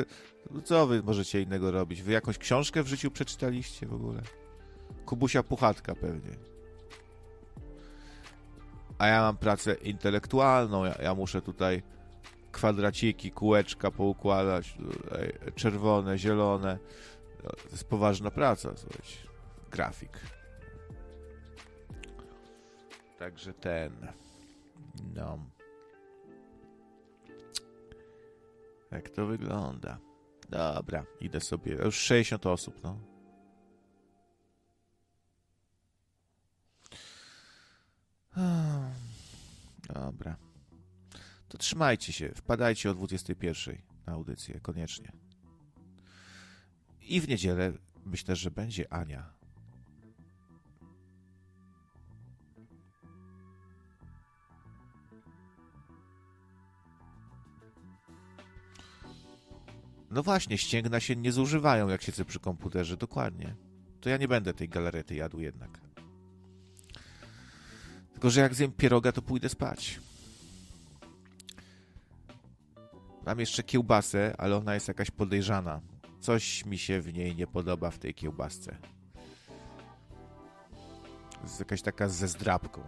no co wy możecie innego robić? Wy jakąś książkę w życiu przeczytaliście w ogóle? Kubusia Puchatka pewnie. A ja mam pracę intelektualną, ja, ja muszę tutaj kwadraciki, kółeczka poukładać, czerwone, zielone. No, to jest poważna praca, słuchajcie. Grafik. Także ten. No. Jak to wygląda? Dobra, idę sobie. Już 60 osób, no. Dobra. To trzymajcie się. Wpadajcie o 21 na audycję, koniecznie. I w niedzielę myślę, że będzie Ania. No właśnie, ścięgna się nie zużywają, jak siedzę przy komputerze, dokładnie. To ja nie będę tej galarety jadł jednak. Tylko, że jak zjem pieroga, to pójdę spać. Mam jeszcze kiełbasę, ale ona jest jakaś podejrzana. Coś mi się w niej nie podoba w tej kiełbasce. Jest jakaś taka ze zdrabką.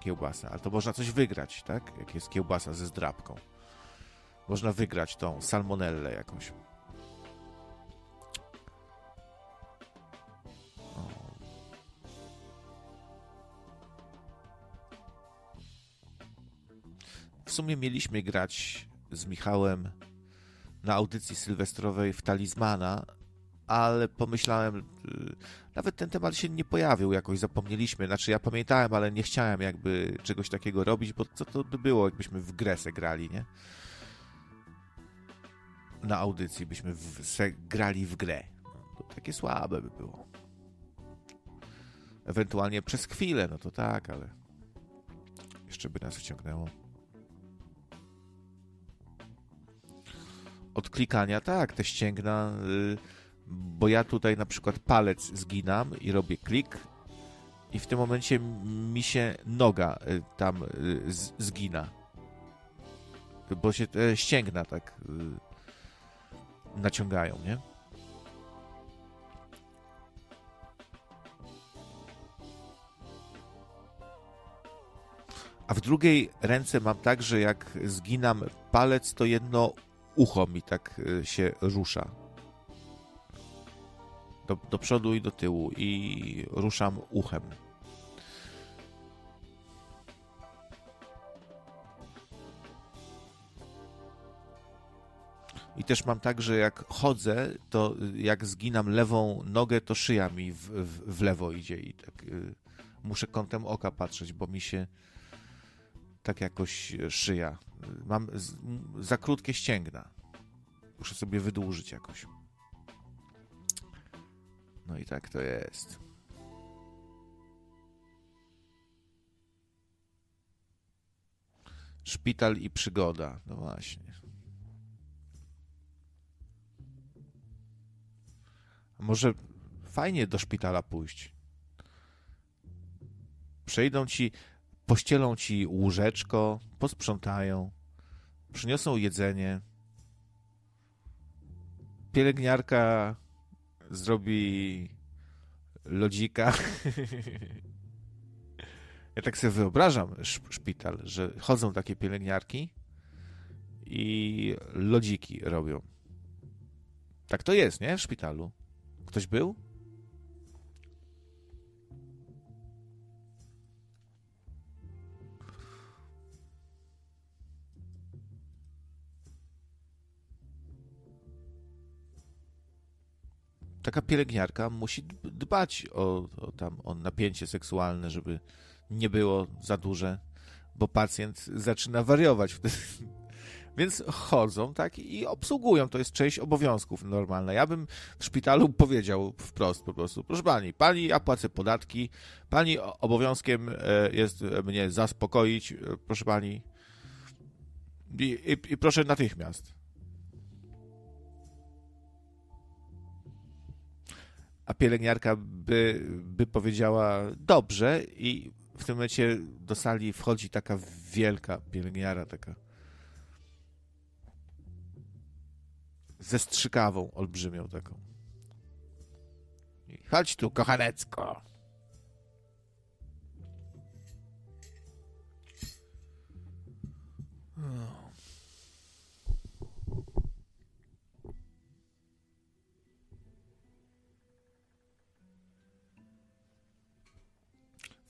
Kiełbasa. Ale to można coś wygrać, tak? Jak jest kiełbasa ze zdrabką. Można wygrać tą salmonellę jakąś. W sumie mieliśmy grać z Michałem na audycji sylwestrowej w Talizmana, ale pomyślałem, y, nawet ten temat się nie pojawił, jakoś zapomnieliśmy. Znaczy, ja pamiętałem, ale nie chciałem jakby czegoś takiego robić, bo co to by było, jakbyśmy w grę grali, nie? Na audycji byśmy w, se grali w grę. No, to takie słabe by było. Ewentualnie przez chwilę, no to tak, ale jeszcze by nas wciągnęło. Od klikania, tak, te ścięgna, y, bo ja tutaj na przykład palec zginam i robię klik i w tym momencie mi się noga y, tam y, zgina. Bo się ścięgna tak naciągają, nie? A w drugiej ręce mam tak, że jak zginam palec, to jedno ucho mi tak y, się rusza. Do, do przodu i do tyłu i ruszam uchem. I też mam tak, że jak chodzę, to jak zginam lewą nogę, to szyja mi w, w, w lewo idzie i tak y, muszę kątem oka patrzeć, bo mi się tak jakoś szyja. Mam z, za krótkie ścięgna. Muszę sobie wydłużyć jakoś. No i tak to jest. Szpital i przygoda. No właśnie. Może fajnie do szpitala pójść. Przejdą ci pościelą ci łóżeczko, posprzątają, przyniosą jedzenie. Pielęgniarka zrobi lodzika. [LAUGHS] ja tak sobie wyobrażam szpital, że chodzą takie pielęgniarki i lodziki robią. Tak to jest, nie? W szpitalu. Ktoś był? taka pielęgniarka musi dbać o, o, tam, o napięcie seksualne, żeby nie było za duże, bo pacjent zaczyna wariować wtedy. Więc chodzą, tak, i obsługują. To jest część obowiązków normalna. Ja bym w szpitalu powiedział wprost po prostu, proszę pani, pani, ja płacę podatki, pani obowiązkiem e, jest mnie zaspokoić, e, proszę pani, i, i, i proszę natychmiast. a pielęgniarka by, by powiedziała dobrze i w tym momencie do sali wchodzi taka wielka pielęgniara, taka ze strzykawą olbrzymią taką. Chodź tu, kochanecko.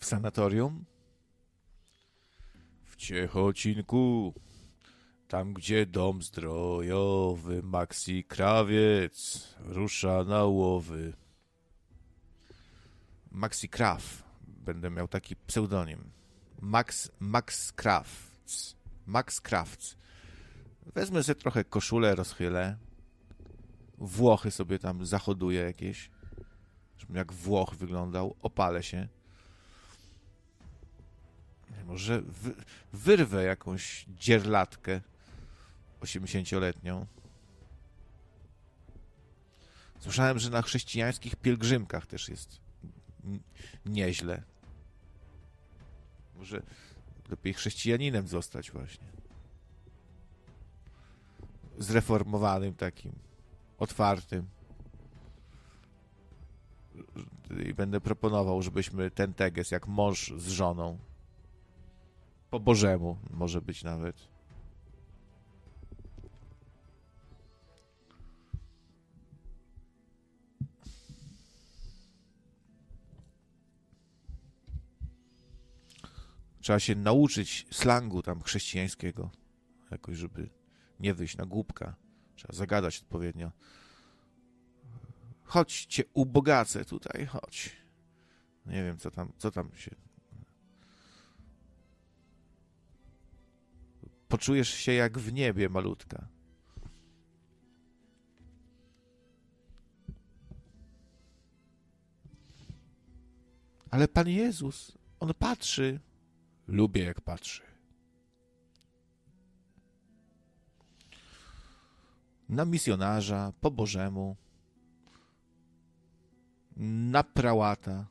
w sanatorium? W Ciechocinku, tam gdzie dom zdrojowy, Maxi Krawiec rusza na łowy. Maxi Kraw, będę miał taki pseudonim. Max, Max Krawc. Max Krawc. Wezmę sobie trochę koszulę, rozchylę. Włochy sobie tam zachoduję jakieś. Żebym jak Włoch wyglądał. Opalę się. Może wy, wyrwę jakąś dzierlatkę 80-letnią. Słyszałem, że na chrześcijańskich pielgrzymkach też jest nieźle. Może lepiej chrześcijaninem zostać właśnie. Zreformowanym takim, otwartym. I będę proponował, żebyśmy ten teges jak mąż z żoną po Bożemu może być nawet. Trzeba się nauczyć slangu tam chrześcijańskiego. Jakoś, żeby nie wyjść na głupka. Trzeba zagadać odpowiednio. Chodź cię ubogacę tutaj, chodź. Nie wiem, co tam, co tam się... Poczujesz się jak w niebie, malutka. Ale Pan Jezus, On patrzy. Lubię, jak patrzy. Na misjonarza, po Bożemu, na prałata.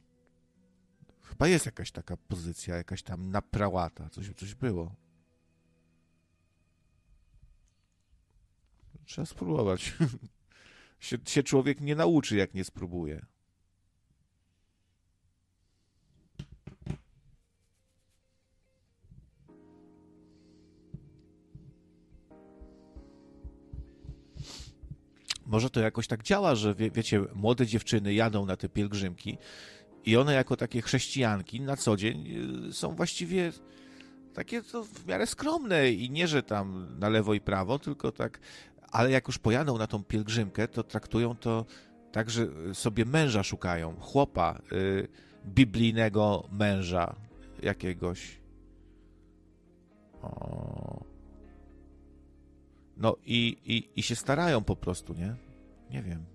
Chyba jest jakaś taka pozycja, jakaś tam na prałata. Coś, coś było. Trzeba spróbować. [LAUGHS] się, się człowiek nie nauczy, jak nie spróbuje. Może to jakoś tak działa, że wie, wiecie, młode dziewczyny jadą na te pielgrzymki i one jako takie chrześcijanki na co dzień y, są właściwie takie to w miarę skromne i nie, że tam na lewo i prawo, tylko tak, ale jak już pojadą na tą pielgrzymkę, to traktują to tak, że sobie męża szukają, chłopa, y, biblijnego męża jakiegoś. O. No i, i, i się starają po prostu, nie? Nie wiem.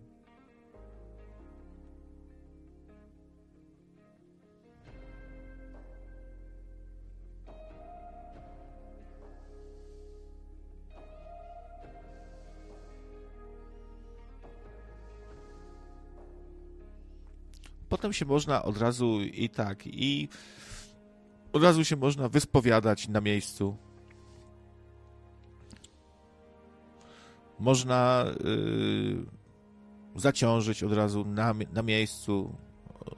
Potem się można od razu i tak, i od razu się można wyspowiadać na miejscu. Można yy, zaciążyć od razu na, na miejscu.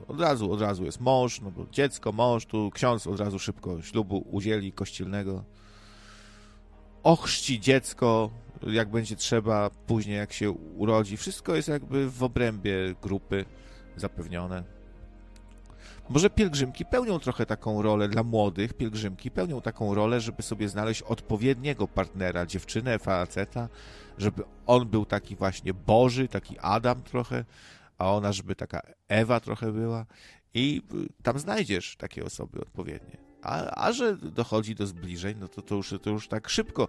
Od razu, od razu jest mąż, no bo dziecko, mąż, tu ksiądz od razu szybko ślubu udzieli kościelnego. Ochrzci dziecko, jak będzie trzeba, później jak się urodzi. Wszystko jest jakby w obrębie grupy zapewnione. Może pielgrzymki pełnią trochę taką rolę dla młodych, pielgrzymki pełnią taką rolę, żeby sobie znaleźć odpowiedniego partnera, dziewczynę, faceta, żeby on był taki właśnie Boży, taki Adam trochę, a ona, żeby taka Ewa trochę była i tam znajdziesz takie osoby odpowiednie. A, a że dochodzi do zbliżeń, no to, to, już, to już tak szybko.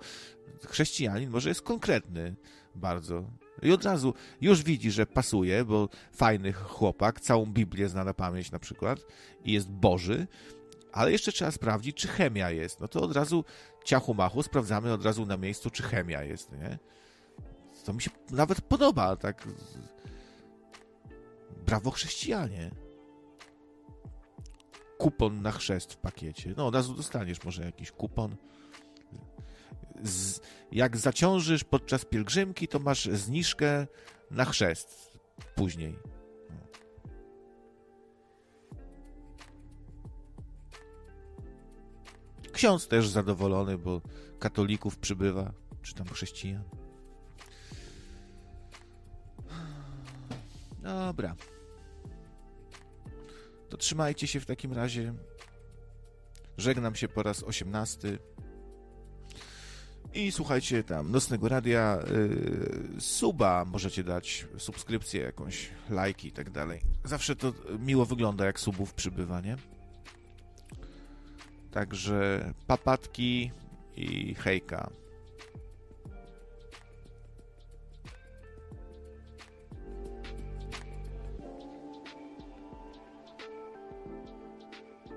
Chrześcijanin może jest konkretny bardzo. I od razu już widzi, że pasuje, bo fajny chłopak, całą Biblię zna na pamięć na przykład i jest Boży, ale jeszcze trzeba sprawdzić, czy chemia jest. No to od razu ciachu machu sprawdzamy od razu na miejscu, czy chemia jest, nie? To mi się nawet podoba, tak. Brawo chrześcijanie. Kupon na chrzest w pakiecie. No, od razu dostaniesz może jakiś kupon. Z, jak zaciążysz podczas pielgrzymki, to masz zniżkę na chrzest później. Ksiądz też zadowolony, bo katolików przybywa, czy tam chrześcijan. Dobra. To trzymajcie się w takim razie. Żegnam się po raz osiemnasty. I słuchajcie tam Nocnego Radia, yy, suba możecie dać, subskrypcję jakąś, lajki i tak dalej. Zawsze to miło wygląda, jak subów przybywa, nie? Także papatki i hejka.